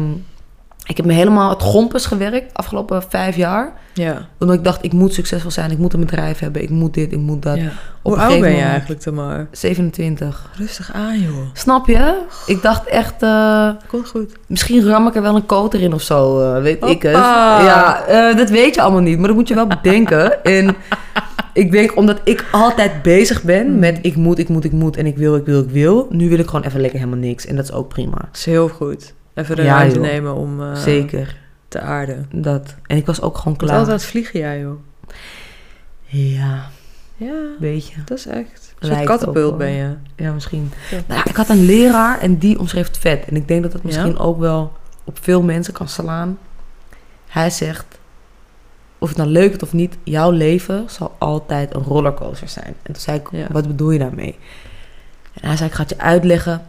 ik heb me helemaal het gompes gewerkt afgelopen vijf jaar. Ja. Omdat ik dacht, ik moet succesvol zijn. Ik moet een bedrijf hebben. Ik moet dit, ik moet dat. ja. Hoe oud ben je moment- eigenlijk, Tamar? 27. Rustig aan, joh. Snap je? Ik dacht echt, eh, Komt goed. misschien ram ik er wel een koter in of zo. eh, weet ik het. Ja, eh, dat weet je allemaal niet. Maar dat moet je wel bedenken. en ik denk, omdat ik altijd bezig ben Hmm. met ik moet, ik moet, ik moet. En ik wil, ik wil, ik wil. Nu wil ik gewoon even lekker helemaal niks. En dat is ook prima. Dat is heel goed. Even de Ja, ruimte joh. nemen om eh, Zeker. te aarden. Dat. En ik was ook gewoon Want klaar. altijd vliegen jij, joh. Ja, Ja, weet je. dat is echt. Soort katapult ben je. Ja, misschien. Ja. Nou ja, ik had een leraar en die omschreef het vet. En ik denk dat het Ja? misschien ook wel op veel mensen kan slaan. Hij zegt, of het nou leuk is of niet, jouw leven zal altijd een rollercoaster zijn. En toen zei ik, Ja. wat bedoel je daarmee? En hij zei, ik ga het je uitleggen.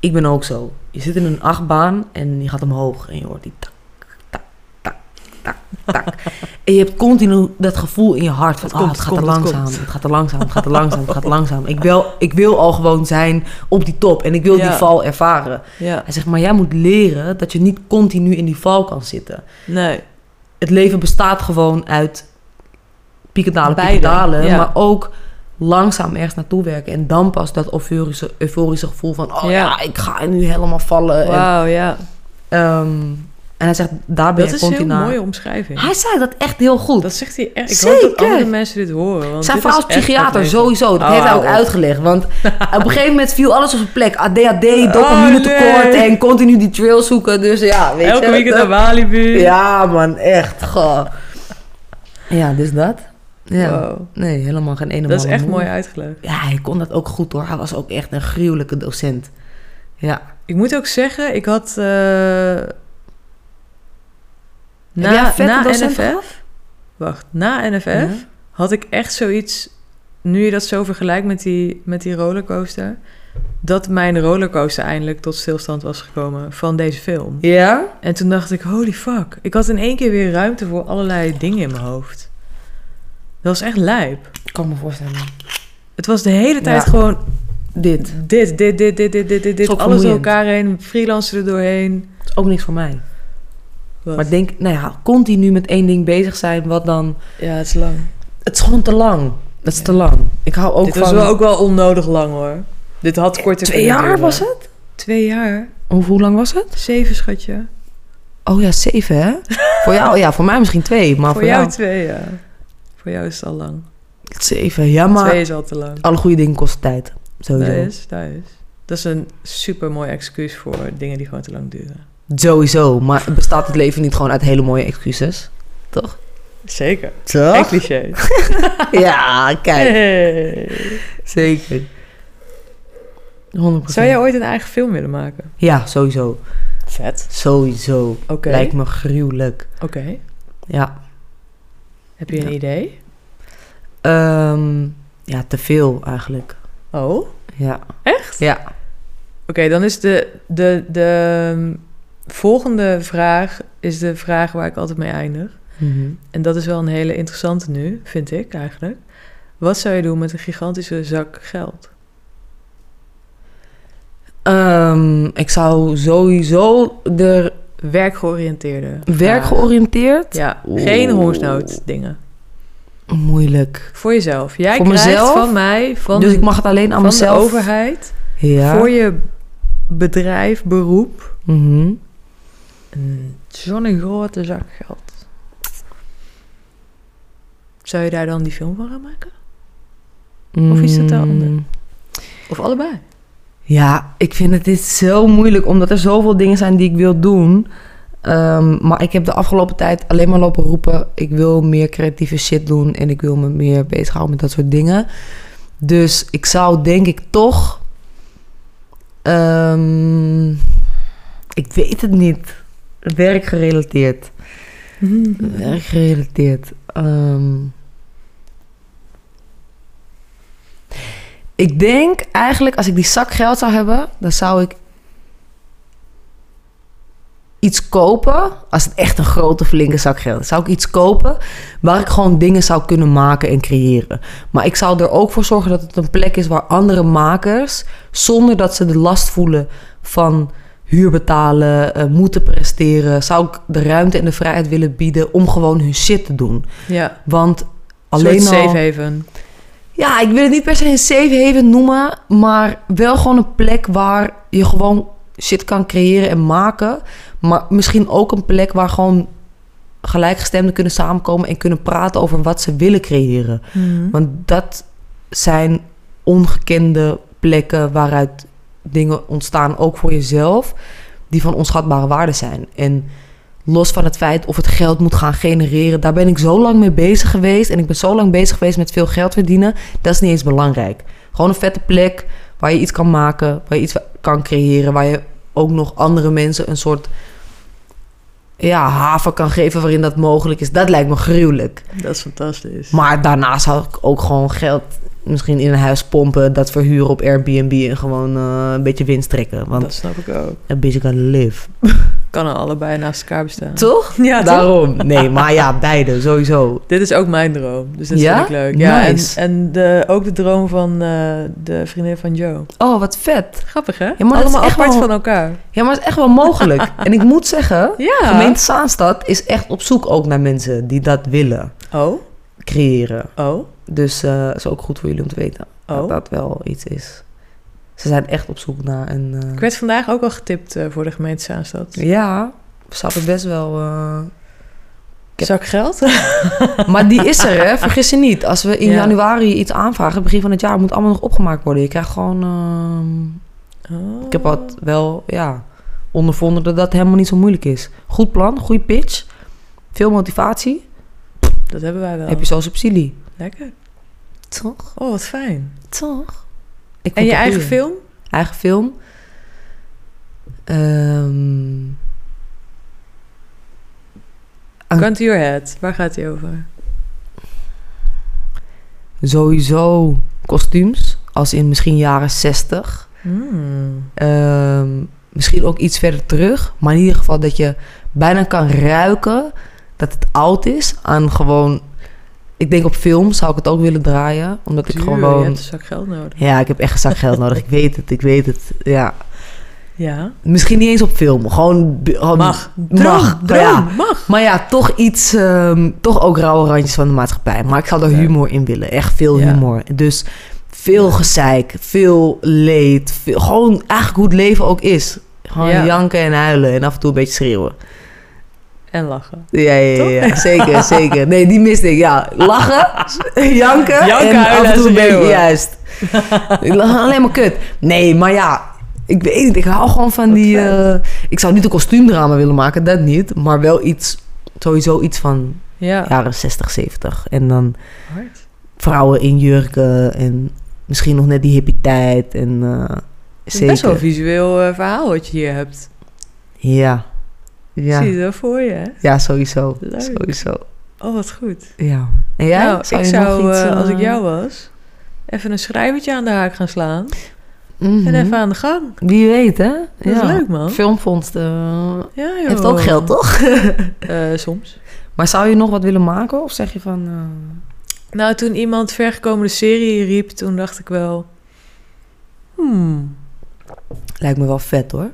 Ik ben ook zo. Je zit in een achtbaan en je gaat omhoog en je hoort die tak, tak, tak, tak, tak. En je hebt continu dat gevoel in je hart van, Het oh, het het gaat het langzaam, het gaat er langzaam, het gaat er langzaam, het gaat er langzaam. Ik wil, ik wil al gewoon zijn op die top en ik wil die val ervaren. Ja. Hij zegt, maar jij moet leren dat je niet continu in die val kan zitten. Nee. Het leven bestaat gewoon uit pieken dalen, Beide, pieken dalen, ja. maar ook langzaam ergens naartoe werken. En dan pas dat euforische, euforische gevoel van, oh ja. Ja. ik ga nu helemaal vallen. En, Wauw, ja. ehm, en hij zegt, daar ben Dat je is een heel continu. mooie omschrijving. Hij zei dat echt heel goed. Dat zegt hij echt. Ik hoop dat Zeker. andere mensen dit horen. Want Zijn vrouw is is echt psychiater, sowieso. Dat Oh, heeft hij ook uitgelegd. Want op een gegeven moment viel alles op zijn plek. ADHD, dopamine tekort Oh, nee. en continu die trail zoeken. Dus ja, weet Elke je. weekend dat- naar Walibi. Ja, man, echt. Goh. Ja, dus dat. Ja. Wow. Nee, helemaal geen ene Dat is echt moe. mooi uitgelegd. Ja, hij kon dat ook goed hoor. Hij was ook echt een gruwelijke docent. Ja. Ik moet ook zeggen, ik had... eh na, NFF... Wacht, na NFF Ja. had ik echt zoiets... Nu je dat zo vergelijkt met die, met die rollercoaster... Dat mijn rollercoaster eindelijk tot stilstand was gekomen van deze film. Ja? En toen dacht ik, holy fuck. Ik had in één keer weer ruimte voor allerlei dingen in mijn hoofd. Dat was echt lijp. Ik kan me voorstellen. Het was de hele tijd Ja. gewoon Dit. dit, dit, dit, dit, dit, dit, dit, Alles door elkaar heen, freelancer er doorheen. is ook niks voor mij. Wat? Maar denk, nou ja, continu met één ding bezig zijn, wat dan... Ja, het is lang. Het is gewoon te lang. Het is Ja. te lang. Ik hou ook Dit van... was wel ook wel onnodig lang hoor. Dit had korter Twee jaar duren. was het? Twee jaar. Hoe, hoe lang was het? Zeven, schatje. Oh ja, zeven hè? voor jou, ja, voor mij misschien twee, maar voor voor, jou jou... twee, ja. Voor jou is het al lang. Zeven, ja, maar Twee is al te lang. alle goede dingen kosten tijd. Sowieso. Dat is, dat is. Dat is een super mooi excuus voor dingen die gewoon te lang duren. Sowieso, maar bestaat het leven niet gewoon uit hele mooie excuses? Toch? Zeker. Toch? En cliché. Ja, kijk. Hey. Zeker. 100%. Zou jij ooit een eigen film willen maken? Ja, sowieso. Vet. Sowieso. Oké. Lijkt me gruwelijk. Oké. Ja. Heb je een Ja. idee? Ehm, ja, te veel eigenlijk. Oh, Ja. echt? Ja. Oké, dan is de, de, de um, volgende vraag is de vraag waar ik altijd mee eindig. Mhm. En dat is wel een hele interessante nu, vind ik eigenlijk. Wat zou je doen met een gigantische zak geld? Ehm, ik zou sowieso de Werkgeoriënteerde. werkgeoriënteerd. Ja, Oeh. geen hongersnood dingen. Moeilijk. Voor jezelf. Jij Voor krijgt mezelf? van mij, van, dus ik mag het alleen aan van mezelf. de overheid, Ja. voor je bedrijf, beroep, Mhm. zo'n grote zak geld. Zou je daar dan die film van gaan maken? Of iets totaal Mm. anders? Of allebei? Ja, ik vind het dit zo moeilijk, omdat er zoveel dingen zijn die ik wil doen. Ehm, maar ik heb de afgelopen tijd alleen maar lopen roepen... ik wil meer creatieve shit doen en ik wil me meer bezighouden met dat soort dingen. Dus ik zou denk ik toch... ehm, ik weet het niet. Werkgerelateerd. Werkgerelateerd. Ehm, ik denk eigenlijk, als ik die zak geld zou hebben, dan zou ik iets kopen. Als het echt een grote, flinke zak geld is, zou ik iets kopen waar ik gewoon dingen zou kunnen maken en creëren. Maar ik zou er ook voor zorgen dat het een plek is waar andere makers, zonder dat ze de last voelen van huur betalen, eh, moeten presteren, zou ik de ruimte en de vrijheid willen bieden om gewoon hun shit te doen. Ja, Want alleen al... safe haven. Ja, ik wil het niet per se een safe haven noemen, maar wel gewoon een plek waar je gewoon shit kan creëren en maken. Maar misschien ook een plek waar gewoon gelijkgestemden kunnen samenkomen en kunnen praten over wat ze willen creëren. Mhm. Want dat zijn ongekende plekken waaruit dingen ontstaan, ook voor jezelf, die van onschatbare waarde zijn. En los van het feit of het geld moet gaan genereren, daar ben ik zo lang mee bezig geweest. En ik ben zo lang bezig geweest met veel geld verdienen. Dat is niet eens belangrijk. Gewoon een vette plek waar je iets kan maken, waar je iets kan creëren, waar je ook nog andere mensen een soort ja, haven kan geven waarin dat mogelijk is. Dat lijkt me gruwelijk. Dat is fantastisch. Maar daarna zou ik ook gewoon geld misschien in een huis pompen, dat verhuren op Airbnb en gewoon eh, een beetje winst trekken. Want dat snap ik ook. a bitch gotta live. Kan er allebei naast elkaar bestaan. Toch? Ja, toch? Daarom. Nee, maar ja, beide, sowieso. Dit is ook mijn droom. Dus dat Ja? vind ik leuk. Ja, en, Nice. en de, ook de droom van eh, de vriendin van Joe. Oh, wat vet. Grappig, hè? maar dat is Allemaal echt apart wel- van elkaar. Ja, maar het is echt wel mogelijk. en ik moet zeggen, Ja. gemeente Zaanstad is echt op zoek ook naar mensen die dat willen Oh, creëren. oh, Dus eh is ook goed voor jullie om te weten dat oh. dat wel iets is. Ze zijn echt op zoek naar een... eh, Ik werd vandaag ook al getipt eh, voor de gemeente Zaanstad. Ja, snap ik best wel... heb- Zak geld? Maar die is er, hè? Vergis je niet. Als we in Ja. januari iets aanvragen, begin van het jaar, moet allemaal nog opgemaakt worden. Je krijgt gewoon... ehm, Oh. Ik heb wat wel, ja, ondervonden dat dat helemaal niet zo moeilijk is. Goed plan, goede pitch, veel motivatie. Dat hebben wij wel. Heb je zo subsidie. Lekker. Toch? Oh, wat fijn. Toch? Ik En je eigen goeie. film? Eigen film. Een- Gun to your head. Waar gaat die over? sowieso kostuums, als in misschien jaren 60. Hmm. Ehm, misschien ook iets verder terug. Maar in ieder geval dat je bijna kan ruiken dat het oud is aan gewoon... Ik denk op film zou ik het ook willen draaien. Omdat ik gewoon... Je hebt een zak geld nodig. Ja, ik heb echt een zak geld nodig. Ik weet het, ik weet het. Ja. Ja. Misschien niet eens op film. Gewoon... gewoon Mag. Mag. Droom, maar ja. mag. Maar ja, toch iets... ehm, toch ook rauwe randjes van de maatschappij. Maar ik zou er Ja. humor in willen. Echt veel Ja. humor. Dus veel gezeik. Veel leed. Veel, gewoon eigenlijk hoe het leven ook is. Gewoon Ja. janken en huilen. En af en toe een beetje schreeuwen. En lachen. Ja, ja, ja, ja. zeker, zeker. Nee, die miste ik. Ja, lachen, janken, Janken, en af en toe en een beetje, schreeuwen. juist. Alleen maar kut. Nee, maar ja, ik weet niet. Ik hou gewoon van Wat die... eh, ik zou niet een kostuumdrama willen maken, dat niet. Maar wel iets, sowieso iets van Ja. jaren 60, 70. En dan Hard. vrouwen in jurken en misschien nog net die hippie tijd. En Het is zeker. best wel een visueel eh, verhaal wat je hier hebt. Ja. Ja. Zie je voor je, hè? ja, sowieso. Leuk. Sowieso. Oh, wat goed. Ja. En jij? nou, ik zou, iets, eh, als ik eh, jou was, even een schrijvertje aan de haak gaan slaan. mhm. En even aan de gang. Wie weet, hè? Dat is leuk, man. Filmfonds eh, Ja, joh. heeft ook geld, toch? Soms. maar zou je nog wat willen maken? Of zeg je van... Nou, toen iemand vergekomende serie riep, toen dacht ik wel... Hmm, Lijkt me wel vet, hoor.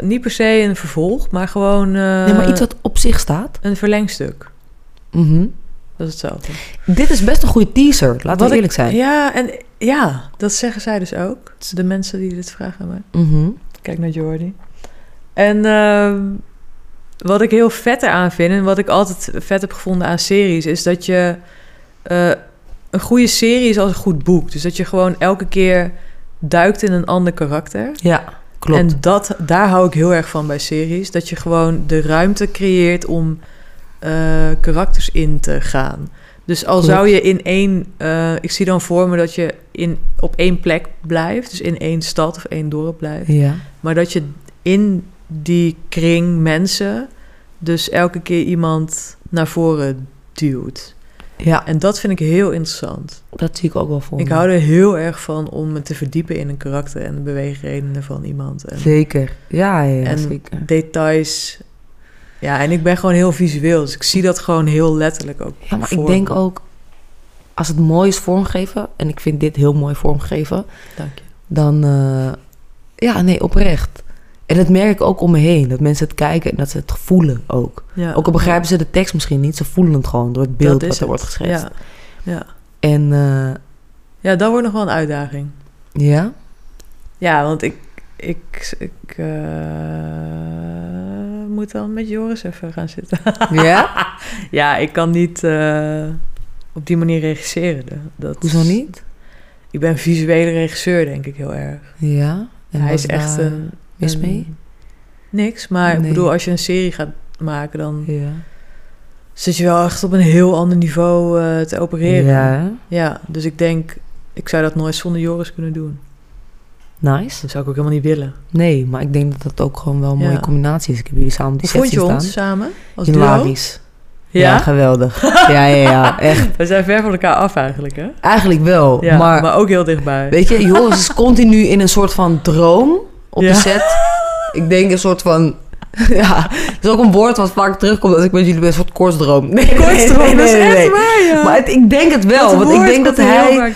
Niet per se een vervolg, maar gewoon... eh, nee, maar iets wat op zich staat. Een verlengstuk. Mhm. Dat is hetzelfde. Dit is best een goede teaser, laten we ik- eerlijk zijn. Ja, en ja, dat zeggen zij dus ook. De mensen die dit vragen aan mij. Mhm. Kijk naar Jordi. En ehm, wat ik heel vet eraan vind... en wat ik altijd vet heb gevonden aan series... is dat je... eh, een goede serie is als een goed boek. Dus dat je gewoon elke keer duikt in een ander karakter. Ja, klopt. En dat, daar hou ik heel erg van bij series. Dat je gewoon de ruimte creëert om eh, karakters in te gaan. Dus al Klopt. zou je in één... eh, ik zie dan voor me dat je in, op één plek blijft. Dus in één stad of één dorp blijft. ja. Maar dat je in die kring mensen... dus elke keer iemand naar voren duwt. Ja, En dat vind ik heel interessant. dat zie ik ook wel voor Ik me. hou er heel erg van om me te verdiepen in een karakter... en de beweegredenen van iemand. En Zeker. Ja, ja, en zeker. details. Ja, en ik ben gewoon heel visueel. Dus ik zie dat gewoon heel letterlijk ook. Ja, maar ik denk me. ook... Als het mooi is vormgeven... en ik vind dit heel mooi vormgeven... Dank je. dan... eh, ja, nee, oprecht. En dat merk ik ook om me heen. Dat mensen het kijken en dat ze het voelen ook. Ja. Ook al begrijpen ze de tekst misschien niet... ze voelen het gewoon door het beeld Dat er wordt geschetst. Ja. Ja. En eh, ja, dat wordt nog wel een uitdaging. ja... Ja, want ik, ik, ik eh, moet dan met Joris even gaan zitten. Ja? ja, ik kan niet eh, op die manier regisseren. Dat, Hoezo niet? Ik ben visuele regisseur, denk ik heel erg. Ja. En Hij is echt daar een... mis mee? Niks, maar ik bedoel, als je een serie gaat maken, dan Ja. zit je wel echt op een heel ander niveau eh, te opereren. Ja? Ja, dus ik denk, ik zou dat nooit zonder Joris kunnen doen. nice. Dat zou ik ook helemaal niet willen. Nee, maar ik denk dat dat ook gewoon wel een mooie Ja. combinatie is. Ik heb jullie samen die Hoe vond je ons samen? Als duo? Hilarisch. Ja? Ja? geweldig. ja, ja, ja, echt. We zijn ver van elkaar af eigenlijk, hè? Eigenlijk wel, Ja, maar, maar, ook heel dichtbij. weet je, Joris is continu in een soort van droom op Ja. de set. Ik denk een soort van... Ja, het is ook een woord wat vaak terugkomt als ik met jullie ben, een soort kortsdroom. Nee, nee, dat is echt waar, ja. Maar het- ik denk het wel, want ik denk dat hij.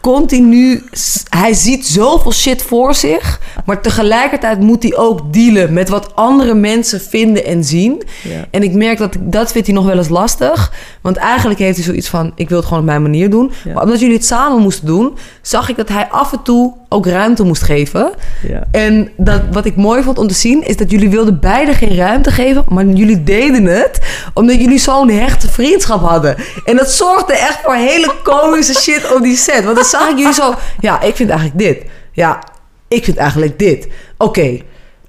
Continu... Hij ziet zoveel shit voor zich, maar tegelijkertijd moet hij ook dealen met wat andere mensen vinden en zien. Ja. En ik merk dat dat vindt hij nog wel eens lastig. Want eigenlijk heeft hij zoiets van: ik wil het gewoon op mijn manier doen. Ja. Maar omdat jullie het samen moesten doen, zag ik dat hij af en toe ook ruimte moest geven. Ja. En dat, wat ik mooi vond om te zien, is dat jullie wilden beide geen ruimte geven. Maar jullie deden het omdat jullie zo'n hechte vriendschap hadden. En dat zorgde echt voor hele komische shit op die set. Want zag ik jullie zo: ja, ik vind eigenlijk dit. Ja, ik vind eigenlijk dit. Oké.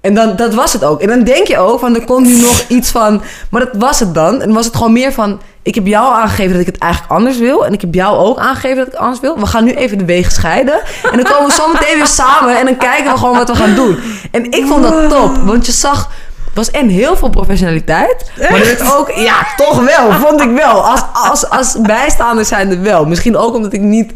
En dan, dat was het ook. En dan denk je ook, van er komt nu nog iets van... Maar dat was het dan. En was het gewoon meer van... Ik heb jou aangegeven dat ik het eigenlijk anders wil. En ik heb jou ook aangegeven dat ik het anders wil. We gaan nu even de wegen scheiden. En dan komen we zo meteen weer samen. En dan kijken we gewoon wat we gaan doen. En ik vond dat top. Want je zag... Was en heel veel professionaliteit. Maar er werd ook... Ja, toch wel. Vond ik wel. Als, als, als bijstaander zijn er wel. Misschien ook omdat ik niet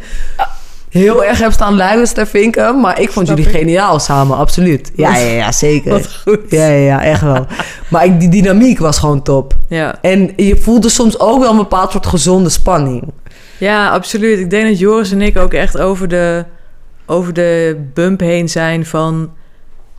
heel erg heb staan luisteren, vinken. Maar ik vond Snap jullie ik. geniaal samen, absoluut. Ja, ja, ja, zeker. Wat goed. Ja, ja, ja, echt wel. Maar ik, die dynamiek was gewoon top. Ja. En je voelde soms ook wel een bepaald soort gezonde spanning. ja, absoluut. Ik denk dat Joris en ik ook echt over de, over de bump heen zijn van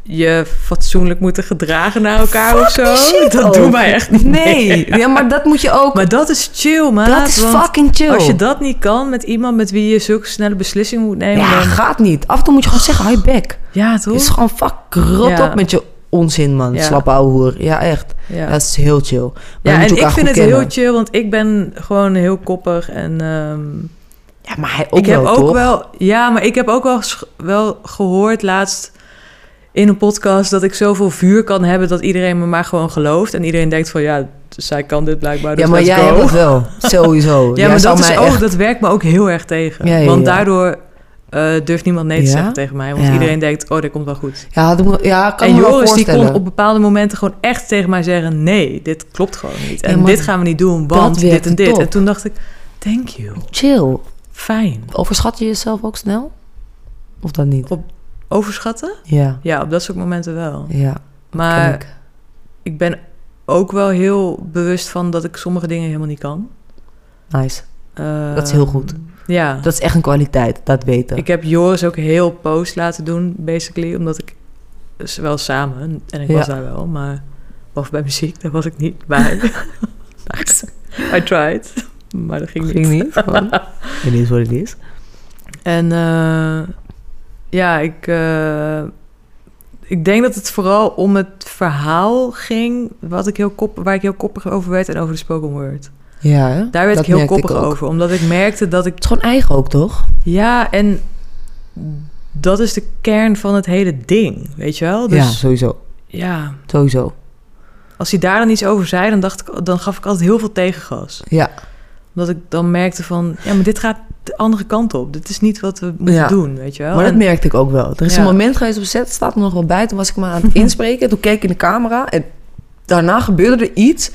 je fatsoenlijk moeten gedragen naar elkaar of zo. dat doen wij echt niet. Nee, ja, maar dat moet je ook... Maar dat is chill, man. dat is fucking chill. Als je dat niet kan met iemand met wie je zulke snelle beslissingen moet nemen, ja, dan... gaat niet. Af en toe moet je gewoon zeggen, je bek. Ja, toch? Het is gewoon fuck rot Ja. op met je onzin, man. Ja. Slappe ouwe hoer. Ja, echt. Ja. Dat is heel chill. Maar Ja, en ik vind het heel chill, want ik ben gewoon heel koppig en ehm, Ja, maar hij ook ik heb ook toch? wel, ja, maar ik heb ook wel, wel gehoord laatst in een podcast dat ik zoveel vuur kan hebben dat iedereen me maar gewoon gelooft en iedereen denkt van ja, zij kan dit blijkbaar. Dus Ja, maar jij hebt wel. Sowieso. Ja, Jij maar dat, is ook, echt- dat werkt me ook heel erg tegen. Ja, ja, want daardoor eh, durft niemand nee te zeggen tegen mij. Want iedereen denkt, oh, dit komt wel goed. Ja, dat ja kan en me Joris die kon op bepaalde momenten gewoon echt tegen mij zeggen... nee, dit klopt gewoon niet. En dit gaan we niet doen, want dit en dit. top. En toen dacht ik, thank you. Chill. Fijn. Overschat je jezelf ook snel? Of dat niet? Overschatten? Ja, Ja, op dat soort momenten wel. ja. Maar ik. ik ben ook wel heel bewust van dat ik sommige dingen helemaal niet kan. Nice. Ehm, Dat is heel goed. Ja. Dat is echt een kwaliteit, dat weten. Ik heb Joris ook heel post laten doen, basically. Omdat ik... Wel samen. En ik was daar wel. Maar... Of bij muziek, daar was ik niet bij. I tried. Maar dat ging niet. Ging niet. gewoon. Het is wat het is. En eh, ja, ik, eh, ik denk dat het vooral om het verhaal ging... Wat ik heel kop, waar ik heel koppig over werd en over de spoken word. Ja, hè? Daar werd ik heel ik koppig over. Omdat ik merkte dat ik... Het is gewoon eigen ook, toch? Ja, en dat is de kern van het hele ding, weet je wel? ja, Dus sowieso. ja, Sowieso. als hij daar dan iets over zei... Dan, dacht ik, dan gaf ik altijd heel veel tegengas. Ja. Omdat ik dan merkte van... Ja, maar dit gaat de andere kant op. Dit is niet wat we moeten Ja. doen, weet je wel? Maar dat En- merkte ik ook wel. Er is Ja. een moment geweest op set, staat er nog wel bij. Toen was ik me aan het inspreken. Toen keek ik in de camera. En daarna gebeurde er iets.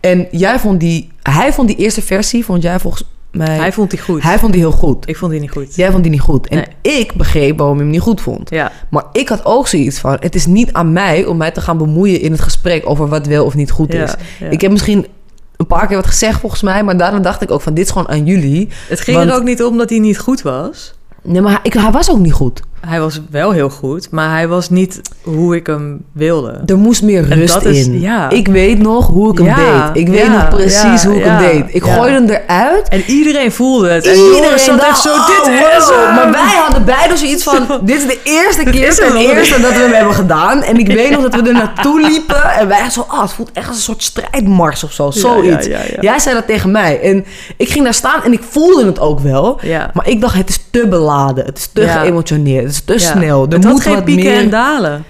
En jij vond die... Hij vond die eerste versie, vond jij volgens mij... hij vond die goed. hij vond die heel goed. Ik vond die niet goed. Jij vond die niet goed. En ik begreep waarom je hem niet goed vond. Ja, Maar ik had ook zoiets van... Het is niet aan mij om mij te gaan bemoeien in het gesprek... over wat wel of niet goed ja, is. Ik heb misschien een paar keer wat gezegd volgens mij... maar daarna dacht ik ook van... dit is gewoon aan jullie. Het ging want- er ook niet om dat hij niet goed was. Nee, maar hij, ik, hij was ook niet goed. Hij was wel heel goed, maar hij was niet hoe ik hem wilde. Er moest meer En rust is- in. ja. Ik weet nog hoe ik hem Ja, deed. Ik weet ja, nog precies hoe ik hem deed. Ik gooide hem eruit. En iedereen voelde het. En Joris zat echt dacht, zo, oh, dit is wow. hem. Maar wij hadden beide zoiets van... dit is de eerste keer is ten eerste dat we hem hebben gedaan. En ik weet nog dat we er naartoe liepen. En wij zo... Oh, het voelt echt als een soort strijdmars of zo. Zoiets. Jij zei dat tegen mij. En ik ging daar staan en ik voelde het ook wel. Maar ik dacht, het is te beladen. Het is te geëmotioneerd. Het is te Ja. snel. Er het had moet geen wat pieken meer... en dalen.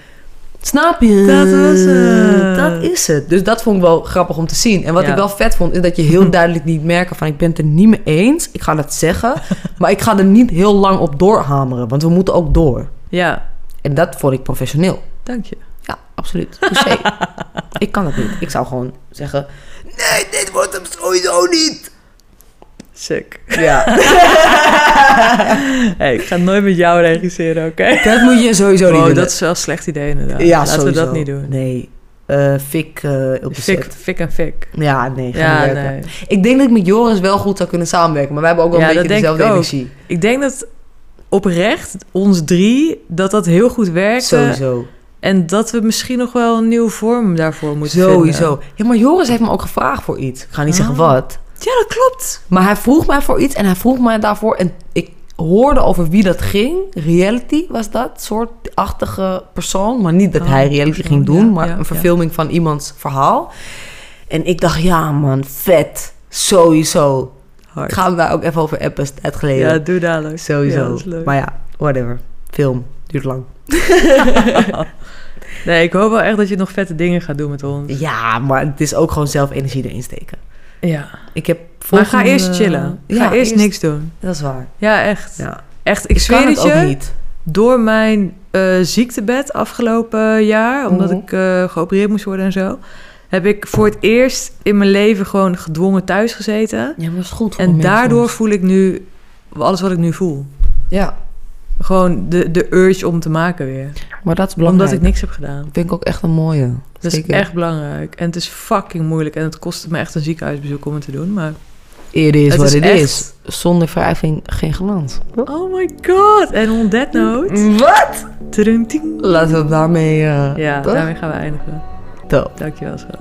Snap je? Dat was het. Dat is het. Dus dat vond ik wel grappig om te zien. En wat Ja. ik wel vet vond, is dat je heel duidelijk niet merken van... ik ben het er niet mee eens, ik ga dat zeggen... maar ik ga er niet heel lang op doorhameren. Want we moeten ook door. Ja, En dat vond ik professioneel. dank je. Ja, absoluut. Ik kan het niet. Ik zou gewoon zeggen... Nee, dit wordt hem sowieso niet. Sick. Ja, Hey, ik ga nooit met jou regisseren, oké? dat moet je sowieso niet Oh, doen. dat is wel een slecht idee inderdaad. ja, Laten sowieso. we dat niet doen. Nee. Eh fik eh, op de Fik, set. fik en fik. Ja, nee, Ja, nee. Ik denk dat ik met Joris wel goed zou kunnen samenwerken. Maar wij hebben ook wel Ja, een beetje ik dezelfde energie. Ik denk dat oprecht, ons drie, dat dat heel goed werkte. Sowieso. En dat we misschien nog wel een nieuwe vorm daarvoor moeten Sowieso. vinden. Ja, maar Joris heeft me ook gevraagd voor iets. Ik ga niet zeggen Oh. wat. Ja, dat klopt. Maar hij vroeg mij voor iets en hij vroeg mij daarvoor. En ik hoorde over wie dat ging. Reality was dat. Soortachtige persoon. Maar niet dat Oh, hij reality persoon, ging doen. ja, maar ja, een ja. verfilming van iemands verhaal. En ik dacht, ja man, vet. Sowieso. Hard. Gaan we daar ook even over appen. Tijd geleden. Ja, doe dadelijk. Sowieso. Ja, dat is leuk. Maar ja, whatever. Film. Duurt lang. nee, ik hoop wel echt dat je nog vette dingen gaat doen met ons. Ja, maar het is ook gewoon zelf energie erin steken. Ja. Ik heb Maar ga volgende- eerst chillen. Ga Ja, eerst, niks doen. Dat is waar. Ja, echt. Ja. Echt, ik, Ik zweer kan het je. ook niet. Door mijn eh, ziektebed afgelopen jaar, omdat Mhm. ik eh, geopereerd moest worden en zo, heb ik voor het eerst in mijn leven gewoon gedwongen thuis gezeten. Ja, maar dat is goed voor En daardoor soms. voel ik nu alles wat ik nu voel. Ja, Gewoon de, de urge om te maken weer. maar dat is belangrijk. Omdat ik niks heb gedaan. vind ik ook echt een mooie. Dat Zeker. is echt belangrijk. En het is fucking moeilijk. En het kostte me echt een ziekenhuisbezoek om het te doen. Maar It is Het wat is het echt- is. Zonder wrijving geen glans. Oh my god. En on that note... Wat? Laten we daarmee... eh Ja, toch? daarmee gaan we eindigen. Top. Dankjewel, schat.